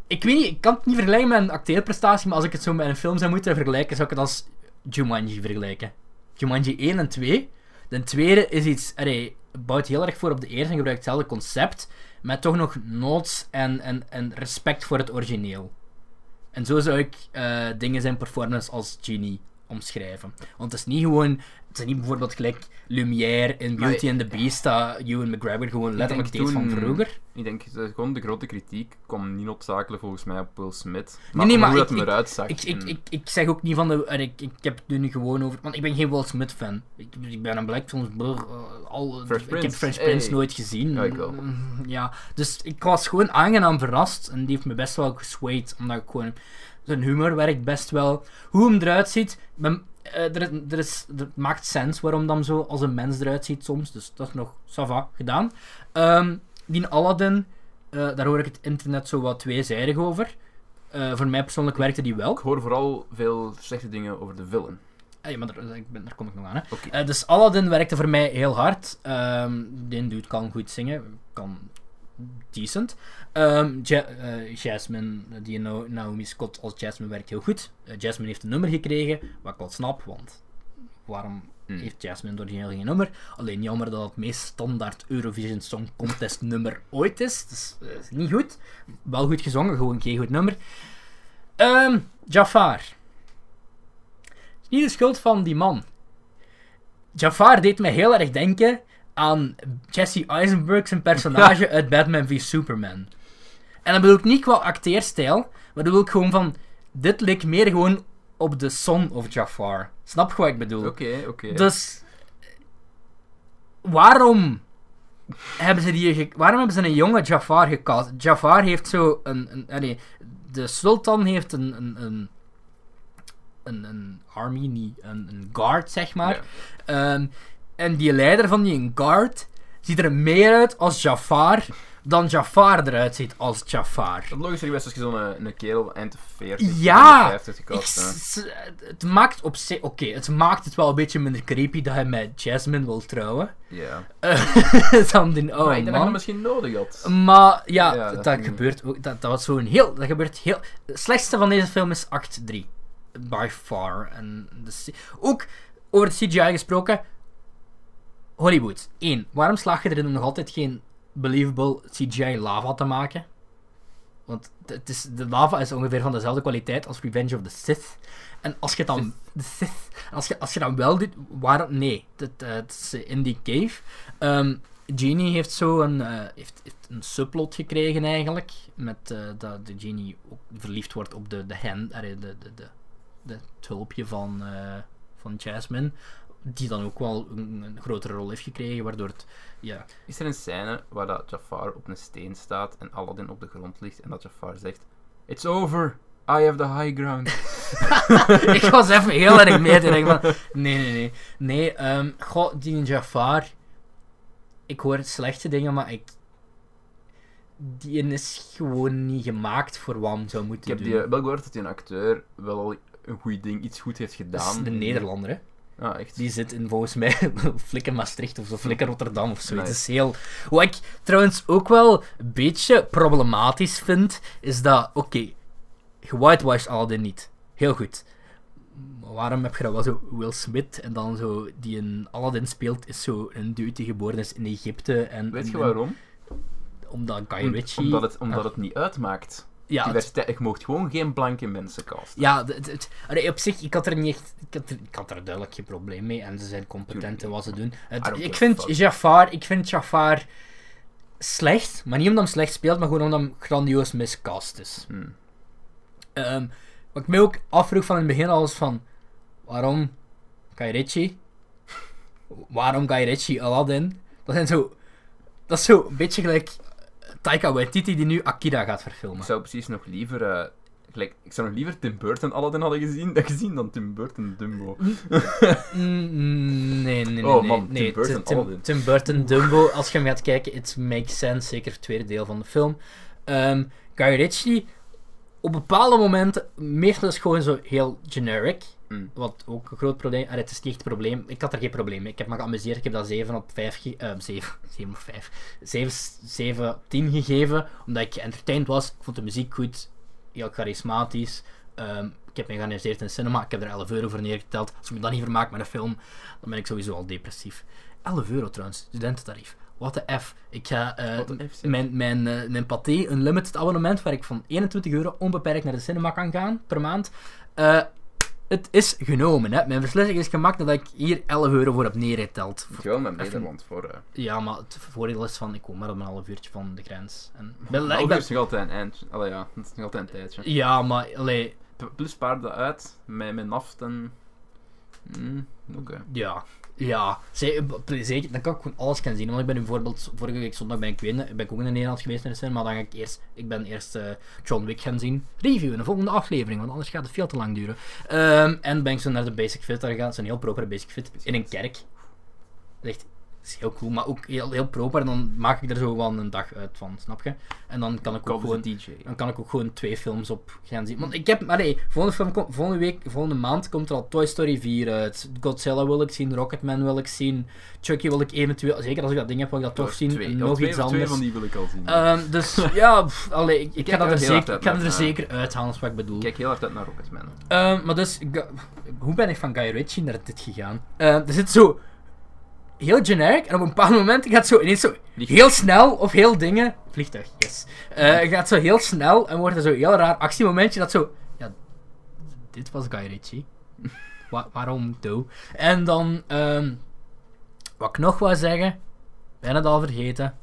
Ik weet niet, ik kan het niet vergelijken met een acteerprestatie, maar als ik het zo met een film zou moeten vergelijken, zou ik het als Jumanji vergelijken. Jumanji 1 en 2. De tweede is iets, allee, bouwt heel erg voor op de eerste en gebruikt hetzelfde concept, met toch nog notes en, en, en respect voor het origineel. En zo zou ik eh, dingen zijn performance als Genie omschrijven. Want het is niet gewoon, het is niet bijvoorbeeld gelijk Lumière in Maar Beauty and the Beast, dat Ewan McGregor gewoon letterlijk deed van vroeger. Ik denk, dat gewoon de grote kritiek kwam niet noodzakelijk volgens mij op Will Smith. Maar nee, maar hoe ik- dat ik- eruit zag. Ik, ik, en- ik, ik zeg ook niet van de. en Ik, ik heb het nu gewoon over. Want ik ben geen Will Smith fan. Ik, ik ben een Black Films. brr, eh, al, Fresh ik heb Prince, Fresh hey. Prince nooit gezien. Ja, ik wel. Ja, dus ik was gewoon aangenaam verrast. En die heeft me best wel geswayed. Omdat ik gewoon. Zijn humor werkt best wel. Hoe hem eruit ziet. Ben, er, is- er, is, er maakt sens waarom dan zo als een mens eruit ziet soms. Dus dat is nog ça va, gedaan. Ehm, die Aladdin. eh, daar hoor ik het internet zo wat tweezijdig over. Eh, voor mij persoonlijk werkte die wel. Ik hoor vooral veel slechte dingen over de villain. Ja, maar daar, ik ben, daar kom ik nog aan. Hè. Eh, dus Aladdin werkte voor mij heel hard. Ehm die dude kan goed zingen, kan decent. Ja- eh, Jasmine, die Na- Naomi Scott als Jasmine werkt heel goed. Eh, Jasmine heeft een nummer gekregen, wat ik wel snap, want waarom Hmm. heeft Jasmine origineel geen nummer? Alleen jammer dat het meest standaard Eurovision Song Contest nummer ooit is. Dus eh, is niet goed. Wel goed gezongen, gewoon geen goed nummer. Ehm Jafar. Is niet de schuld van die man. Jafar deed me heel erg denken aan Jesse Eisenberg zijn personage uit Batman v Superman. En dat bedoel ik niet qua acteerstijl, maar dat bedoel ik gewoon van... Dit leek meer gewoon op de son of Jafar. Snap je wat ik bedoel? Oké, oké. Dus... Waarom hebben ze die... Waarom hebben ze een jonge Jafar gecast? Jafar heeft zo een... een allee, de sultan heeft een... een, een een, een army, niet een, een guard, zeg maar. Ja. Ehm, en die leider van die guard ziet er meer uit als Jafar dan Jafar eruit ziet als Jafar. Het logische geweest als je zo'n een, een kerel eind 40, Ja, 50 Ik, gekast hè. s- het maakt op zich... Oké, het maakt het wel een beetje minder creepy dat hij met Jasmine wil trouwen. Ja. Eh, dan die maar oude dat je man. misschien nodig had. Maar ja, Ja, dat, gebeurt ook. Dat, dat was zo'n heel. Dat gebeurt heel. Het slechtste van deze film is act 3. By far. En de, ook over de CGI gesproken. Hollywood. 1. Waarom slaag je erin om nog altijd geen believable CGI lava te maken? Want het- is, de lava is ongeveer van dezelfde kwaliteit als Revenge of the Sith. En als je dan... De Sith. Als je, als je dan wel doet... Waarom... Nee. Het, eh, het is in die cave. Ehm, Genie heeft zo een, eh, heeft, heeft een subplot gekregen eigenlijk. Met eh, dat de Genie ook verliefd wordt op de, de hen, de, de, de, de, het hulpje van, eh, van Jasmine. Die dan ook wel een, een grotere rol heeft gekregen, waardoor het... Ja, Is er een scène waar dat Jafar op een steen staat en Aladdin op de grond ligt en dat Jafar zegt: It's over, I have the high ground. ik was even heel erg mee te denken van... Nee, nee, nee. Nee, goh, die Jafar... Ik hoor slechte dingen, maar ik... Die is gewoon niet gemaakt voor wat hem zou Ik moeten heb doen. die, wel gehoord dat die een acteur wel al een goed ding, iets goed heeft dat is gedaan. de Nederlander, hè. Ah, echt. Die zit in volgens mij Flikker Maastricht of zo, Flikker Rotterdam of zo. Het is heel... Wat ik trouwens ook wel een beetje problematisch vind, is dat, oké, gewhitewashed Aladdin niet. Heel goed. Maar waarom heb je dat wel zo Will Smith en dan zo, die een Aladdin speelt, is zo een dude die geboren is in Egypte en... Weet je en- waarom? Omdat Guy Om- Ritchie... omdat het, omdat Ah. het niet uitmaakt. Ja, je mocht gewoon geen blanke mensen casten. Ja, het, het- allee, op zich, ik had er niet echt... Ik had er, ik had er duidelijk geen probleem mee. En ze zijn competent in wat ze doen. Het- ik vind. Jafar... Ik vind Jafar slecht. Maar niet omdat hij slecht speelt, maar gewoon omdat hij grandioos miscast is. Hm. Ehm, wat ik mij ook afvroeg van in het begin al was van... Waarom Guy Ritchie? Waarom Guy Ritchie Aladdin? Dat zijn zo... Dat is zo een beetje gelijk... Taika Waititi die nu Akira gaat verfilmen. Ik zou precies nog liever... eh, gelijk, ik zou nog liever Tim Burton Aladdin hadden gezien, gezien dan Tim Burton Dumbo. Mm, nee, nee, nee. Oh, nee, man, nee. Tim Burton, Tim, Aladdin. Tim Burton, Dumbo. Als je hem gaat kijken, it makes sense. Zeker het tweede deel van de film. Ehm Guy Ritchie, op bepaalde momenten, meestal is gewoon zo heel generic. Mm. Wat ook een groot probleem is. Het is niet echt een probleem. Ik had er geen probleem mee. Ik heb me geamuseerd. Ik heb dat 7 op 5 ge- eh, 7, 7 op 5. 7, 7 10 gegeven. Omdat ik entertained was. Ik vond de muziek goed. Heel charismatisch. Ehm, ik heb me geamuseerd in de cinema. Ik heb er 11 euro voor neergeteld. Als ik me dat niet vermaak met een film, dan ben ik sowieso al depressief. 11 euro trouwens, studententarief. What the F. Ik ga F, zeg. mijn, mijn, eh, mijn Pathé Unlimited abonnement, waar ik van 21 euro onbeperkt naar de cinema kan gaan per maand. eh, het is genomen. Hè. Mijn beslissing is gemaakt dat ik hier 11 euro voor heb neergeteld. Wel met Nederland voor... eh Ja, maar het voordeel is van, ik kom maar op een half uurtje van de grens. En, ben, ik ben- is nog altijd een eindje. Allee, ja, dat is nog altijd een tijdje. ja, maar allee, Plus paarden uit, met mijn naft en... Mm, Oké. ja. Ja, Ze- zeker, dan kan ik gewoon alles gaan zien. Want ik ben bijvoorbeeld, vorige week zondag ben ik, ben ik ook in Nederland geweest in de cinema. Dan ga ik eerst, ik ben eerst eh, John Wick gaan zien. Review in de volgende aflevering, want anders gaat het veel te lang duren. Ehm, en ben ik zo naar de Basic Fit daar is een heel propere Basic Fit in een kerk. Echt is heel cool, maar ook heel, heel proper. En dan maak ik er zo wel een dag uit van, snap je? En dan kan ik ook gewoon... DJ. Dan kan ik ook gewoon twee films op gaan zien. Want ik heb, allee, volgende, film kom- volgende week, volgende maand komt er al Toy Story 4 uit. Godzilla wil ik zien, Rocketman wil ik zien, Chucky wil ik eventueel, zeker als ik dat ding heb, wil ik dat toch zien. Twee, nog twee, iets twee anders. van die wil ik al zien. Ehm, dus ja, pff, allee, ik, ik, dat er er, zeker, ik ga er naar, zeker uithalen, is wat ik bedoel. Ik kijk heel hard uit naar Rocketman. Ehm, maar dus, hoe ben ik van Guy Ritchie naar dit gegaan? Ehm, er zit zo heel generic en op een bepaald moment gaat zo ineens zo heel snel of heel dingen. Vliegtuig, yes. Eh, gaat zo heel snel en wordt er zo heel raar actiemomentje dat zo. Ja, dit was Guy Ritchie. Wa- waarom do? En dan, ehm, wat ik nog wil zeggen, ben het al vergeten.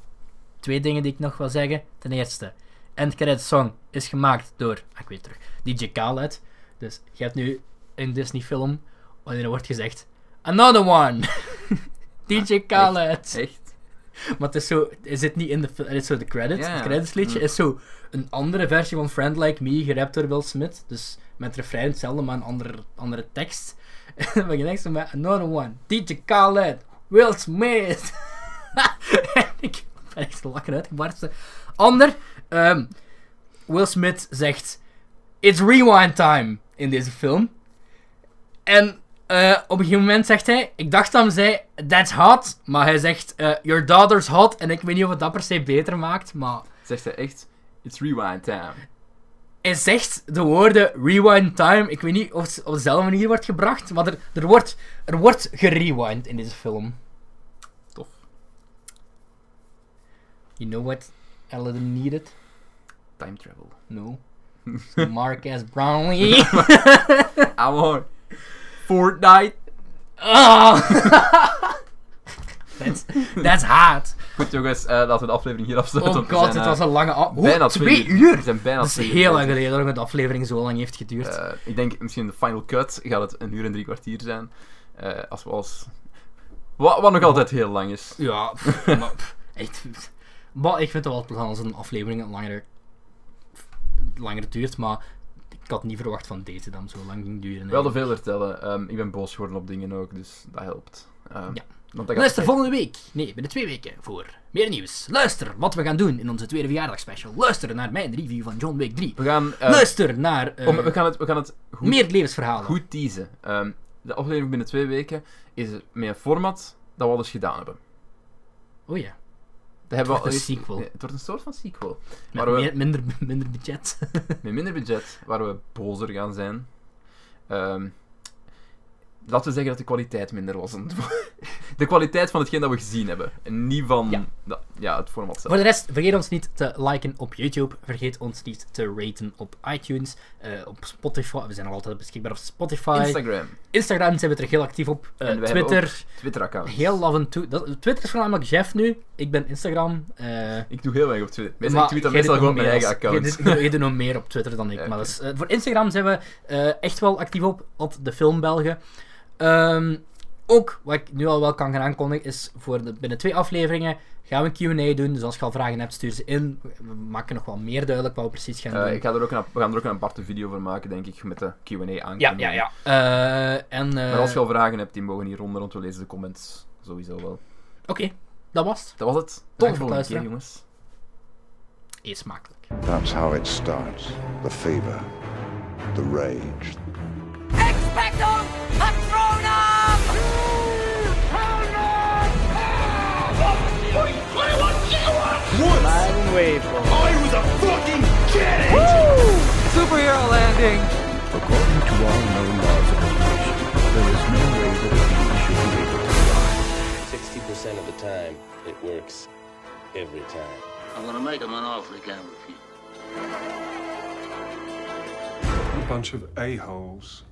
Twee dingen die ik nog wil zeggen. Ten eerste, End Credit Song is gemaakt door, ah, ik weet het terug, DJ Khaled. Dus je hebt nu een Disney film wanneer er wordt gezegd, another one. DJ Khaled. Echt? Maar het is zo, is het niet in de, het is zo de credits. Ja. Het creditsliedje Mm. is zo een andere versie van Friend Like Me, gerapt door Will Smith. Dus met refrein hetzelfde, maar een andere, andere tekst. En dan ben je echt zo met another one. DJ Khaled, Will Smith. en ik ben echt lachen uitgebarsten. Ander, ehm, Will Smith zegt, it's rewind time in deze film. En eh, op een gegeven moment zegt hij, ik dacht dat hij zei, that's hot, maar hij zegt, eh, your daughter's hot, en ik weet niet of het dat per se beter maakt, maar Zegt hij echt, it's rewind time. hij zegt de woorden rewind time, ik weet niet of het op dezelfde manier wordt gebracht, maar er, er, wordt, er wordt gerewind in deze film. Tof. You know what Aladdin needed? Time travel. No. Marcus Brownlee. Amor. Fortnite. Ah. that's, that's hard. Goed jongens, eh, laten we de aflevering hier afsluiten. Oh god, zijn, het was eh, een lange af... bijna twee uur! We zijn bijna Dat is twee heel lang geleden dat de aflevering zo lang heeft geduurd. Eh, ik denk misschien de final cut gaat het een uur en drie kwartier zijn. Eh, als we als... Wat, wat nog altijd heel lang is. Ja, pff, maar, pff, echt. Maar ik vind het wel plezant als een aflevering langer, langer duurt, maar ik had niet verwacht van deze dan zo lang ging duren. We hadden veel vertellen. Ehm, ik ben boos geworden op dingen ook, dus dat helpt. Ehm, Ja. Want dat gaat Luister volgende week, nee, binnen twee weken, voor meer nieuws. Luister wat we gaan doen in onze tweede verjaardagsspecial. Luister naar mijn review van John Wick 3. We gaan, eh, Luister naar eh, om- we gaan het, we gaan het goed, meer levensverhalen. goed teasen. Ehm, de aflevering binnen twee weken is met een format dat we al eens gedaan hebben. Oh ja, Dat hebben we wordt een sequel. Het wordt een soort van sequel. met we- minder, minder budget. Met minder budget, waar we bozer gaan zijn. Ehm, laten we zeggen dat de kwaliteit minder was. De kwaliteit van hetgeen dat we gezien hebben. En niet van Ja. het format zelf. Voor de rest, vergeet ons niet te liken op YouTube. Vergeet ons niet te raten op iTunes. eh, op Spotify. We zijn nog altijd beschikbaar op Spotify. Instagram, Instagram zijn we er heel actief op. Eh, En Twitter, Twitter-account. heel af en toe. Dat, Twitter is voornamelijk Jeff nu. Ik ben Instagram. eh, Ik doe heel weinig op Twitter. Meestal, ik tweet dan meestal gewoon mijn eigen account. Je doet nog meer op Twitter dan ik. Maar dat eh, voor Instagram zijn we echt wel actief op. Op de Film Belgen. Ehm, ook, wat ik nu al wel kan gaan aankondigen, is voor de, binnen twee afleveringen gaan we een Q&A doen. Dus als je al vragen hebt, stuur ze in. We maken nog wel meer duidelijk wat we precies gaan Eh, doen. ik ga er ook een, we gaan er ook een aparte video voor maken, denk ik, met de Q&A aankondiging. Ja, ja, ja. Eh, en, eh, Maar als je al vragen hebt, die mogen hieronder, want we lezen de comments sowieso wel. Oké, dat was het. Dat was het. Tot volgende keer, luisteren. jongens. Eet smakelijk. That's how it starts. The fever, the rage, Expecto Patronum! According to all known laws of evolution, there is no way that a bee should be able to fly. 60% of the time, it works every time. I'm gonna make him an offer he can't refuse. A bunch of a-holes.